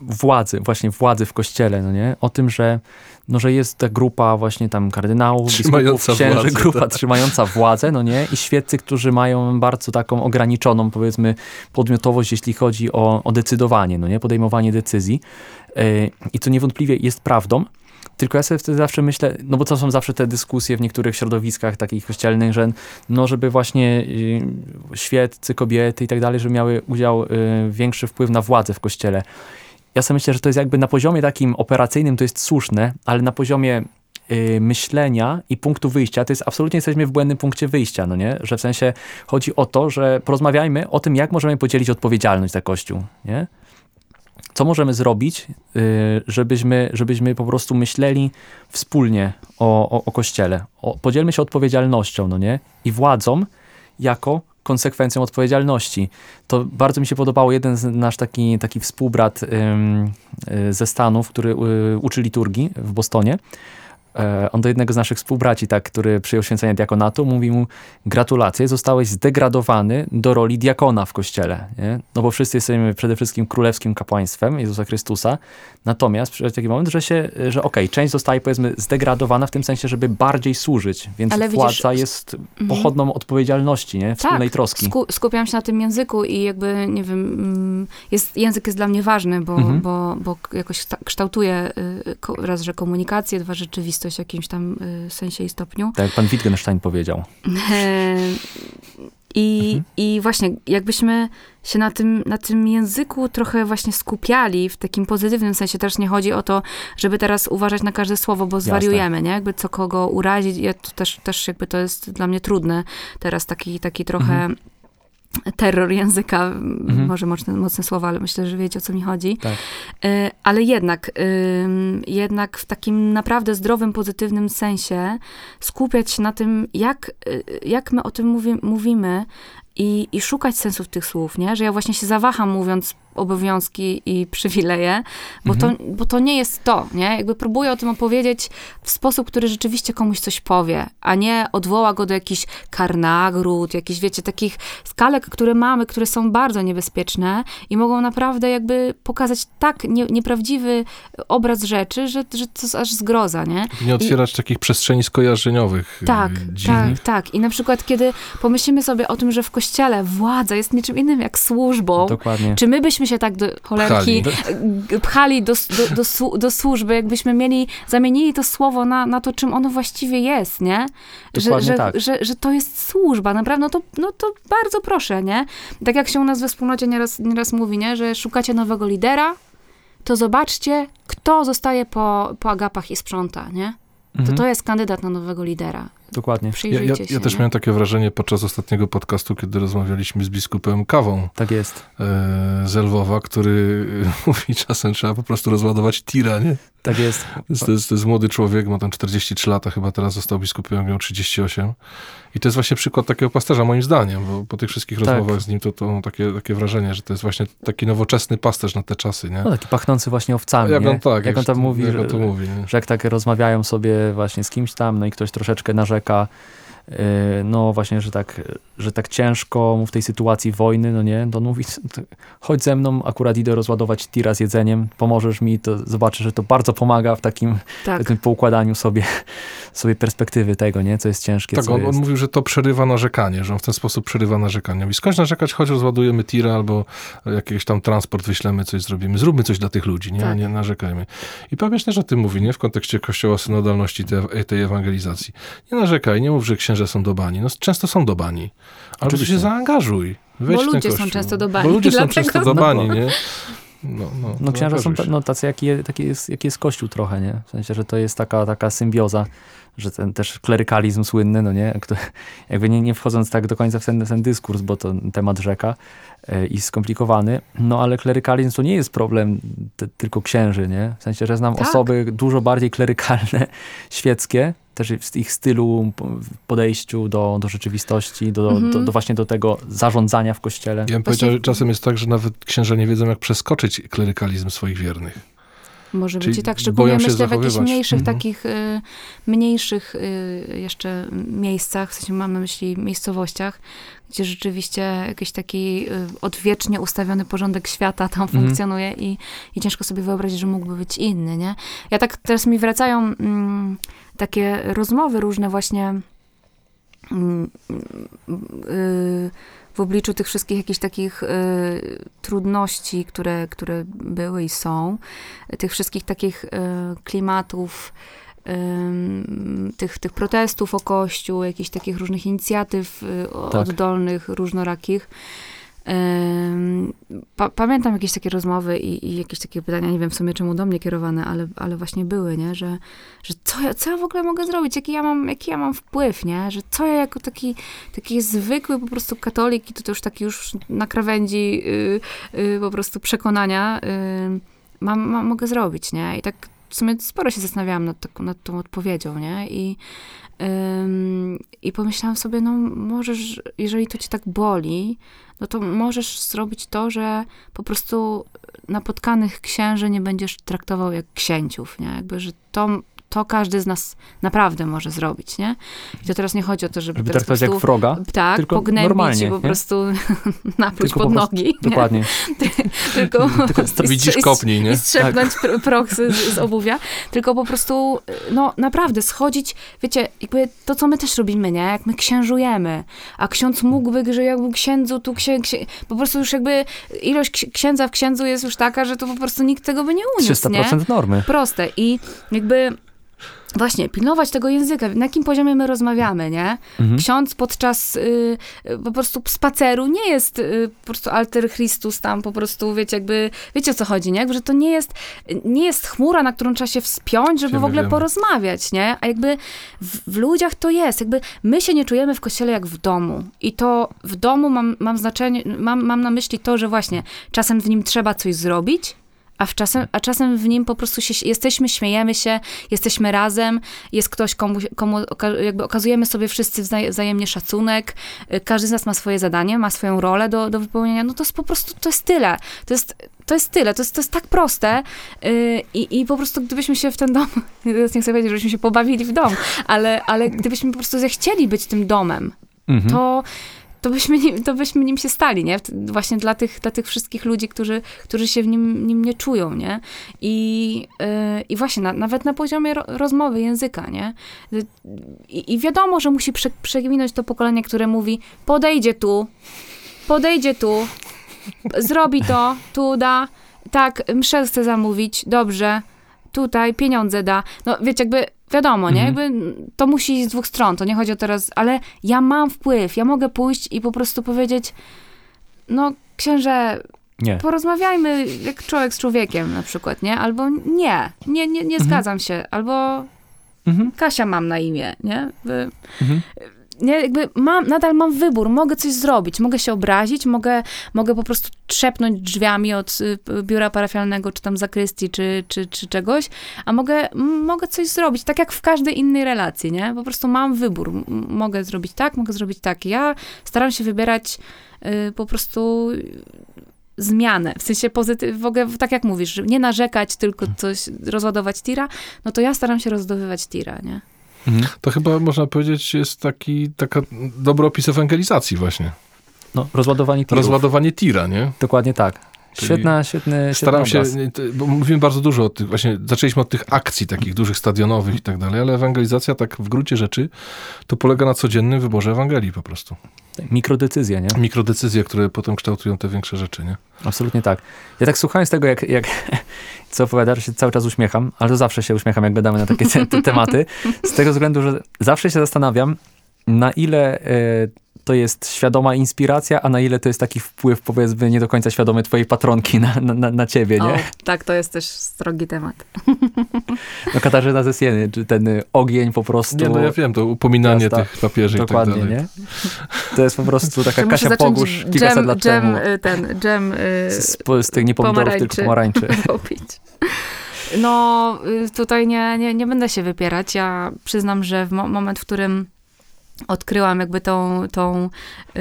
władzy, właśnie władzy w kościele, no nie? O tym, że, no, że jest ta grupa właśnie tam kardynałów, biskupów, księży, grupa tak. trzymająca władzę, no nie? I świeccy, którzy mają bardzo taką ograniczoną, powiedzmy, podmiotowość, jeśli chodzi o, o decydowanie, no nie? Podejmowanie decyzji. Yy, I to niewątpliwie jest prawdą, tylko ja sobie wtedy zawsze myślę, no bo to są zawsze te dyskusje w niektórych środowiskach takich kościelnych, że no żeby właśnie y, świeccy, kobiety i tak dalej, żeby miały udział, y, większy wpływ na władzę w kościele. Ja sobie myślę, że to jest jakby na poziomie takim operacyjnym to jest słuszne, ale na poziomie y, myślenia i punktu wyjścia, to jest absolutnie jesteśmy w błędnym punkcie wyjścia, no nie? Że w sensie chodzi o to, że porozmawiajmy o tym, jak możemy podzielić odpowiedzialność za Kościół, nie? Co możemy zrobić, y, żebyśmy, żebyśmy po prostu myśleli wspólnie o, o, o Kościele. O, podzielmy się odpowiedzialnością, no nie? I władzą jako konsekwencją odpowiedzialności. To bardzo mi się podobało, jeden z nasz taki, taki współbrat ym, y, ze Stanów, który y, uczy liturgii w Bostonie, on do jednego z naszych współbraci, tak, który przyjął święcenie diakonatu, mówi mu gratulacje, zostałeś zdegradowany do roli diakona w kościele. Nie? No bo wszyscy jesteśmy przede wszystkim królewskim kapłaństwem Jezusa Chrystusa. Natomiast przychodzi taki moment, że się, że okej, okay, część zostaje powiedzmy zdegradowana w tym sensie, żeby bardziej służyć, więc Ale władza widzisz, jest mhm. pochodną odpowiedzialności, nie? Wspólnej tak, troski. Sku skupiam się na tym języku i jakby, nie wiem, mm, jest, język jest dla mnie ważny, bo, mhm. bo, bo jakoś kształtuje y, raz, że komunikację, dwa rzeczywistość w jakimś tam y, sensie i stopniu. Tak jak pan Wittgenstein powiedział. I, mhm. I właśnie jakbyśmy się na tym, na tym języku trochę właśnie skupiali w takim pozytywnym sensie. Też nie chodzi o to, żeby teraz uważać na każde słowo, bo zwariujemy, Jasne. nie? Jakby co kogo urazić. Ja to też, też jakby to jest dla mnie trudne. Teraz taki, taki trochę... Mhm terror języka, mhm. może mocne, mocne słowa, ale myślę, że wiecie o co mi chodzi. Tak. Y, ale jednak, jednak w takim naprawdę zdrowym, pozytywnym sensie skupiać się na tym, jak, y, jak my o tym mówi, mówimy i, i szukać sensów tych słów, nie? Że ja właśnie się zawaham mówiąc obowiązki i przywileje, bo, mhm. to, bo to nie jest to, nie? Jakby próbuję o tym opowiedzieć w sposób, który rzeczywiście komuś coś powie, a nie odwoła go do jakichś kar nagród, jakichś, wiecie, takich skalek, które mamy, które są bardzo niebezpieczne i mogą naprawdę jakby pokazać tak nie, nieprawdziwy obraz rzeczy, że, że to aż zgroza, nie? Nie otwierać I, takich przestrzeni skojarzeniowych. Tak, y, dziwnych. tak, tak. I na przykład, kiedy pomyślimy sobie o tym, że w kościele władza jest niczym innym jak służbą, Dokładnie. czy my byśmy się tak do cholerki pchali, pchali do, do, do, do, służby, jakbyśmy mieli, zamienili to słowo na, na to, czym ono właściwie jest, nie? Że, że, tak. że, że, to jest służba, naprawdę, no to, no to bardzo proszę, nie? Tak jak się u nas we wspólnocie nieraz, nieraz mówi, nie? Że szukacie nowego lidera, to zobaczcie, kto zostaje po, po agapach i sprząta, nie? To mhm. to jest kandydat na nowego lidera. Dokładnie. Ja, ja, ja też miałem takie wrażenie podczas ostatniego podcastu, kiedy rozmawialiśmy z biskupem Kawą. Tak jest. E, z Lwowa, który *laughs* mówi czasem trzeba po prostu rozładować tira, nie? Tak jest. To jest, to jest młody człowiek, ma tam 43 lata, chyba teraz został biskupem, miał 38. I to jest właśnie przykład takiego pasterza, moim zdaniem, bo po tych wszystkich tak. rozmowach z nim to, to takie, takie wrażenie, że to jest właśnie taki nowoczesny pasterz na te czasy, nie? No, taki pachnący właśnie owcami, jak on, tak, jak on tam mówi, jak że, to mówi że jak tak rozmawiają sobie właśnie z kimś tam, no i ktoś troszeczkę narzeka, vai kā no właśnie, że tak, że tak ciężko mu w tej sytuacji wojny, no nie, to on mówi, chodź ze mną, akurat idę rozładować tira z jedzeniem, pomożesz mi, to zobaczysz, że to bardzo pomaga w takim, tak. takim poukładaniu sobie, sobie perspektywy tego, nie, co jest ciężkie. Tak, on, jest. on mówił, że to przerywa narzekanie, że on w ten sposób przerywa narzekanie. I skądś narzekać, chodź rozładujemy tira albo jakiś tam transport wyślemy, coś zrobimy, zróbmy coś dla tych ludzi, nie, tak. nie narzekajmy. I papież też o tym mówi, nie, w kontekście kościoła synodalności tej, tej ewangelizacji. Nie narzekaj, nie mów, że księża księże są dobani. No, często są dobani. Ale Oczywiście. się zaangażuj. Weź Bo ludzie są często dobani. Bo ludzie są często dobani, nie? No, no, no księża są no, tacy, jaki, taki, jest, jaki jest Kościół trochę, nie? W sensie, że to jest taka, taka symbioza, że ten też klerykalizm słynny, no nie? Jakby nie, nie wchodząc tak do końca w ten, ten dyskurs, bo to temat rzeka e, i skomplikowany, no ale klerykalizm to nie jest problem te, tylko księży, nie? W sensie, że znam tak. osoby dużo bardziej klerykalne, świeckie, też w ich stylu, podejściu do, do rzeczywistości, do, do, do, właśnie do tego zarządzania w kościele. Ja bym powiedział, że czasem jest tak, że nawet księża nie wiedzą, jak przeskoczyć klerykalizm swoich wiernych. Może Czyli być i tak, szczególnie myślę w jakichś mniejszych, mhm. takich y, mniejszych y, jeszcze miejscach, w sensie mam na myśli miejscowościach, gdzie rzeczywiście jakiś taki y, odwiecznie ustawiony porządek świata tam mhm. funkcjonuje i, i ciężko sobie wyobrazić, że mógłby być inny, nie? Ja tak, teraz mi wracają mm, takie rozmowy różne właśnie mm, y, w obliczu tych wszystkich jakichś takich y, trudności, które, które były i są, tych wszystkich takich y, klimatów, tych, tych protestów o Kościół, jakichś takich różnych inicjatyw y, tak. oddolnych, różnorakich, Pa, pamiętam jakieś takie rozmowy i, i, jakieś takie pytania, nie wiem w sumie czemu do mnie kierowane, ale, ale właśnie były, nie? Że, że co, ja, co ja w ogóle mogę zrobić, jaki ja mam, jaki ja mam wpływ, nie? Że co ja jako taki, taki zwykły po prostu katolik i już taki już na krawędzi yy, yy, po prostu przekonania yy, mam, mam, mogę zrobić, nie? I tak w sumie sporo się zastanawiałam nad, taką, nad tą odpowiedzią, nie? I, ym, I pomyślałam sobie, no możesz, jeżeli to cię tak boli, no to możesz zrobić to, że po prostu napotkanych księży nie będziesz traktował jak księciów, nie? Jakby, że to to każdy z nas naprawdę może zrobić, nie? I to teraz nie chodzi o to, żeby, żeby teraz traktować jak wroga, tak, tylko pognębić normalnie, i po nie? prostu *laughs* napluć pod nogi. nie? Dokładnie. *laughs* Tylko, *laughs* Tylko strze- kopnij, nie? I strzepnąć pr- proch z, z obuwia, tylko po prostu, no naprawdę, schodzić, wiecie, jakby to, co my też robimy, nie? Jak my księżujemy, a ksiądz mógłby, że jakby księdzu tu księ, księ, po prostu już jakby ilość ksi- księdza w księdzu jest już taka, że to po prostu nikt tego by nie uniósł, nie? 300% normy. proste i jakby właśnie pilnować tego języka, na jakim poziomie my rozmawiamy, nie? Mhm. Ksiądz podczas y, po prostu spaceru nie jest y, po prostu alter Christus tam po prostu, wiecie, jakby, wiecie o co chodzi, nie? Jakby, że to nie jest, nie jest chmura, na którą trzeba się wspiąć, żeby Wiemy, w ogóle wiemy. porozmawiać, nie? A jakby w, w ludziach to jest, jakby my się nie czujemy w kościele jak w domu i to w domu mam, mam znaczenie, mam, mam na myśli to, że właśnie czasem w nim trzeba coś zrobić, a, w czasem, a czasem w nim po prostu się, jesteśmy, śmiejemy się, jesteśmy razem, jest ktoś, komu, komu jakby okazujemy sobie wszyscy wzaj, wzajemnie szacunek, y, każdy z nas ma swoje zadanie, ma swoją rolę do, do wypełnienia, no to jest po prostu, to jest tyle. To jest, to jest tyle, to jest, to jest tak proste y, i, i po prostu gdybyśmy się w ten dom, *laughs* teraz nie chcę powiedzieć, żebyśmy się pobawili w dom, ale, ale gdybyśmy po prostu zechcieli być tym domem, Mhm. to, to, byśmy nim, to byśmy nim się stali, nie? Właśnie dla tych, dla tych wszystkich ludzi, którzy, którzy się w nim, nim nie czują, nie? I, yy, i właśnie na, nawet na poziomie ro, rozmowy, języka, nie? I, I wiadomo, że musi prze, to pokolenie, które mówi, podejdzie tu, podejdzie tu, zrobi to, tu da, tak, mszę chce zamówić, dobrze, tutaj pieniądze da. No wiecie, jakby wiadomo, nie? Mhm. Jakby to musi iść z dwóch stron, to nie chodzi o teraz, ale ja mam wpływ, ja mogę pójść i po prostu powiedzieć, no księże, Nie. porozmawiajmy jak człowiek z człowiekiem na przykład, nie? Albo nie, nie, nie, nie Mhm. zgadzam się, albo Mhm. Kasia mam na imię, nie? Mhm. Nie, jakby mam, nadal mam wybór, mogę coś zrobić, mogę się obrazić, mogę, mogę po prostu trzepnąć drzwiami od y, biura parafialnego, czy tam zakrystii, czy, czy, czy czegoś, a mogę, mogę coś zrobić, tak jak w każdej innej relacji, nie? Po prostu mam wybór, mogę zrobić tak, mogę zrobić tak. Ja staram się wybierać y, po prostu zmianę, w sensie pozytyw, w ogóle tak jak mówisz, nie narzekać, tylko coś, rozładować tira, no to ja staram się rozładowywać tira, nie? Mhm. To chyba można powiedzieć jest taki, taka dobry opis ewangelizacji właśnie. No, rozładowanie tirów. Rozładowanie tira, nie? Dokładnie tak. Świetna, świetny, Staram się, bo mówimy bardzo dużo o tych, właśnie zaczęliśmy od tych akcji takich dużych, stadionowych i tak dalej, ale ewangelizacja tak w gruncie rzeczy to polega na codziennym wyborze Ewangelii po prostu. Mikrodecyzje, nie? Mikrodecyzje, które potem kształtują te większe rzeczy, nie? Absolutnie tak. Ja tak słuchając tego, jak, jak *laughs* co opowiadasz, się cały czas uśmiecham, ale to zawsze się uśmiecham, jak gadamy na takie *laughs* te, te tematy, z tego względu, że zawsze się zastanawiam, na ile e, to jest świadoma inspiracja, a na ile to jest taki wpływ, powiedzmy, nie do końca świadomy twojej patronki na, na, na- ciebie, nie? O, tak, to jest też strogi temat. *laughs* No Katarzyna ze Sieny, czy ten ogień po prostu... Nie, no ja wiem, to upominanie Jasne. tych papieży Dokładnie, i tak dalej. nie? To jest po prostu taka *laughs* Kasia Pogusz kilkaset dżem, lat dżem, temu. y, ten, dżem y, Z, z tych nie pomidorów, tylko pomarańczy. *laughs* robić. No, y, tutaj nie, nie, nie będę się wypierać. Ja przyznam, że w mo- moment, w którym odkryłam jakby tą, tą y,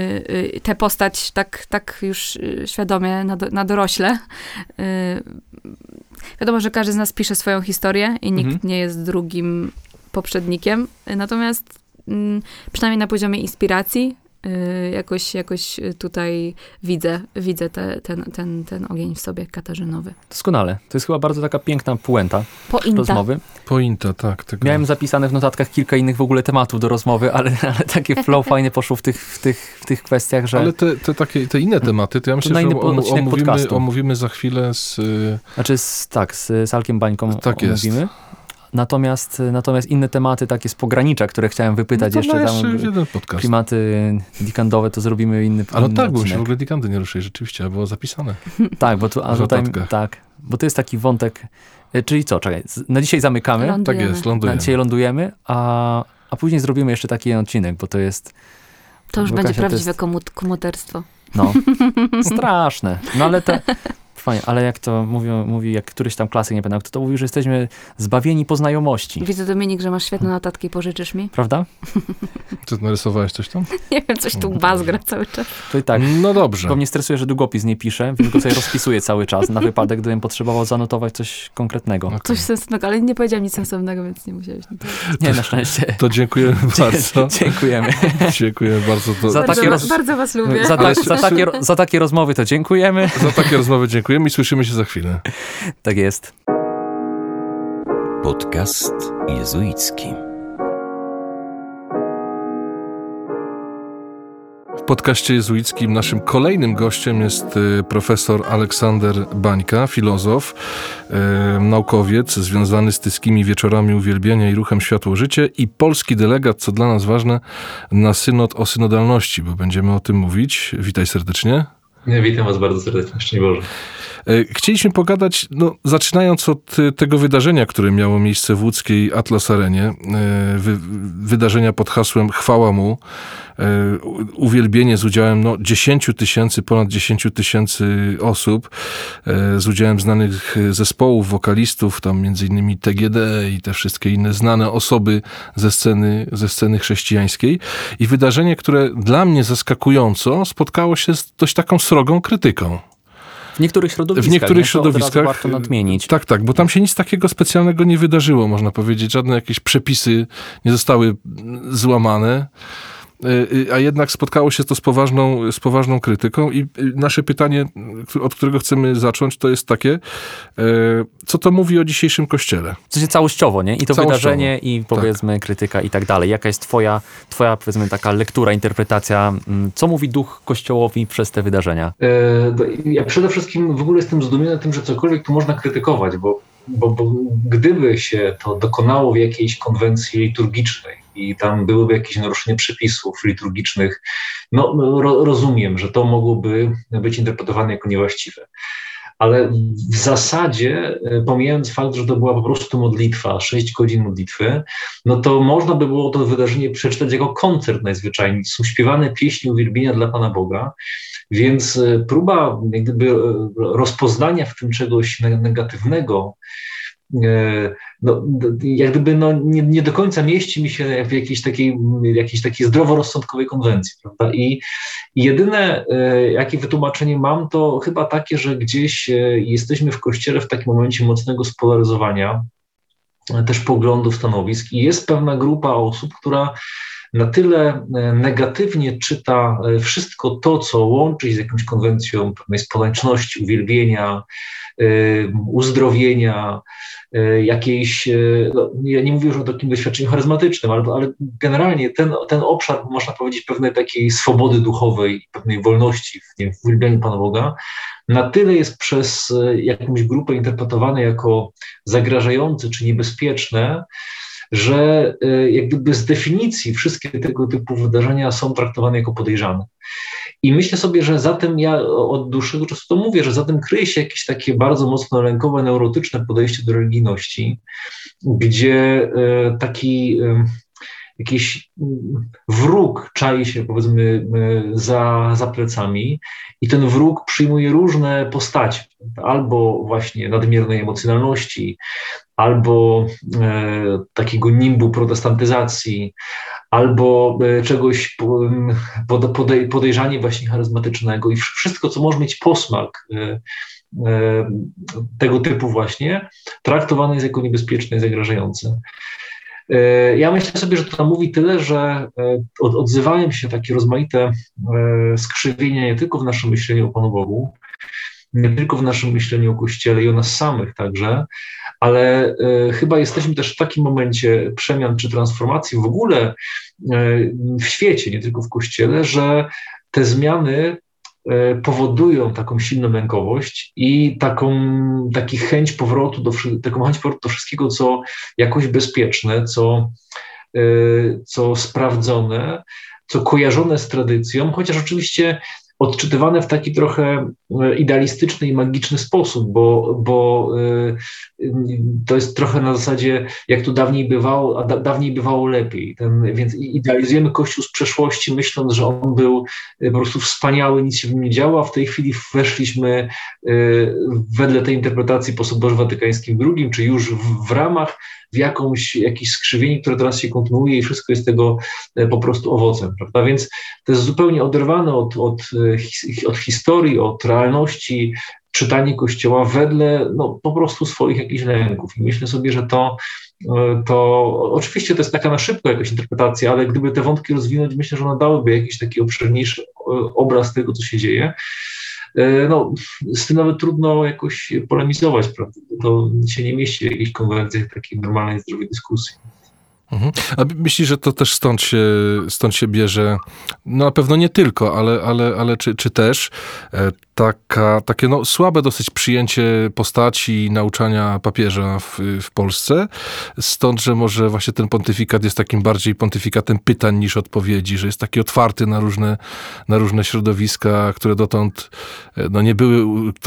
y, tę postać tak, tak już y, świadomie na, do, na dorośle. Y, wiadomo, że każdy z nas pisze swoją historię i nikt Mhm. nie jest drugim poprzednikiem. Natomiast mm, przynajmniej na poziomie inspiracji jakoś, jakoś tutaj widzę, widzę te, ten, ten, ten ogień w sobie katarzynowy. Doskonale. To jest chyba bardzo taka piękna puenta Pointa. rozmowy. Pointa, tak. Tego. Miałem zapisane w notatkach kilka innych w ogóle tematów do rozmowy, ale, *laughs* ale takie flow *laughs* fajnie poszło w tych, w tych, w tych kwestiach, że... Ale te, te takie, te inne tematy, to ja myślę, na że om- omówimy, podcastu. omówimy za chwilę z... y, Znaczy, z, tak, z Salkiem Bańką Tak jest. Natomiast, natomiast inne tematy takie z pogranicza, które chciałem wypytać no to jeszcze, na tam jeszcze jeden podcast. klimaty dikandowe, to zrobimy inny, Ale inny tak, bo się w ogóle dikandy nie ruszyli, rzeczywiście, a było zapisane. Tak, bo tu, a tutaj, tak, bo to jest taki wątek, e, czyli co, czekaj, na dzisiaj zamykamy, Ląd- Tak Lądujemy. jest, na lądujemy. dzisiaj lądujemy, a, a później zrobimy jeszcze taki odcinek, bo to jest, To już będzie Kasia, prawdziwe jest- komut- komuterstwo. no, straszne. No ale te, *laughs* fajnie, ale jak to mówią, mówi, jak któryś tam klasyk, nie pamiętam, kto to mówi, że jesteśmy zbawieni po znajomości. Widzę, Dominik, że masz świetne notatki, pożyczysz mi? Prawda? Ty narysowałeś coś tam? *laughs* Nie wiem, coś tu bazgra cały czas. To i tak. No dobrze. Bo mnie stresuje, że długopis nie piszę, więc go sobie rozpisuję cały czas, na wypadek, gdybym potrzebował zanotować coś konkretnego. Okay. Coś sensownego, ale nie powiedziałem nic sensownego, więc nie musiałeś. Nie, na szczęście. *laughs* To dziękujemy *laughs* bardzo. Dziękujemy. Dziękujemy bardzo. To... Za bardzo, roz... bardzo was lubię. Za, ta, za, takie, za takie rozmowy to dziękujemy. Za takie rozmowy dziękujemy i słyszymy się za chwilę. Tak jest. Podcast jezuicki. W podcaście jezuickim naszym kolejnym gościem jest y, profesor Aleksander Bańka, filozof, e, naukowiec związany z tyskimi wieczorami uwielbienia i ruchem Światło Życie i polski delegat, co dla nas ważne, na synod o synodalności, bo będziemy o tym mówić. Witaj serdecznie. Witam Was bardzo serdecznie, szczęść Boże. E, chcieliśmy pogadać, no, zaczynając od e, tego wydarzenia, które miało miejsce w łódzkiej Atlas Arenie, e, wy, wydarzenia pod hasłem Chwała Mu, uwielbienie z udziałem no, 10 tysięcy, ponad 10 tysięcy osób, z udziałem znanych zespołów, wokalistów, tam między innymi TGD i te wszystkie inne znane osoby ze sceny, ze sceny chrześcijańskiej. I wydarzenie, które dla mnie zaskakująco spotkało się z dość taką srogą krytyką. W niektórych środowiskach. W niektórych środowiskach. warto nadmienić. Tak, tak, bo tam się nic takiego specjalnego nie wydarzyło, można powiedzieć. Żadne jakieś przepisy nie zostały złamane. Y, y, a jednak spotkało się to z poważną, z poważną krytyką i nasze pytanie, od którego chcemy zacząć, to jest takie, co to mówi o dzisiejszym Kościele? W sensie całościowo, nie? I to całościowo. wydarzenie i powiedzmy tak. krytyka i tak dalej. Jaka jest twoja, twoja, powiedzmy, taka lektura, interpretacja, mm, co mówi duch Kościołowi przez te wydarzenia? E, ja przede wszystkim w ogóle jestem zdumiony tym, że cokolwiek tu można krytykować, bo, bo, bo gdyby się to dokonało w jakiejś konwencji liturgicznej, i tam byłyby jakieś naruszenie przepisów liturgicznych, no, ro, rozumiem, że to mogłoby być interpretowane jako niewłaściwe. Ale w zasadzie, e, pomijając fakt, że to była po prostu modlitwa, 6 godzin modlitwy, no to można by było to wydarzenie przeczytać jako koncert najzwyczajniej. Są śpiewane pieśni uwielbienia dla Pana Boga, więc e, próba jak gdyby e, rozpoznania w tym czegoś negatywnego, no, jak gdyby no, nie, nie, do końca mieści mi się w jakiejś takiej, jakiejś takiej zdroworozsądkowej konwencji. Prawda? I, I jedyne, e, jakie wytłumaczenie mam, to chyba takie, że gdzieś e, jesteśmy w kościele w takim momencie mocnego spolaryzowania, też poglądów, stanowisk, i jest pewna grupa osób, która na tyle negatywnie czyta wszystko to, co łączy się z jakąś konwencją pewnej społeczności, uwielbienia, uzdrowienia, E, jakiejś, e, no, ja nie mówię już o takim doświadczeniu charyzmatycznym, ale, ale generalnie ten, ten obszar, można powiedzieć, pewnej takiej swobody duchowej, pewnej wolności w, nie, w uwielbianiu Pana Boga, na tyle jest przez jakąś grupę interpretowany jako zagrażający czy niebezpieczne, że jak gdyby z definicji wszystkie tego typu wydarzenia są traktowane jako podejrzane. I myślę sobie, że za tym ja od dłuższego czasu to mówię, że za tym kryje się jakieś takie bardzo mocno lękowe, neurotyczne podejście do religijności, gdzie e, taki e, jakiś wróg czai się, powiedzmy, e, za, za plecami i ten wróg przyjmuje różne postacie, albo właśnie nadmiernej emocjonalności, albo e, takiego nimbu protestantyzacji, albo e, czegoś podej, podejrzanie właśnie charyzmatycznego i wszystko, co może mieć posmak e, e, tego typu właśnie, traktowane jest jako niebezpieczne i zagrażające. E, ja myślę sobie, że to mówi tyle, że e, odzywają się takie rozmaite skrzywienia nie tylko w naszym myśleniu o Panu Bogu, nie tylko w naszym myśleniu o Kościele i o nas samych także, ale e, chyba jesteśmy też w takim momencie przemian czy transformacji w ogóle e, w świecie, nie tylko w Kościele, że te zmiany e, powodują taką silną lękowość i taką taki chęć powrotu do, taką chęć powrotu do wszystkiego, co jakoś bezpieczne, co, co sprawdzone, co kojarzone z tradycją, chociaż oczywiście odczytywane w taki trochę e, idealistyczny i magiczny sposób, bo, bo e, to jest trochę na zasadzie, jak to dawniej bywało, a da, dawniej bywało lepiej. Ten, więc idealizujemy Kościół z przeszłości, myśląc, że on był po prostu wspaniały, nic się w nim nie działo, a w tej chwili weszliśmy wedle tej interpretacji po Soborze Watykańskim II, czy już w, w ramach jakąś, jakieś skrzywienie, które teraz się kontynuuje i wszystko jest tego e, po prostu owocem, prawda? Więc to jest zupełnie oderwane od, od, e, od historii, od realności, czytanie Kościoła wedle no, po prostu swoich jakichś lęków. I myślę sobie, że to, e, to oczywiście to jest taka na szybko jakaś interpretacja, ale gdyby te wątki rozwinąć, myślę, że one dałyby jakiś taki obszerniejszy obraz tego, co się dzieje. E, no, z tym nawet trudno jakoś polemizować, prawda? To się nie mieści w jakichś konwencjach takiej normalnej, zdrowej dyskusji. Mhm. A myślisz, że to też stąd się, stąd się bierze, no na pewno nie tylko, ale, ale, ale czy, czy też e, taka, takie no, słabe dosyć przyjęcie postaci nauczania papieża w, w Polsce, stąd, że może właśnie ten pontyfikat jest takim bardziej pontyfikatem pytań niż odpowiedzi, że jest taki otwarty na różne, na różne środowiska, które dotąd e, no, nie były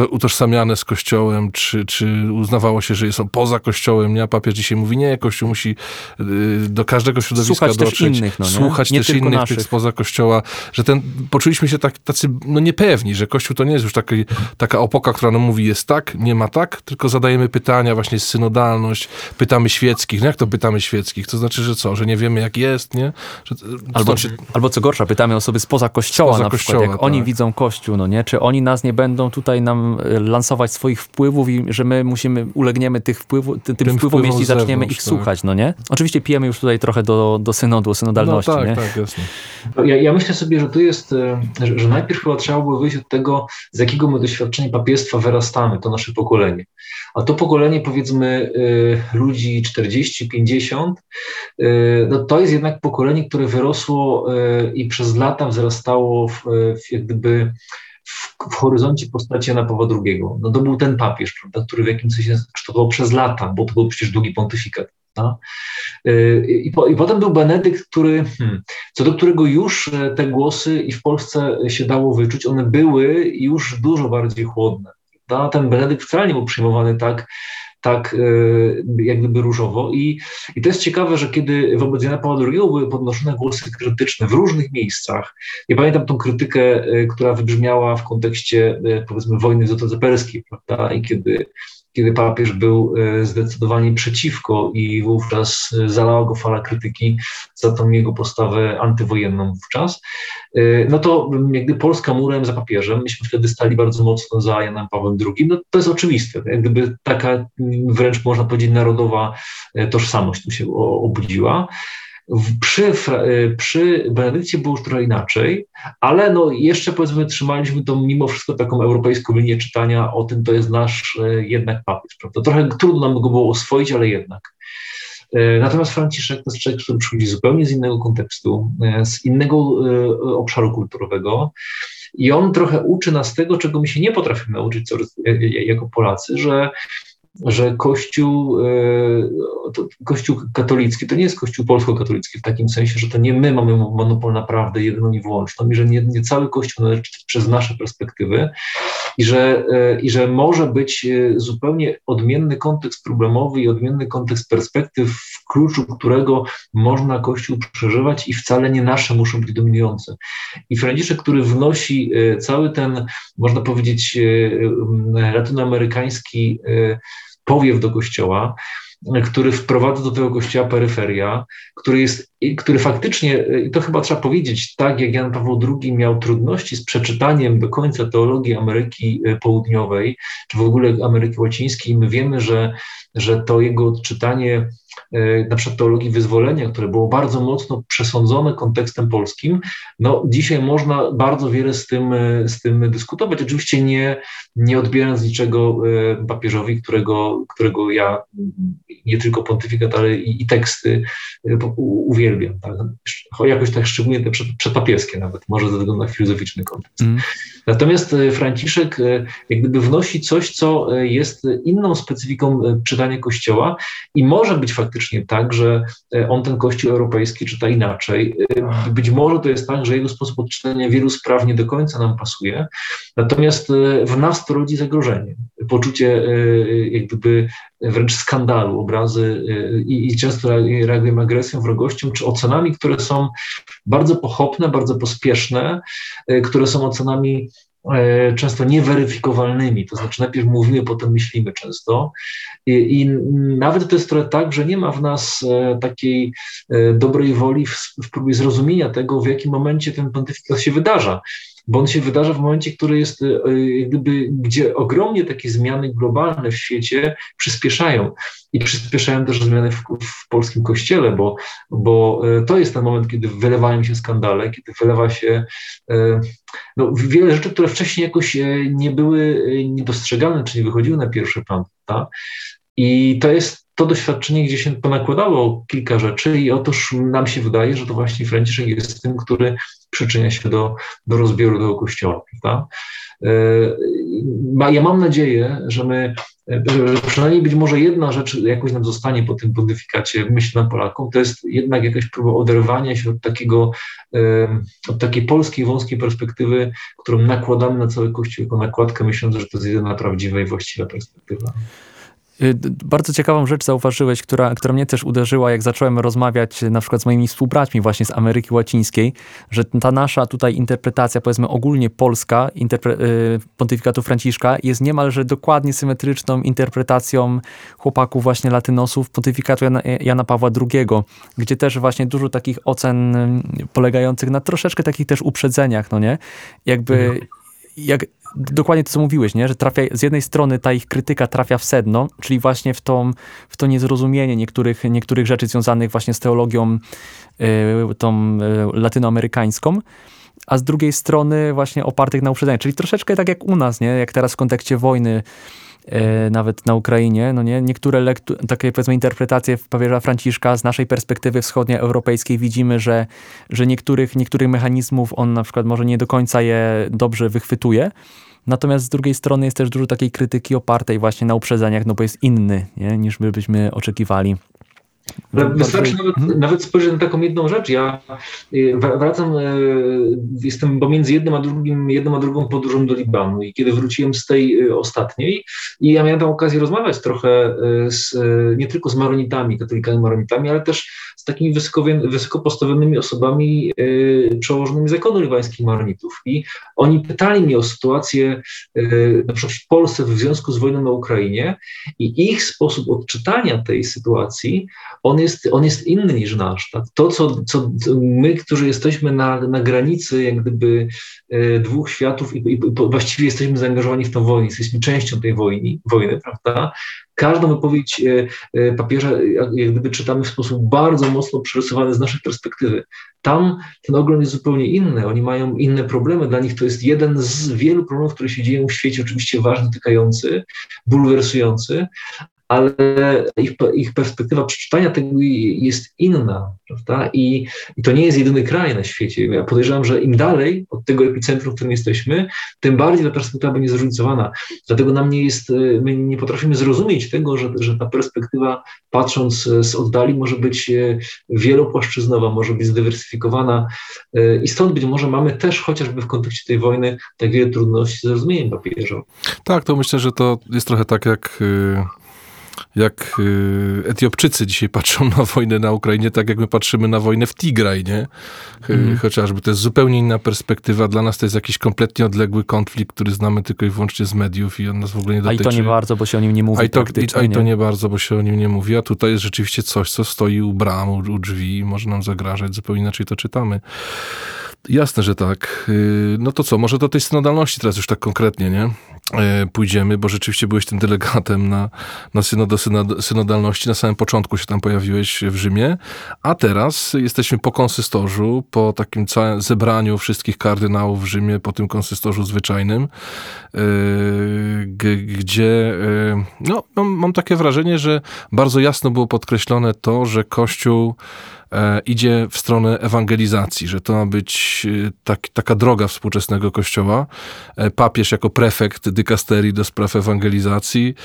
utożsamiane z Kościołem, czy, czy uznawało się, że są poza Kościołem, nie? A papież dzisiaj mówi, nie, Kościół musi e, do każdego środowiska słuchać dotrzeć, też innych, no, nie? słuchać nie też innych naszych. tych spoza Kościoła, że ten, poczuliśmy się tak, tacy no, niepewni, że Kościół to nie jest już taki, taka opoka, która nam mówi jest tak, nie ma tak, tylko zadajemy pytania, właśnie synodalność, pytamy świeckich. No jak to pytamy świeckich? To znaczy, że co, że nie wiemy jak jest, nie? Że, albo, się... albo co gorsza, pytamy osoby spoza Kościoła spoza na przykład, kościoła, jak tak. oni widzą Kościół, no nie? Czy oni nas nie będą tutaj nam e, lansować swoich wpływów i że my musimy, ulegniemy tych wpływu, tym, tym wpływom, jeśli zaczniemy ich tak. słuchać, no nie? Oczywiście pijemy już tutaj trochę do, do synodu, synodalności, no, tak, nie? tak, jasne. Ja, ja myślę sobie, że tu jest, e, że, że najpierw chyba trzeba było wyjść od tego, z jakiego my doświadczenie papiestwa wyrastamy, to nasze pokolenie. A to pokolenie, powiedzmy, y, ludzi 40-50, y, no to jest jednak pokolenie, które wyrosło y, i przez lata wzrastało w, w jak gdyby w, horyzoncie postaci Jana Pawła II. No to był ten papież, prawda, który w jakimś sensie kształtował przez lata, bo to był przecież długi pontyfikat. I, po, I, potem był Benedykt, który, hmm, co do którego już e, te głosy i w Polsce się dało wyczuć, one były już dużo bardziej chłodne. Prawda? Ten Benedykt wcale nie był przyjmowany tak, tak e, jak gdyby różowo. I, I to jest ciekawe, że kiedy wobec Jana Pawła II były podnoszone głosy krytyczne w różnych miejscach, ja pamiętam tą krytykę, e, która wybrzmiała w kontekście powiedzmy wojny w Zatoce Perskiej, prawda, i kiedy kiedy papież był e, zdecydowanie przeciwko i wówczas e, zalała go fala krytyki za tą jego postawę antywojenną wówczas, e, no to jakby Polska murem za papieżem, myśmy wtedy stali bardzo mocno za Janem Pawłem II, no to jest oczywiste, jak gdyby taka wręcz można powiedzieć narodowa tożsamość tu się obudziła. Przy, y, przy Benedykcie było już trochę inaczej, ale no jeszcze powiedzmy trzymaliśmy to mimo wszystko taką europejską linię czytania o tym, to jest nasz y, jednak papież. Prawda? Trochę trudno nam go było oswoić, ale jednak. Y, natomiast Franciszek to jest człowiek, który przychodzi zupełnie z innego kontekstu, z innego obszaru kulturowego. I on trochę uczy nas tego, czego my się nie potrafimy nauczyć jako Polacy, że że Kościół, e, Kościół katolicki to nie jest Kościół polsko-katolicki w takim sensie, że to nie my mamy monopol na prawdę jedyną i wyłączną i że nie, nie cały Kościół należy przez nasze perspektywy i że, e, i że może być e, zupełnie odmienny kontekst problemowy i odmienny kontekst perspektyw, w kluczu którego można Kościół przeżywać i wcale nie nasze muszą być dominujące. I Franciszek, który wnosi cały ten, można powiedzieć, latynoamerykański powiew do kościoła, który wprowadza do tego kościoła peryferia, który jest, który faktycznie, i to chyba trzeba powiedzieć, tak jak Jan Paweł II miał trudności z przeczytaniem do końca teologii Ameryki Południowej, czy w ogóle Ameryki Łacińskiej, my wiemy, że, że to jego odczytanie E, na przykład teologii wyzwolenia, które było bardzo mocno przesądzone kontekstem polskim, no dzisiaj można bardzo wiele z tym, z tym dyskutować. Oczywiście nie, nie odbierając niczego papieżowi, którego, którego ja nie tylko pontyfikat, ale i, i teksty uwielbiam uwielbia. Tak? Jakoś tak szczególnie te przedpapieskie nawet, może ze względu na filozoficzny kontekst. Mm. Natomiast Franciszek jak gdyby wnosi coś, co jest inną specyfiką czytania Kościoła i może być faktycznie tak, że on ten Kościół europejski czyta inaczej. Być może to jest tak, że jego sposób odczytania wielu spraw nie do końca nam pasuje, natomiast w nas to rodzi zagrożenie. Poczucie jak gdyby wręcz skandalu, obrazy i, i często reagujemy agresją, wrogością czy ocenami, które są bardzo pochopne, bardzo pospieszne, które są ocenami E, często nieweryfikowalnymi, to znaczy najpierw mówimy, potem myślimy często. I, i, nawet to jest trochę tak, że nie ma w nas takiej dobrej woli w, w próbie zrozumienia tego, w jakim momencie ten pontyfikat się wydarza bo on się wydarza w momencie, który jest, gdyby, gdzie ogromnie takie zmiany globalne w świecie przyspieszają i przyspieszają też zmiany w, w, polskim kościele, bo, bo to jest ten moment, kiedy wylewają się skandale, kiedy wylewa się no, wiele rzeczy, które wcześniej jakoś e, nie były e, niedostrzegane, czy nie wychodziły na pierwszy plan. Tak? I to jest to doświadczenie, gdzie się ponakładało kilka rzeczy i otóż nam się wydaje, że to właśnie Franciszek jest tym, który przyczynia się do, do rozbioru tego kościoła. Prawda? E, ja mam nadzieję, że my że przynajmniej być może jedna rzecz jakoś nam zostanie po tym pontyfikacie, myślę nam Polakom, to jest jednak jakaś próba oderwania się od takiego, od takiej polskiej, wąskiej perspektywy, którą nakładamy na cały Kościół jako nakładkę, myśląc, że to jest jedyna prawdziwa i właściwa perspektywa. Y, bardzo ciekawą rzecz zauważyłeś, która, która mnie też uderzyła, jak zacząłem rozmawiać na przykład z moimi współbraćmi właśnie z Ameryki Łacińskiej, że ta nasza tutaj interpretacja, powiedzmy ogólnie polska, interpre, y, pontyfikatu Franciszka jest niemalże dokładnie symetryczną interpretacją chłopaków właśnie latynosów pontyfikatu Jana, Jana Pawła II, gdzie też właśnie dużo takich ocen polegających na troszeczkę takich też uprzedzeniach, no nie? Jakby mhm. jak dokładnie to, co mówiłeś, nie? że trafia, z jednej strony ta ich krytyka trafia w sedno, czyli właśnie w, tą, w to niezrozumienie niektórych, niektórych rzeczy związanych właśnie z teologią y, tą y, latynoamerykańską, a z drugiej strony właśnie opartych na uprzedzeniu, czyli troszeczkę tak jak u nas, nie? jak teraz w kontekście wojny nawet na Ukrainie, no nie? Niektóre lektu- takie powiedzmy interpretacje papieża Franciszka z naszej perspektywy wschodnioeuropejskiej widzimy, że, że niektórych, niektórych mechanizmów on na przykład może nie do końca je dobrze wychwytuje, Natomiast z drugiej strony jest też dużo takiej krytyki opartej właśnie na uprzedzeniach, no bo jest inny nie? niż by byśmy oczekiwali. Ale wystarczy nawet, mhm. nawet spojrzeć na taką jedną rzecz. Ja y, wracam, y, jestem pomiędzy jednym a drugim, jedną a drugą podróżą do Libanu i kiedy wróciłem z tej y, ostatniej i ja miałem tam okazję rozmawiać trochę z, nie tylko z maronitami, katolikami maronitami, ale też z takimi wysoko, postawionymi osobami przełożonymi zakonu libańskich maronitów i oni pytali mnie o sytuację na przykład w Polsce w związku z wojną na Ukrainie i ich sposób odczytania tej sytuacji on jest, on jest inny niż nasz. Tak? To, co, co my, którzy jesteśmy na, na granicy jak gdyby e, dwóch światów i, i, właściwie jesteśmy zaangażowani w tę wojnę, jesteśmy częścią tej wojny, wojny prawda? Każdą wypowiedź e, e, papieża jak gdyby czytamy w sposób bardzo mocno przerysowany z naszej perspektywy. Tam ten ogląd jest zupełnie inny, oni mają inne problemy, dla nich to jest jeden z wielu problemów, które się dzieją w świecie, oczywiście ważny, tykający, bulwersujący, ale ich, ich perspektywa przeczytania tego jest inna, prawda? I, I to nie jest jedyny kraj na świecie. Ja podejrzewam, że im dalej od tego epicentrum, w którym jesteśmy, tym bardziej ta perspektywa będzie zróżnicowana. Dlatego nam nie jest, my nie potrafimy zrozumieć tego, że, że ta perspektywa, patrząc z oddali, może być e, wielopłaszczyznowa, może być zdywersyfikowana e, i stąd być może mamy też chociażby w kontekście tej wojny tak wiele trudności z zrozumieniem papieża. Tak, to myślę, że to jest trochę tak jak y, jak y, Etiopczycy dzisiaj patrzą na wojnę na Ukrainie, tak jak my patrzymy na wojnę w Tigraj, nie? Mm. Chociażby to jest zupełnie inna perspektywa. Dla nas to jest jakiś kompletnie odległy konflikt, który znamy tylko i wyłącznie z mediów i on nas w ogóle nie dotyczy. A i to nie bardzo, bo się o nim nie mówi. A i to, i, a i to nie bardzo, bo się o nim nie mówi. A tutaj jest rzeczywiście coś, co stoi u bram, u, u drzwi i może nam zagrażać. Zupełnie inaczej to czytamy. Jasne, że tak. Y, no to co, może do tej synodalności teraz już tak konkretnie, nie? E, pójdziemy, bo rzeczywiście byłeś tym delegatem na, na synod, synodalności. Na samym początku się tam pojawiłeś w Rzymie, a teraz jesteśmy po konsystorzu, po takim całym zebraniu wszystkich kardynałów w Rzymie, po tym konsystorzu zwyczajnym, e, gdzie e, no, mam takie wrażenie, że bardzo jasno było podkreślone to, że Kościół idzie w stronę ewangelizacji, że to ma być e, tak, taka droga współczesnego kościoła. E, papież jako prefekt dykasterii do spraw ewangelizacji,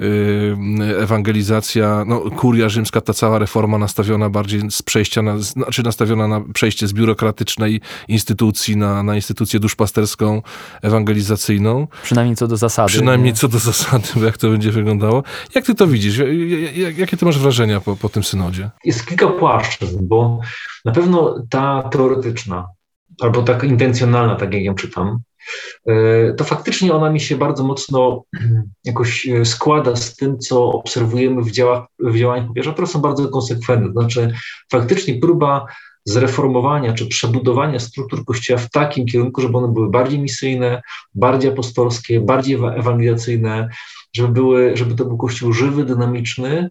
e, ewangelizacja, no kuria rzymska, ta cała reforma nastawiona bardziej z przejścia, na, znaczy nastawiona na przejście z biurokratycznej instytucji na, na instytucję duszpasterską, ewangelizacyjną. Przynajmniej co do zasady. Przynajmniej nie? co do zasady, jak to będzie wyglądało. Jak ty to widzisz? Jakie ty masz wrażenia po, po tym synodzie? Jest kilka płaszczyzn, bo na pewno ta teoretyczna, albo tak intencjonalna, tak jak ją czytam, e, to faktycznie ona mi się bardzo mocno *clears throat* jakoś e, składa z tym, co obserwujemy w, działach, w działaniach papieża, które są bardzo konsekwentne. Znaczy, faktycznie próba zreformowania czy przebudowania struktur Kościoła w takim kierunku, żeby one były bardziej misyjne, bardziej apostolskie, bardziej ewangelizacyjne, żeby, były, żeby to był Kościół żywy, dynamiczny.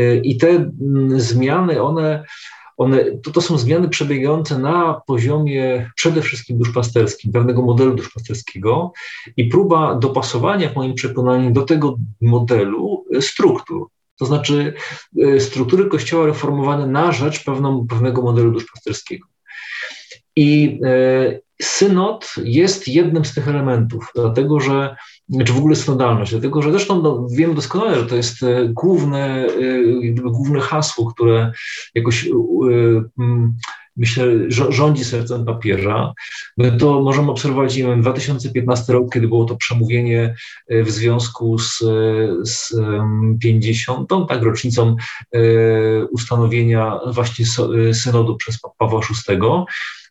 Y, I te mm, zmiany, one, one to, to są zmiany przebiegające na poziomie przede wszystkim duszpasterskim, pewnego modelu duszpasterskiego i próba dopasowania, w moim przekonaniu, do tego modelu struktur. To znaczy y, struktury Kościoła reformowane na rzecz pewną, pewnego modelu duszpasterskiego. I y, synod jest jednym z tych elementów, dlatego że, czy w ogóle synodalność, dlatego że zresztą no, wiemy doskonale, że to jest y, główne, główne hasło, które jakoś myślę, rządzi sercem papieża. My to możemy obserwować, nie wiem, 2015 rok, kiedy było to przemówienie e, w związku z, z 50. tak, rocznicą e, ustanowienia właśnie e, synodu przez Pawła VI,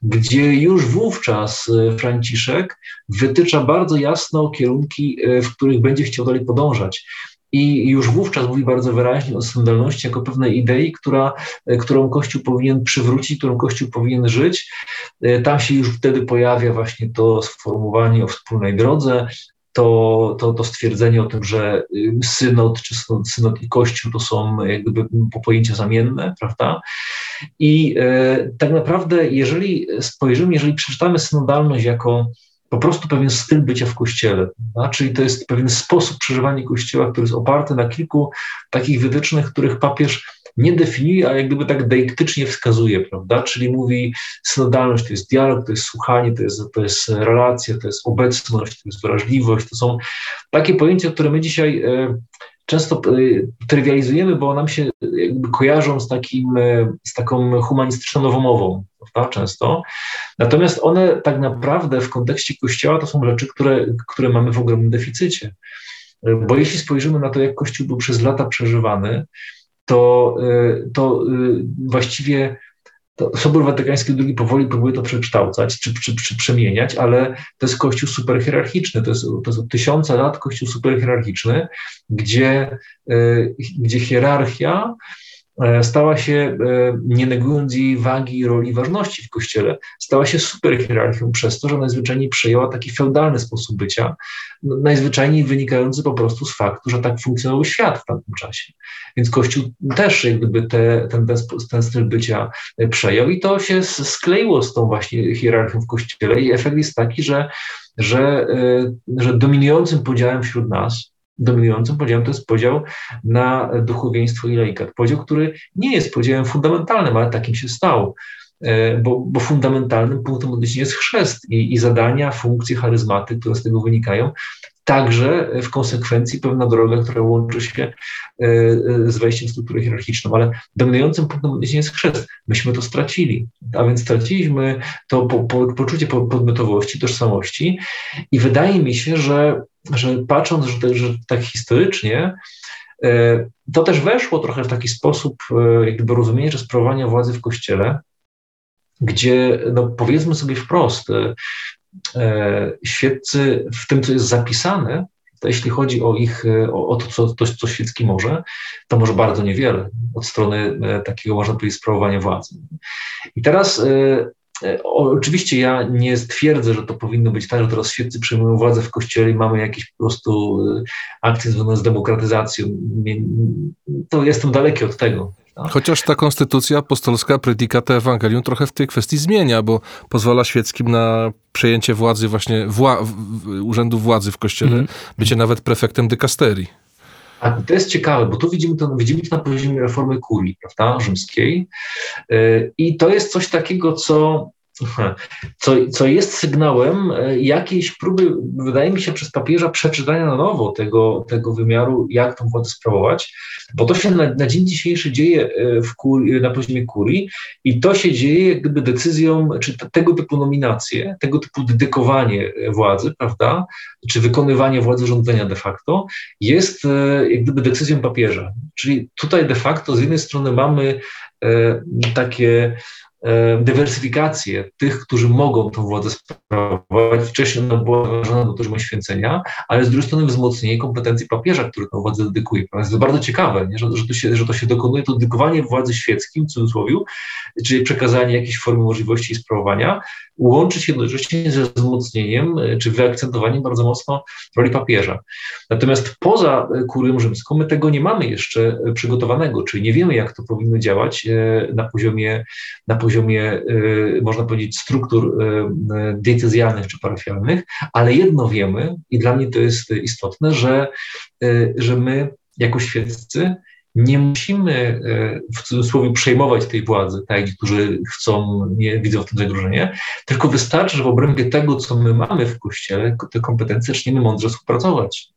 gdzie już wówczas Franciszek wytycza bardzo jasno kierunki, w których będzie chciał dalej podążać i już wówczas mówi bardzo wyraźnie o synodalności jako pewnej idei, która, e, którą Kościół powinien przywrócić, którą Kościół powinien żyć. E, tam się już wtedy pojawia właśnie to sformułowanie o wspólnej drodze, to, to, to stwierdzenie o tym, że y, synod, czy synod, i kościół to są jakby pojęcia zamienne, prawda? I e, tak naprawdę, jeżeli spojrzymy, jeżeli przeczytamy synodalność jako po prostu pewien styl bycia w kościele. Czyli to jest pewien sposób przeżywania kościoła, który jest oparty na kilku takich wytycznych, których papież nie definiuje, a jak gdyby tak deiktycznie wskazuje, prawda? Czyli mówi, synodalność to jest dialog, to jest słuchanie, to jest, to jest relacja, to jest obecność, to jest wrażliwość. To są takie pojęcia, które my dzisiaj e, często e, trywializujemy, bo nam się jakby kojarzą z, takim, e, z taką humanistyczną nowomową, prawda, często. Natomiast one tak naprawdę w kontekście Kościoła to są rzeczy, które, które mamy w ogromnym deficycie. Bo jeśli spojrzymy na to, jak Kościół był przez lata przeżywany, to, y, to y, właściwie to Sobór Watykański II powoli próbuje to przekształcać czy, czy, czy przemieniać, ale to jest kościół superhierarchiczny. To jest, to jest od tysiąca lat kościół superhierarchiczny, gdzie, y, gdzie hierarchia stała się, e, nie negując jej wagi, roli, ważności w Kościele, stała się superhierarchią przez to, że najzwyczajniej przejęła taki feudalny sposób bycia, no, najzwyczajniej wynikający po prostu z faktu, że tak funkcjonował świat w tamtym czasie. Więc Kościół też jak gdyby te, ten, ten, ten styl bycia e, przejął i to się skleiło z tą właśnie hierarchią w Kościele i efekt jest taki, że, że, że dominującym podziałem wśród nas dominującym podziałem to jest podział na duchowieństwo i laikat. Podział, który nie jest podziałem fundamentalnym, ale takim się stał. E, bo, bo fundamentalnym punktem odniesienia jest chrzest i, i zadania, funkcje, charyzmaty, które z tego wynikają, także w konsekwencji pewna droga, która łączy się e, e, z wejściem w strukturę hierarchiczną, ale dominującym punktem odniesienia jest chrzest. Myśmy to stracili, a więc straciliśmy to po, po, poczucie podmiotowości, tożsamości. I wydaje mi się, że, że patrząc że, że tak historycznie, e, to też weszło trochę w taki sposób, jakby rozumienie, że sprawowania władzy w Kościele, gdzie, no powiedzmy sobie wprost, świeccy w tym, co jest zapisane, jeśli chodzi o ich, e, o, o to, co, to, co świecki może, to może bardzo niewiele od strony e, takiego, można powiedzieć, sprawowania władzy. I teraz Oczywiście ja nie stwierdzę, że to powinno być tak, że teraz świeccy przejmują władzę w kościele i mamy jakieś po prostu akcje związane z demokratyzacją. To jestem daleki od tego. Tak? Chociaż ta konstytucja apostolska Predicate Evangelium trochę w tej kwestii zmienia, bo pozwala świeckim na przejęcie władzy właśnie, wła, urzędu władzy w kościele, mm. bycie nawet prefektem dykasterii. A to jest ciekawe, bo tu widzimy to, widzimy to na poziomie reformy kurii, prawda, rzymskiej. I to jest coś takiego, co co, co jest sygnałem e, jakiejś próby, wydaje mi się, przez papieża przeczytania na nowo tego, tego wymiaru, jak tą władzę sprawować, bo to się na, na dzień dzisiejszy dzieje e, w na poziomie kurii i to się dzieje jak gdyby decyzją, czy tego typu nominacje, tego typu dedykowanie władzy, prawda, czy wykonywanie władzy rządzenia de facto jest e, jak gdyby decyzją papieża. Czyli tutaj de facto z jednej strony mamy takie E, dywersyfikację tych, którzy mogą tą władzę sprawować. Wcześniej ona była wyrażona do poziomu święcenia, ale z drugiej strony wzmocnienie kompetencji papieża, który tę władzę dedykuje. To jest bardzo ciekawe, nie? Że, że, to się, że to się dokonuje, to dedykowanie władzy świeckim, w cudzysłowie, czyli przekazanie jakiejś formy możliwości sprawowania, łączy się jednocześnie ze wzmocnieniem e, czy wyakcentowaniem bardzo mocno roli papieża. Natomiast poza e, kurią rzymską my tego nie mamy jeszcze przygotowanego, czyli nie wiemy, jak to powinno działać na poziomie, na poziomie poziomie, y, można powiedzieć, struktur y, y, decyzjalnych czy parafialnych, ale jedno wiemy, i dla mnie to jest istotne, że, że my jako świeccy nie musimy w cudzysłowie przejmować tej władzy, tak jak chcą, nie widzą w tym zagrożenie, tylko wystarczy, że w obrębie tego, co my mamy w Kościele, te kompetencje zaczniemy mądrze współpracować.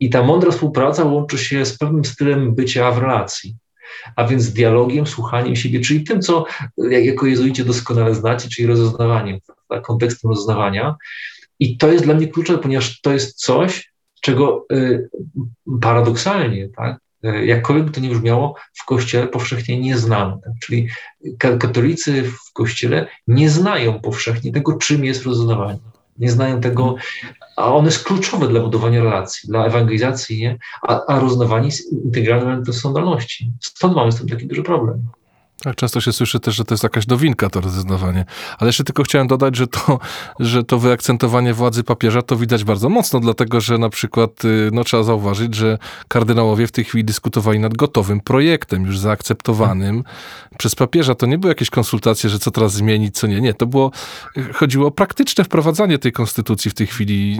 I ta mądra współpraca łączy się z pewnym stylem bycia w relacji a więc dialogiem, słuchaniem siebie, czyli tym, co jako jezuicie doskonale znacie, czyli rozeznawaniem, tak, kontekstem rozeznawania. I to jest dla mnie kluczowe, ponieważ to jest coś, czego y, paradoksalnie, tak, y, jakkolwiek by to nie brzmiało, w Kościele powszechnie nie znamy. Tak? Czyli katolicy w Kościele nie znają powszechnie tego, czym jest rozeznawanie. Nie znają tego, a ono jest kluczowe dla budowania relacji, dla ewangelizacji, nie? A, a rozdawanie jest integralnym elementem. Stąd mamy z tym taki duży problem. Tak, często się słyszy też, że to jest jakaś dowinka to rozeznawanie. Ale jeszcze tylko chciałem dodać, że to, *laughs* że to wyakcentowanie władzy papieża to widać bardzo mocno, dlatego że na przykład y, no, trzeba zauważyć, że kardynałowie w tej chwili dyskutowali nad gotowym projektem, już zaakceptowanym przez papieża. To nie były jakieś konsultacje, że co teraz zmienić, co nie. Nie, to było, chodziło o praktyczne wprowadzanie tej konstytucji w tej chwili.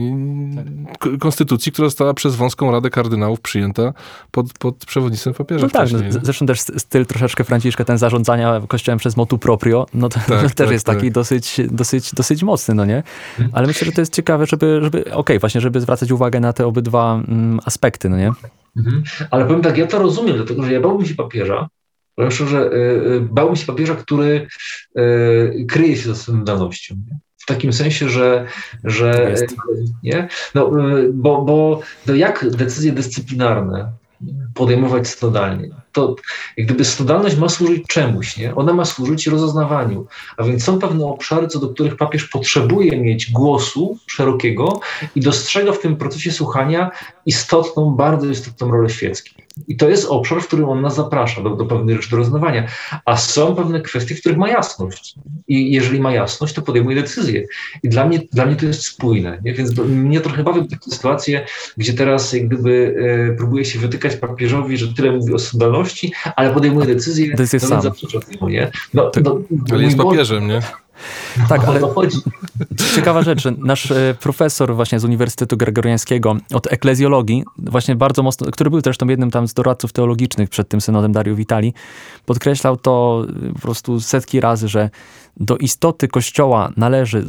Konstytucji, która została przez wąską Radę Kardynałów przyjęta pod, pod przewodnictwem papieża. No tak, no, zresztą też styl troszeczkę Franciszka, ten zarządzania kościołem przez motu proprio, no to, tak, to *laughs* też tak, jest taki tak. dosyć, dosyć, dosyć mocny, no nie? Ale myślę, że to jest ciekawe, żeby, żeby okej, okay, właśnie, żeby zwracać uwagę na te obydwa mm, aspekty, no nie? Mhm. Ale powiem tak, ja to rozumiem, dlatego że ja bałbym się papieża, powiem szczerze, y, bałbym się papieża, który y, kryje się za swoją danością. W takim sensie, że, że nie? No, bo, bo no jak decyzje dyscyplinarne podejmować stodalnie. To jak gdyby stodalność ma służyć czemuś, nie? Ona ma służyć rozeznawaniu. A więc są pewne obszary, co do których papież potrzebuje mieć głosu szerokiego i dostrzega w tym procesie słuchania istotną, bardzo istotną rolę świecką. I to jest obszar, w którym on nas zaprasza do, do pewnych rzeczy do rozmawiania. A są pewne kwestie, w których ma jasność. I jeżeli ma jasność, to podejmuje decyzje. I dla mnie, dla mnie to jest spójne. Nie? Więc mnie trochę bawią takie sytuacje, gdzie teraz jak gdyby e, próbuje się wytykać papieżowi, że tyle mówi o sądalności, ale podejmuje decyzje, decyzje nawet zaprzecza temu, nie? No, no, ale jest papieżem, nie? Tak, ale ciekawa rzecz, nasz e, profesor właśnie z Uniwersytetu Gregoriańskiego od eklezjologii, właśnie bardzo mocno, który był zresztą jednym tam z doradców teologicznych przed tym synodem Dario Vitali, podkreślał to po prostu setki razy, że do istoty Kościoła należy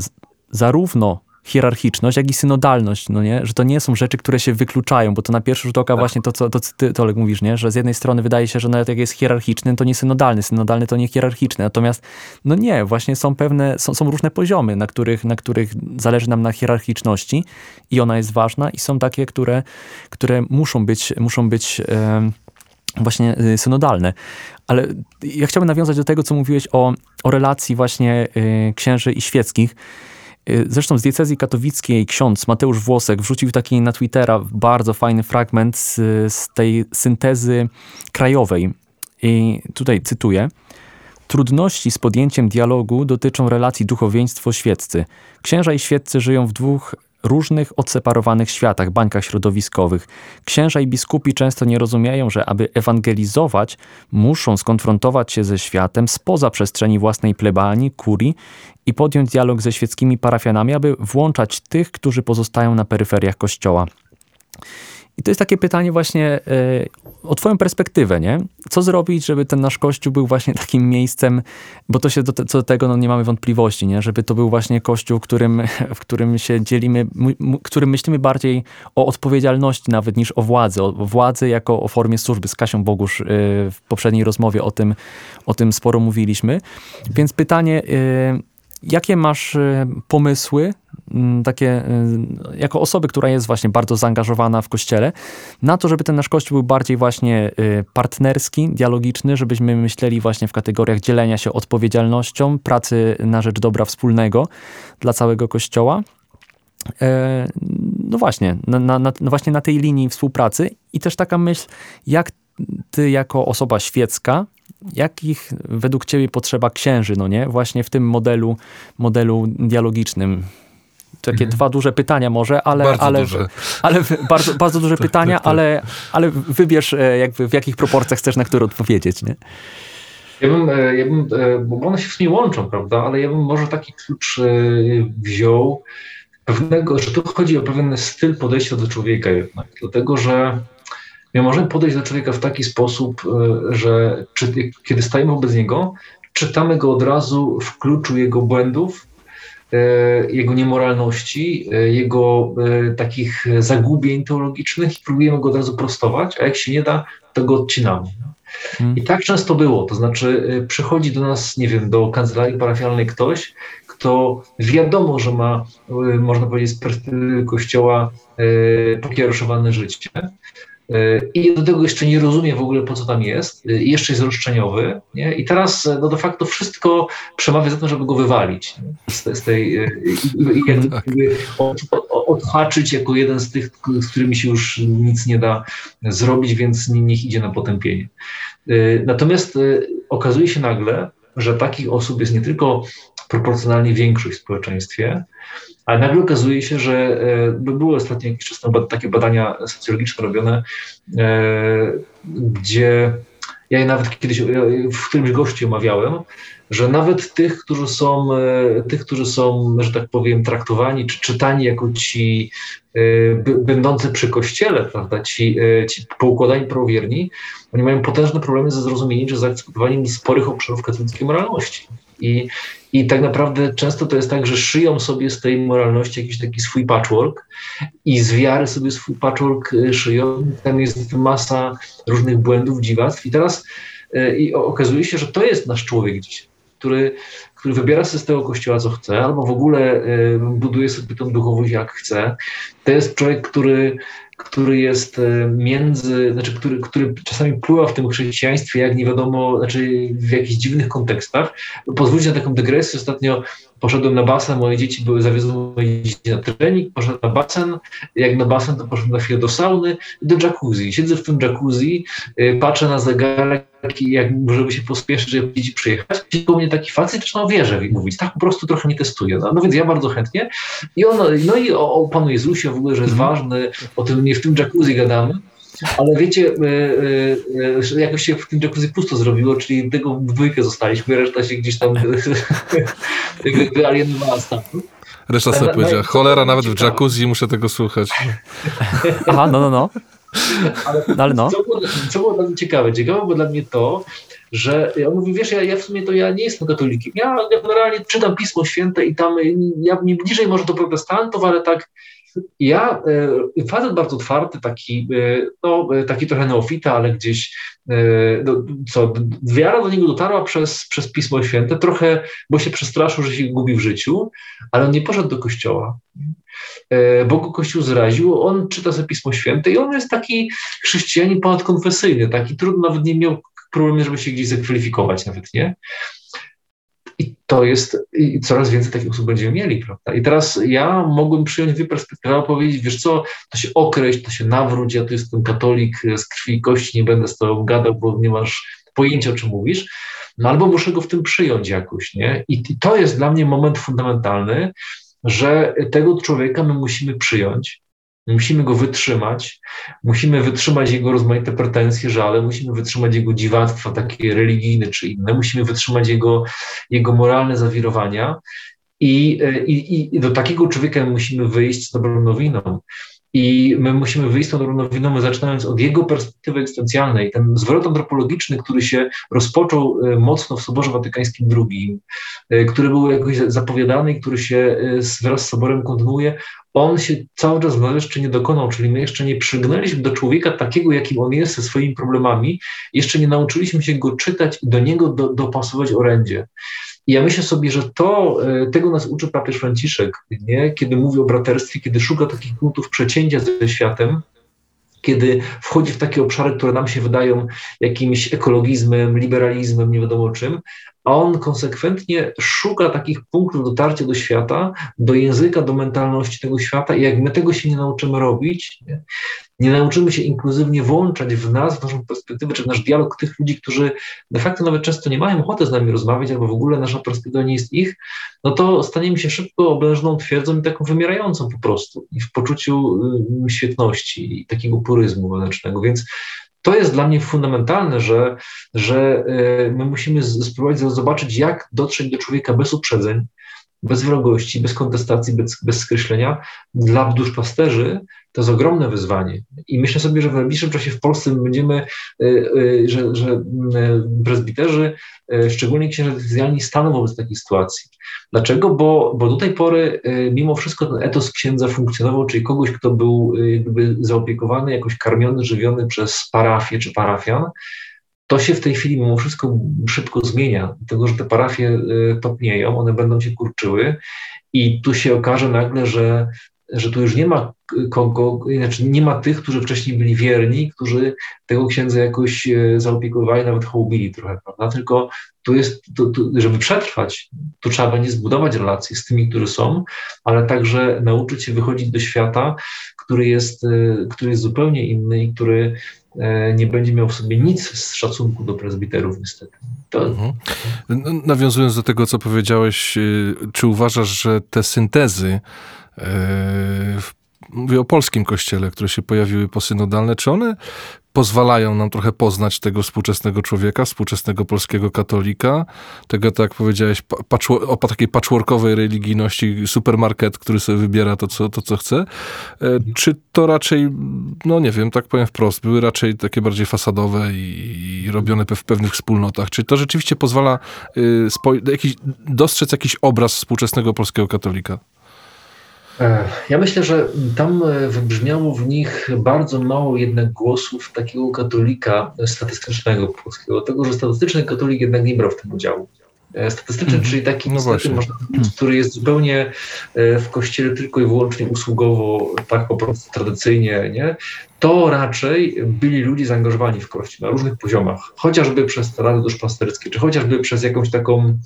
zarówno hierarchiczność, jak i synodalność, no nie? Że to nie są rzeczy, które się wykluczają, bo to na pierwszy rzut oka tak. właśnie to, co to, ty, Tolek, mówisz, nie? Że z jednej strony wydaje się, że nawet jak jest hierarchiczny, to nie synodalny, synodalny to nie hierarchiczny, natomiast no nie, właśnie są pewne, są, są różne poziomy, na których, na których zależy nam na hierarchiczności i ona jest ważna i są takie, które, które muszą być, muszą być e, właśnie y, synodalne. Ale ja chciałbym nawiązać do tego, co mówiłeś o, o relacji właśnie y, księży i świeckich, zresztą z diecezji katowickiej ksiądz Mateusz Włosek wrzucił taki na Twittera bardzo fajny fragment z, z tej syntezy krajowej. I tutaj cytuję. Trudności z podjęciem dialogu dotyczą relacji duchowieństwo-świeccy. Księża i świeccy żyją w dwóch różnych, odseparowanych światach, bańkach środowiskowych. Księża i biskupi często nie rozumieją, że aby ewangelizować, muszą skonfrontować się ze światem spoza przestrzeni własnej plebanii, kurii i podjąć dialog ze świeckimi parafianami, aby włączać tych, którzy pozostają na peryferiach kościoła. I to jest takie pytanie właśnie o twoją perspektywę, nie? Co zrobić, żeby ten nasz kościół był właśnie *laughs* takim miejscem, bo to się do, te, co do tego no, nie mamy wątpliwości, nie? Żeby to był właśnie kościół, w którym, *laughs* w którym się dzielimy, którym myślimy bardziej o odpowiedzialności nawet niż o władzy, o władzy jako o formie służby. Z Kasią Bogusz w poprzedniej rozmowie o tym, o tym sporo mówiliśmy. Więc pytanie, Jakie masz pomysły, takie y, jako osoby, która jest właśnie bardzo zaangażowana w kościele, na to, żeby ten nasz kościół był bardziej właśnie y, partnerski, dialogiczny, żebyśmy myśleli właśnie w kategoriach dzielenia się odpowiedzialnością, pracy na rzecz dobra wspólnego dla całego kościoła? E, no właśnie, na, na, na, właśnie na tej linii współpracy i też taka myśl, jak ty jako osoba świecka jakich według ciebie potrzeba księży, no nie? Właśnie w tym modelu, modelu dialogicznym. Takie mhm. dwa duże pytania może, ale, bardzo ale, duże. ale bardzo, bardzo duże *laughs* tak, pytania, tak, tak. Ale, ale wybierz e, jakby w jakich proporcjach chcesz na które odpowiedzieć, nie? Ja bym, e, ja bym, e, bo one się w sumie łączą, prawda, ale ja bym może taki klucz wziął pewnego, że tu chodzi o pewien styl podejścia do człowieka jednak, dlatego że My możemy podejść do człowieka w taki sposób, że czy, kiedy stajemy wobec niego, czytamy go od razu w kluczu jego błędów, jego niemoralności, e, jego takich zagubień teologicznych i próbujemy go od razu prostować, a jak się nie da, to go odcinamy. Hmm. I tak często było, to znaczy przychodzi do nas, nie wiem, do kancelarii parafialnej ktoś, kto wiadomo, że ma, można powiedzieć, z perspektywy kościoła pokiereszowane życie, i do tego jeszcze nie rozumie w ogóle, po co tam jest, i jeszcze jest roszczeniowy. Nie? I teraz no de facto wszystko przemawia za tym, żeby go wywalić z, z, tej, i, tak. od, odhaczyć jako jeden z tych, z którymi się już nic nie da zrobić, więc niech idzie na potępienie. Natomiast okazuje się nagle, że takich osób jest nie tylko proporcjonalnie większość w społeczeństwie, ale nagle okazuje się, że e, były ostatnio jakiś czas temu takie badania socjologiczne robione, e, gdzie ja je nawet kiedyś w którymś gościu omawiałem, że nawet tych, którzy są, e, tych, którzy są, że tak powiem, traktowani czy czytani jako ci będący przy kościele, prawda, ci, ci poukładani prawowierni, oni mają potężne problemy ze zrozumieniem, czy zaakceptowaniem sporych obszarów katolickiej moralności. I, I tak naprawdę często to jest tak, że szyją sobie z tej moralności jakiś taki swój patchwork i z wiary sobie swój patchwork y, szyją. Tam jest masa różnych błędów, dziwactw. I teraz y, i okazuje się, że to jest nasz człowiek dzisiaj, który, który wybiera sobie z tego kościoła, co chce, albo w ogóle y, buduje sobie tą duchowość, jak chce. To jest człowiek, który który jest e, między, znaczy, który, który czasami pływa w tym chrześcijaństwie, jak nie wiadomo, znaczy w jakichś dziwnych kontekstach. Pozwólcie na taką dygresję. Ostatnio poszedłem na basen, moje dzieci były, zawiozły moje dzieci na trening, poszedłem na basen, jak na basen, to poszedłem na chwilę do sauny i do jacuzzi. Siedzę w tym jacuzzi, y, patrzę na zegarek jak żeby się pospieszyć, żeby dzieci przyjechać. Koło mnie taki facet zaczyna o wierze mówić, tak po prostu trochę nie testuje. No, no więc ja bardzo chętnie. I on, no i o, o Panu Jezusie w ogóle, że jest mhm. ważny, o tym nie w tym jacuzzi gadamy. Ale wiecie, y, y, y, jakoś się w tym jacuzzi pusto zrobiło, czyli tego dwójkę zostaliśmy, reszta się gdzieś tam *laughs* wyalienowała stamtąd. Reszta sobie powiedziała, cholera, nawet w jacuzzi muszę tego słuchać. Aha, no, no, no. Ale, no, ale no. Co, było, co było dla mnie ciekawe? Ciekawe było dla mnie to, że on mówi, wiesz, ja, ja w sumie to ja nie jestem katolikiem. Ja generalnie czytam Pismo Święte i tam ja mi bliżej może do protestantów, ale tak ja, e, facet bardzo otwarty, taki, e, no, e, taki trochę neofita, ale gdzieś, no, co, wiara do niego dotarła przez, przez Pismo Święte, trochę, bo się przestraszył, że się gubi w życiu, ale on nie poszedł do kościoła bo go Kościół zraził, on czyta sobie Pismo Święte i on jest taki chrześcijanin ponadkonfesyjny, taki trudno nawet nie miał problemu, żeby się gdzieś zakwalifikować nawet, nie? To jest, i coraz więcej takich osób będziemy mieli, prawda? I teraz ja mogłem przyjąć dwie perspektywy, powiedzieć, wiesz co, to się określ, to się nawróć, ja tu jestem katolik z krwi i kości, nie będę z tobą gadał, bo nie masz pojęcia, o czym mówisz, no albo muszę go w tym przyjąć jakoś, nie? I, i to jest dla mnie moment fundamentalny, że tego człowieka my musimy przyjąć, Musimy go wytrzymać, musimy wytrzymać jego rozmaite pretensje, żale, musimy wytrzymać jego dziwactwa takie religijne czy inne, musimy wytrzymać jego, jego moralne zawirowania. I, i, i do takiego człowieka musimy wyjść z dobrą nowiną, I my musimy wyjść z tą nowiną, zaczynając od jego perspektywy egzystencjalnej. Ten zwrot antropologiczny, który się rozpoczął e, mocno w Soborze Watykańskim II, e, który był jakoś zapowiadany i który się e, wraz z Soborem kontynuuje, on się cały czas jeszcze nie dokonał, czyli my jeszcze nie przygnęliśmy do człowieka takiego, jakim on jest, ze swoimi problemami, jeszcze nie nauczyliśmy się go czytać i do niego do, dopasować orędzie. I ja myślę sobie, że to, e, tego nas uczy papież Franciszek, nie? kiedy mówi o braterstwie, kiedy szuka takich punktów przecięcia ze światem, kiedy wchodzi w takie obszary, które nam się wydają jakimś ekologizmem, liberalizmem, nie wiadomo czym, on konsekwentnie szuka takich punktów dotarcia do świata, do języka, do mentalności tego świata i jak my tego się nie nauczymy robić, nie, nie nauczymy się inkluzywnie włączać w nas, w naszą perspektywę, czy w nasz dialog tych ludzi, którzy de facto nawet często nie mają ochoty z nami rozmawiać, albo w ogóle nasza perspektywa nie jest ich, no to staniemy się szybko oblężną twierdzą i taką wymierającą po prostu i w poczuciu świetności i takiego puryzmu wewnętrznego, więc to jest dla mnie fundamentalne, że, że y, my musimy spróbować zobaczyć, jak dotrzeć do człowieka bez uprzedzeń, bez wrogości, bez kontestacji, bez, bez skreślenia. Dla duszpasterzy to jest ogromne wyzwanie. I myślę sobie, że w najbliższym czasie w Polsce będziemy, y, y, że, że y, prezbiterzy, szczególnie księża decyzjalni, staną wobec takiej sytuacji. Dlaczego? Bo, bo do tej pory mimo wszystko ten etos księdza funkcjonował, czyli kogoś, kto był jakby zaopiekowany, jakoś karmiony, żywiony przez parafię czy parafian, to się w tej chwili mimo wszystko szybko zmienia, dlatego że te parafie topnieją, one będą się kurczyły i tu się okaże nagle, że że tu już nie ma kogo, znaczy nie ma tych, którzy wcześniej byli wierni, którzy tego księdza jakoś e, zaopiekowali, nawet hołbili trochę, prawda? Tylko tu jest, tu, tu, żeby przetrwać, to trzeba będzie zbudować relacje z tymi, którzy są, ale także nauczyć się wychodzić do świata, który jest, e, który jest zupełnie inny i który e, nie będzie miał w sobie nic z szacunku do prezbiterów, niestety. To... Mhm. Nawiązując do tego, co powiedziałeś, czy uważasz, że te syntezy mówię o polskim kościele, które się pojawiły posynodalne, czy one pozwalają nam trochę poznać tego współczesnego człowieka, współczesnego polskiego katolika, tego, tak jak powiedziałeś, o takiej patchworkowej religijności, supermarket, który sobie wybiera to, co, to, co chce, e, czy to raczej, no nie wiem, tak powiem wprost, były raczej takie bardziej fasadowe i, i robione w pewnych wspólnotach, czy to rzeczywiście pozwala y, jakiś, dostrzec jakiś obraz współczesnego polskiego katolika? Ja myślę, że tam e, wybrzmiało w nich bardzo mało jednak głosów takiego katolika statystycznego polskiego, tego, że statystyczny katolik jednak nie brał w tym udziału. E, statystyczny, mm, czyli taki, no można, który jest zupełnie e, w kościele tylko i wyłącznie usługowo, tak po prostu tradycyjnie, nie? to raczej byli ludzie zaangażowani w kościół na różnych poziomach, chociażby przez rady duszpasterskie, czy chociażby przez jakąś taką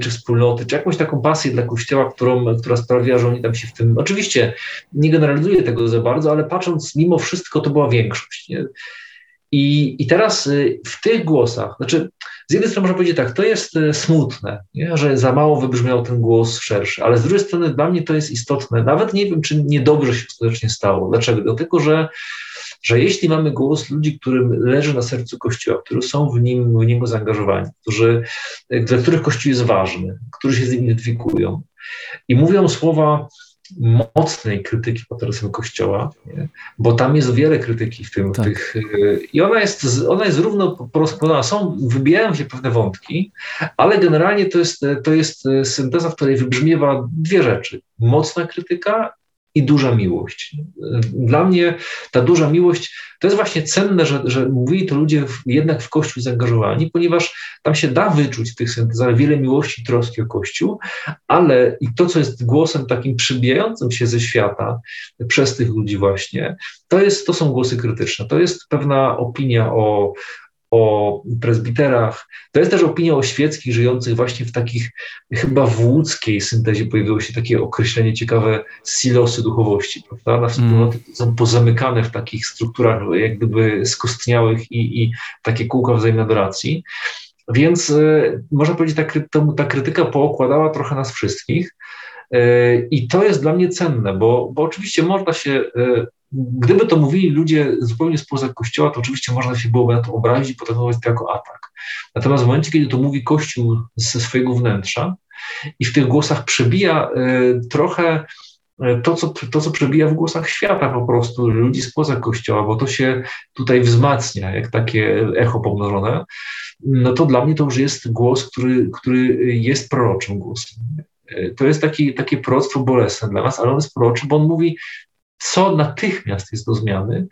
czy wspólnoty, czy jakąś taką pasję dla Kościoła, którą, która sprawia, że oni tam się w tym... Oczywiście nie generalizuję tego za bardzo, ale patrząc mimo wszystko to była większość. Nie? I, I teraz y, w tych głosach, znaczy z jednej strony można powiedzieć tak, to jest y, smutne, nie? że za mało wybrzmiał ten głos szerszy, ale z drugiej strony dla mnie to jest istotne. Nawet nie wiem, czy niedobrze się skutecznie stało. Dlaczego? Dlatego, że że jeśli mamy głos ludzi, którym leży na sercu Kościoła, którzy są w nim, w niego zaangażowani, którzy, dla których Kościół jest ważny, którzy się z nim identyfikują i mówią słowa mocnej krytyki pod adresem Kościoła, nie? bo tam jest wiele krytyki w tym. Tak. Tych, I ona jest, ona jest równo porozkładana. Są, wybijają się pewne wątki, ale generalnie to jest, to jest synteza, w której wybrzmiewa dwie rzeczy. Mocna krytyka i duża miłość. Dla mnie ta duża miłość to jest właśnie cenne, że, że mówili to ludzie w, jednak w Kościół zaangażowani, ponieważ tam się da wyczuć w tych syntezach wiele miłości, troski o Kościół, ale i to, co jest głosem takim przybijającym się ze świata przez tych ludzi właśnie, to, jest, to są głosy krytyczne. To jest pewna opinia o, o prezbiterach. To jest też opinia o świeckich żyjących właśnie w takich, chyba w łódzkiej syntezie pojawiło się takie określenie ciekawe, silosy duchowości, prawda? Na wspólnoty mm. są pozamykane w takich strukturach jak gdyby skostniałych i, i takie kółka wzajemnej adoracji. Więc y, można powiedzieć, ta, ta krytyka pookładała trochę nas wszystkich. Y, I to jest dla mnie cenne, bo, bo oczywiście można się y, Gdyby to mówili ludzie zupełnie spoza kościoła, to oczywiście można się byłoby na to obrazić i potraktować to jako atak. Natomiast w momencie, kiedy to mówi kościół ze swojego wnętrza i w tych głosach przebija y, trochę e, to, co, to, co przebija w głosach świata po prostu, ludzi spoza kościoła, bo to się tutaj wzmacnia, jak takie echo pomnożone, no to dla mnie to już jest głos, który, który jest proroczym głosem. E, to jest taki, takie proroctwo bolesne dla nas, ale on jest proroczy, bo on mówi, co natychmiast jest do zmiany.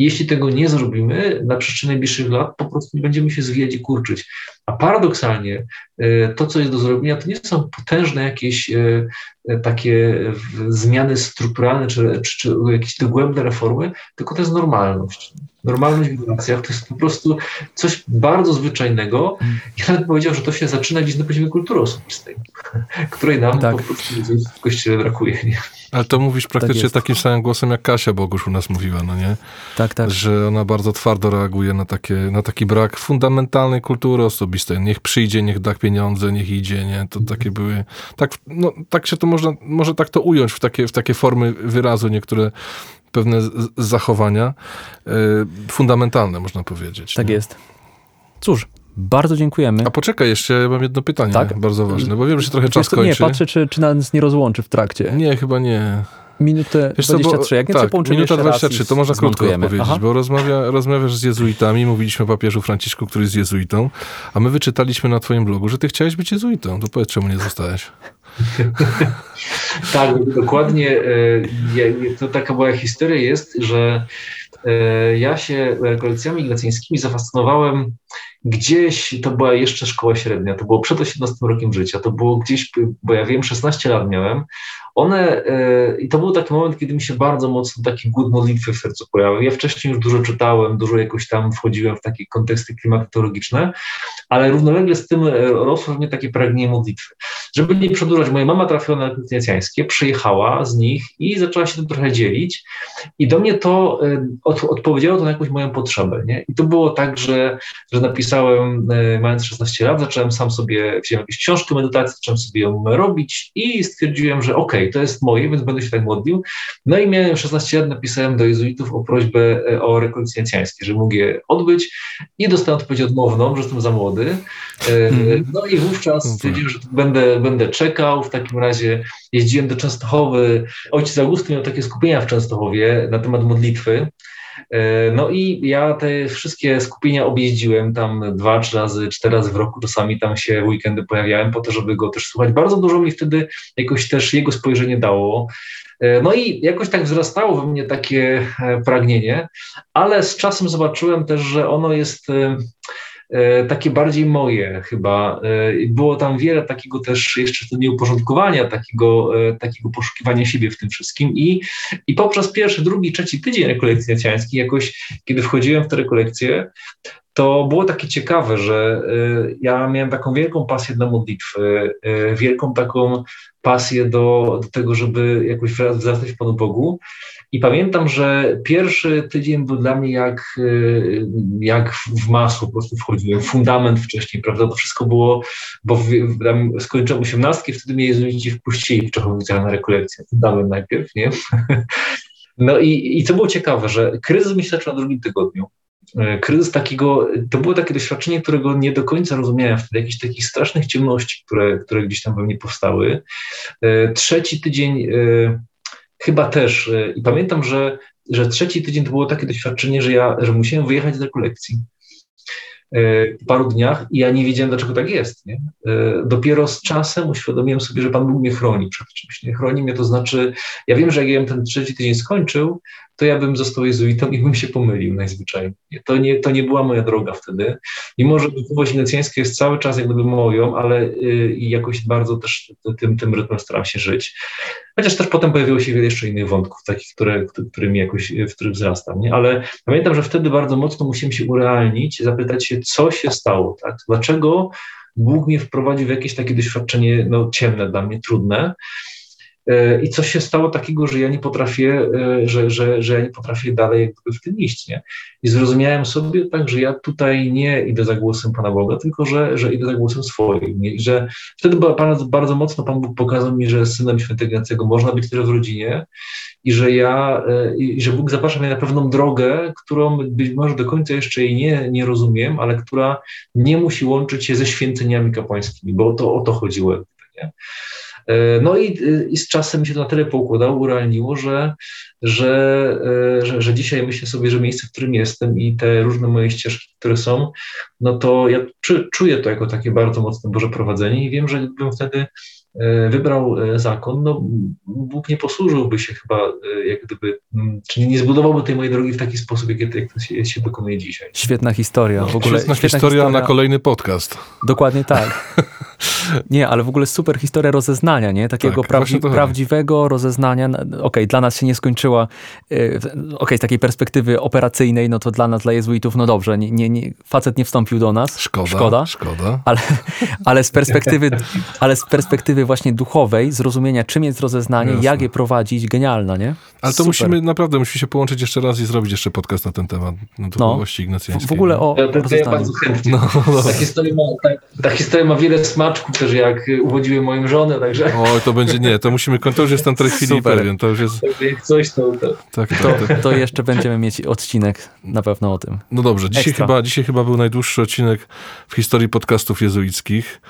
Jeśli tego nie zrobimy, na przestrzeni najbliższych lat po prostu nie będziemy się zwijać i kurczyć. A paradoksalnie e, to, co jest do zrobienia, to nie są potężne jakieś e, e, takie zmiany strukturalne czy, czy, czy jakieś dogłębne reformy, tylko to jest normalność. Normalność w relacjach to jest po prostu coś bardzo zwyczajnego. Ja nawet powiedział, że to się zaczyna gdzieś na poziomie kultury osobistej, *laughs* której nam tak. po prostu w kościele brakuje. Nie? Ale to mówisz praktycznie tak takim samym głosem, jak Kasia Bogusz u nas mówiła, no nie? Tak, tak. Że ona bardzo twardo reaguje na, takie, na taki brak fundamentalnej kultury osobistej. Niech przyjdzie, niech da pieniądze, niech idzie, nie? To takie były... Tak, no, tak się to można, może tak to ująć w takie, w takie formy wyrazu, niektóre pewne z, zachowania y, fundamentalne, można powiedzieć. Tak nie? jest. Cóż, bardzo dziękujemy. A poczekaj, jeszcze mam jedno pytanie, tak? bardzo ważne, bo wiem, że trochę czas kończy. Nie, patrzę, czy, czy nas nie rozłączy w trakcie. Nie, chyba nie. Minutę Wiesz 23, jak nie tak, minuta 23, to można krótko odpowiedzieć, Aha. bo rozmawia, rozmawiasz z jezuitami, mówiliśmy o papieżu Franciszku, który jest jezuitą, a my wyczytaliśmy na twoim blogu, że ty chciałeś być jezuitą. To powiedz, czemu nie zostałeś? *laughs* tak, dokładnie. E, to taka była historia jest, że e, ja się rekolekcjami ignacyjskimi zafascynowałem gdzieś, to była jeszcze szkoła średnia, to było przed 18 rokiem życia, to było gdzieś, bo ja wiem, 16 lat miałem, one, e, i to był taki moment, kiedy mi się bardzo mocno taki głód modlitwy w sercu pojawił. Ja wcześniej już dużo czytałem, dużo jakoś tam wchodziłem w takie konteksty klimatologiczne, ale równolegle z tym e, rosło w mnie takie pragnienie modlitwy. Żeby nie przedłużać, moja mama trafiła na lekcje przyjechała z nich i zaczęła się tym trochę dzielić i do mnie to e, od, odpowiedziało to na jakąś moją potrzebę. Nie? I to było tak, że, że napisałem, mając 16 lat, zacząłem sam sobie, wziąłem jakieś książki medytacji, zacząłem sobie ją robić i stwierdziłem, że okej, okay, to jest moje, więc będę się tak modlił. No i miałem 16 lat, napisałem do jezuitów o prośbę e, o rekolekcjonicjańskie, że mógł je odbyć i dostałem odpowiedź odmowną, że jestem za młody. Mm. No i wówczas stwierdziłem, że będę, będę czekał. W takim razie jeździłem do Częstochowy. Ojciec Augustyn miał takie skupienia w Częstochowie na temat modlitwy. E, no i ja te wszystkie skupienia objeździłem tam dwa, trzy razy, cztery razy w roku, czasami tam się weekendy pojawiałem po to, żeby go też słuchać. Bardzo dużo mi wtedy jakoś też jego spojrzenie dało. E, no i jakoś tak wzrastało we mnie takie e, pragnienie, ale z czasem zobaczyłem też, że ono jest takie bardziej moje chyba. E, było tam wiele takiego też jeszcze nieuporządkowania, takiego, e, takiego poszukiwania siebie w tym wszystkim i, i poprzez pierwszy, drugi, trzeci tydzień rekolekcji jakoś, kiedy wchodziłem w te rekolekcje, to było takie ciekawe, że ja miałem taką wielką pasję dla modlitwy, wielką taką pasję do, do tego, żeby jakoś wzrastać w Panu Bogu. I pamiętam, że pierwszy tydzień był dla mnie jak, y, jak w masło, po prostu wchodziłem, fundament wcześniej, prawda, to wszystko było, bo w, tam skończyłem osiemnastki, wtedy mnie jezuici wpuścili w Czechowicach na rekolekcję, fundament najpierw, nie? *laughs* No i, i to było ciekawe, że kryzys mi się zaczął na drugim tygodniu. Y, kryzys takiego, to było takie doświadczenie, którego nie do końca rozumiałem wtedy, jakichś takich strasznych ciemności, które, które gdzieś tam we mnie powstały. Y, trzeci tydzień chyba też. E, I pamiętam, że, że trzeci tydzień to było takie doświadczenie, że ja że musiałem wyjechać do kolekcji e, po paru dniach i ja nie wiedziałem, dlaczego tak jest. Nie? E, dopiero z czasem uświadomiłem sobie, że Pan Bóg mnie chroni przed czymś. Nie chroni mnie, to znaczy, ja wiem, że jak ja ten trzeci tydzień skończył, to ja bym został jezuitą i bym się pomylił najzwyczajniej. To nie, to nie była moja droga wtedy. Mimo, że duchowość inocjańska jest cały czas jak gdyby moją, ale yy, jakoś bardzo też tym, tym rytmem staram się żyć. Chociaż też potem pojawiło się wiele jeszcze innych wątków, takich, które, którymi jakoś, w których wzrastam. Nie? Ale pamiętam, że wtedy bardzo mocno musiałem się urealnić, zapytać się, co się stało, tak? Dlaczego Bóg mnie wprowadził w jakieś takie doświadczenie no, ciemne dla mnie, trudne. E, I coś się stało takiego, że ja nie potrafię, e, że, że, że ja nie potrafię dalej w tym iść, nie? I zrozumiałem sobie tak, że ja tutaj nie idę za głosem Pana Boga, tylko że, że idę za głosem swoim. I że wtedy bardzo, bardzo mocno Pan Bóg pokazał mi, że synem świętego Jacego można być też w rodzinie i że ja, e, i że Bóg zaprasza mnie na pewną drogę, którą być może do końca jeszcze jej nie, nie rozumiem, ale która nie musi łączyć się ze święceniami kapłańskimi, bo to o to chodziło. Nie? E, no i, i z czasem się to na tyle poukładało, urealniło, że, że, e, że, że dzisiaj myślę sobie, że miejsce, w którym jestem i te różne moje ścieżki, które są, no to ja czuję to jako takie bardzo mocne Boże prowadzenie i wiem, że bym wtedy E, wybrał zakon, no Bóg nie posłużyłby się chyba, jak gdyby, czyli nie zbudowałby tej mojej drogi w taki sposób, jak, jak to się, się dokonuje dzisiaj. Świetna historia. W ogóle, świetna, świetna historia, historia na kolejny podcast. Dokładnie tak. *laughs* *laughs* Nie, ale w ogóle super historia rozeznania, nie? Takiego tak, prawdzi prawdziwego rozeznania. Okej, okay, dla nas się nie skończyła, okej, okay, z takiej perspektywy operacyjnej, no to dla nas, dla jezuitów, no dobrze, nie, nie, nie, facet nie wstąpił do nas. Szkoda, szkoda. szkoda. Ale, *laughs* ale, z perspektywy, ale z perspektywy właśnie duchowej, zrozumienia, czym jest rozeznanie, Jasne. jak je prowadzić, genialna, nie? Ale to Super. musimy, naprawdę, musimy się połączyć jeszcze raz i zrobić jeszcze podcast na ten temat, na duchowości no, Ignacjańskiej. W ogóle o ja, to, ja bardzo chętnie. No, no. Ta, historia ma, ta, ta, historia ma wiele smaczków też, jak uwodziłem moją żonę, także... O, to będzie, nie, to musimy, to już jestem tej chwili Super. pewien, to już jest... Jak coś, to... to... Tak, tak, to, tak. to jeszcze będziemy mieć odcinek na pewno o tym. No dobrze, dzisiaj chyba, dzisiaj chyba był najdłuższy odcinek w historii podcastów jezuickich.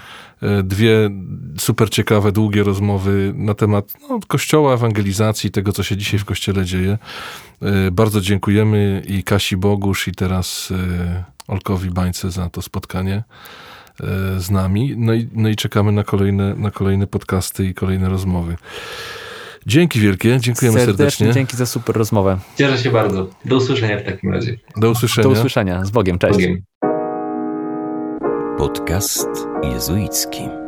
E, dwie super ciekawe, długie rozmowy na temat no, kościoła, ewangelizacji, tego, co się dzisiaj w kościele dzieje. E, bardzo dziękujemy i Kasi Bogusz, i teraz e, Olkowi Bańce za to spotkanie z nami. No i, no i czekamy na kolejne, na kolejne podcasty i kolejne rozmowy. Dzięki wielkie, dziękujemy serdecznie. serdecznie. Dzięki za super rozmowę. Cieszę się bardzo. Do usłyszenia w takim razie. Do usłyszenia. Do usłyszenia. Z Bogiem. Cześć. Z Bogiem. Podcast jezuicki.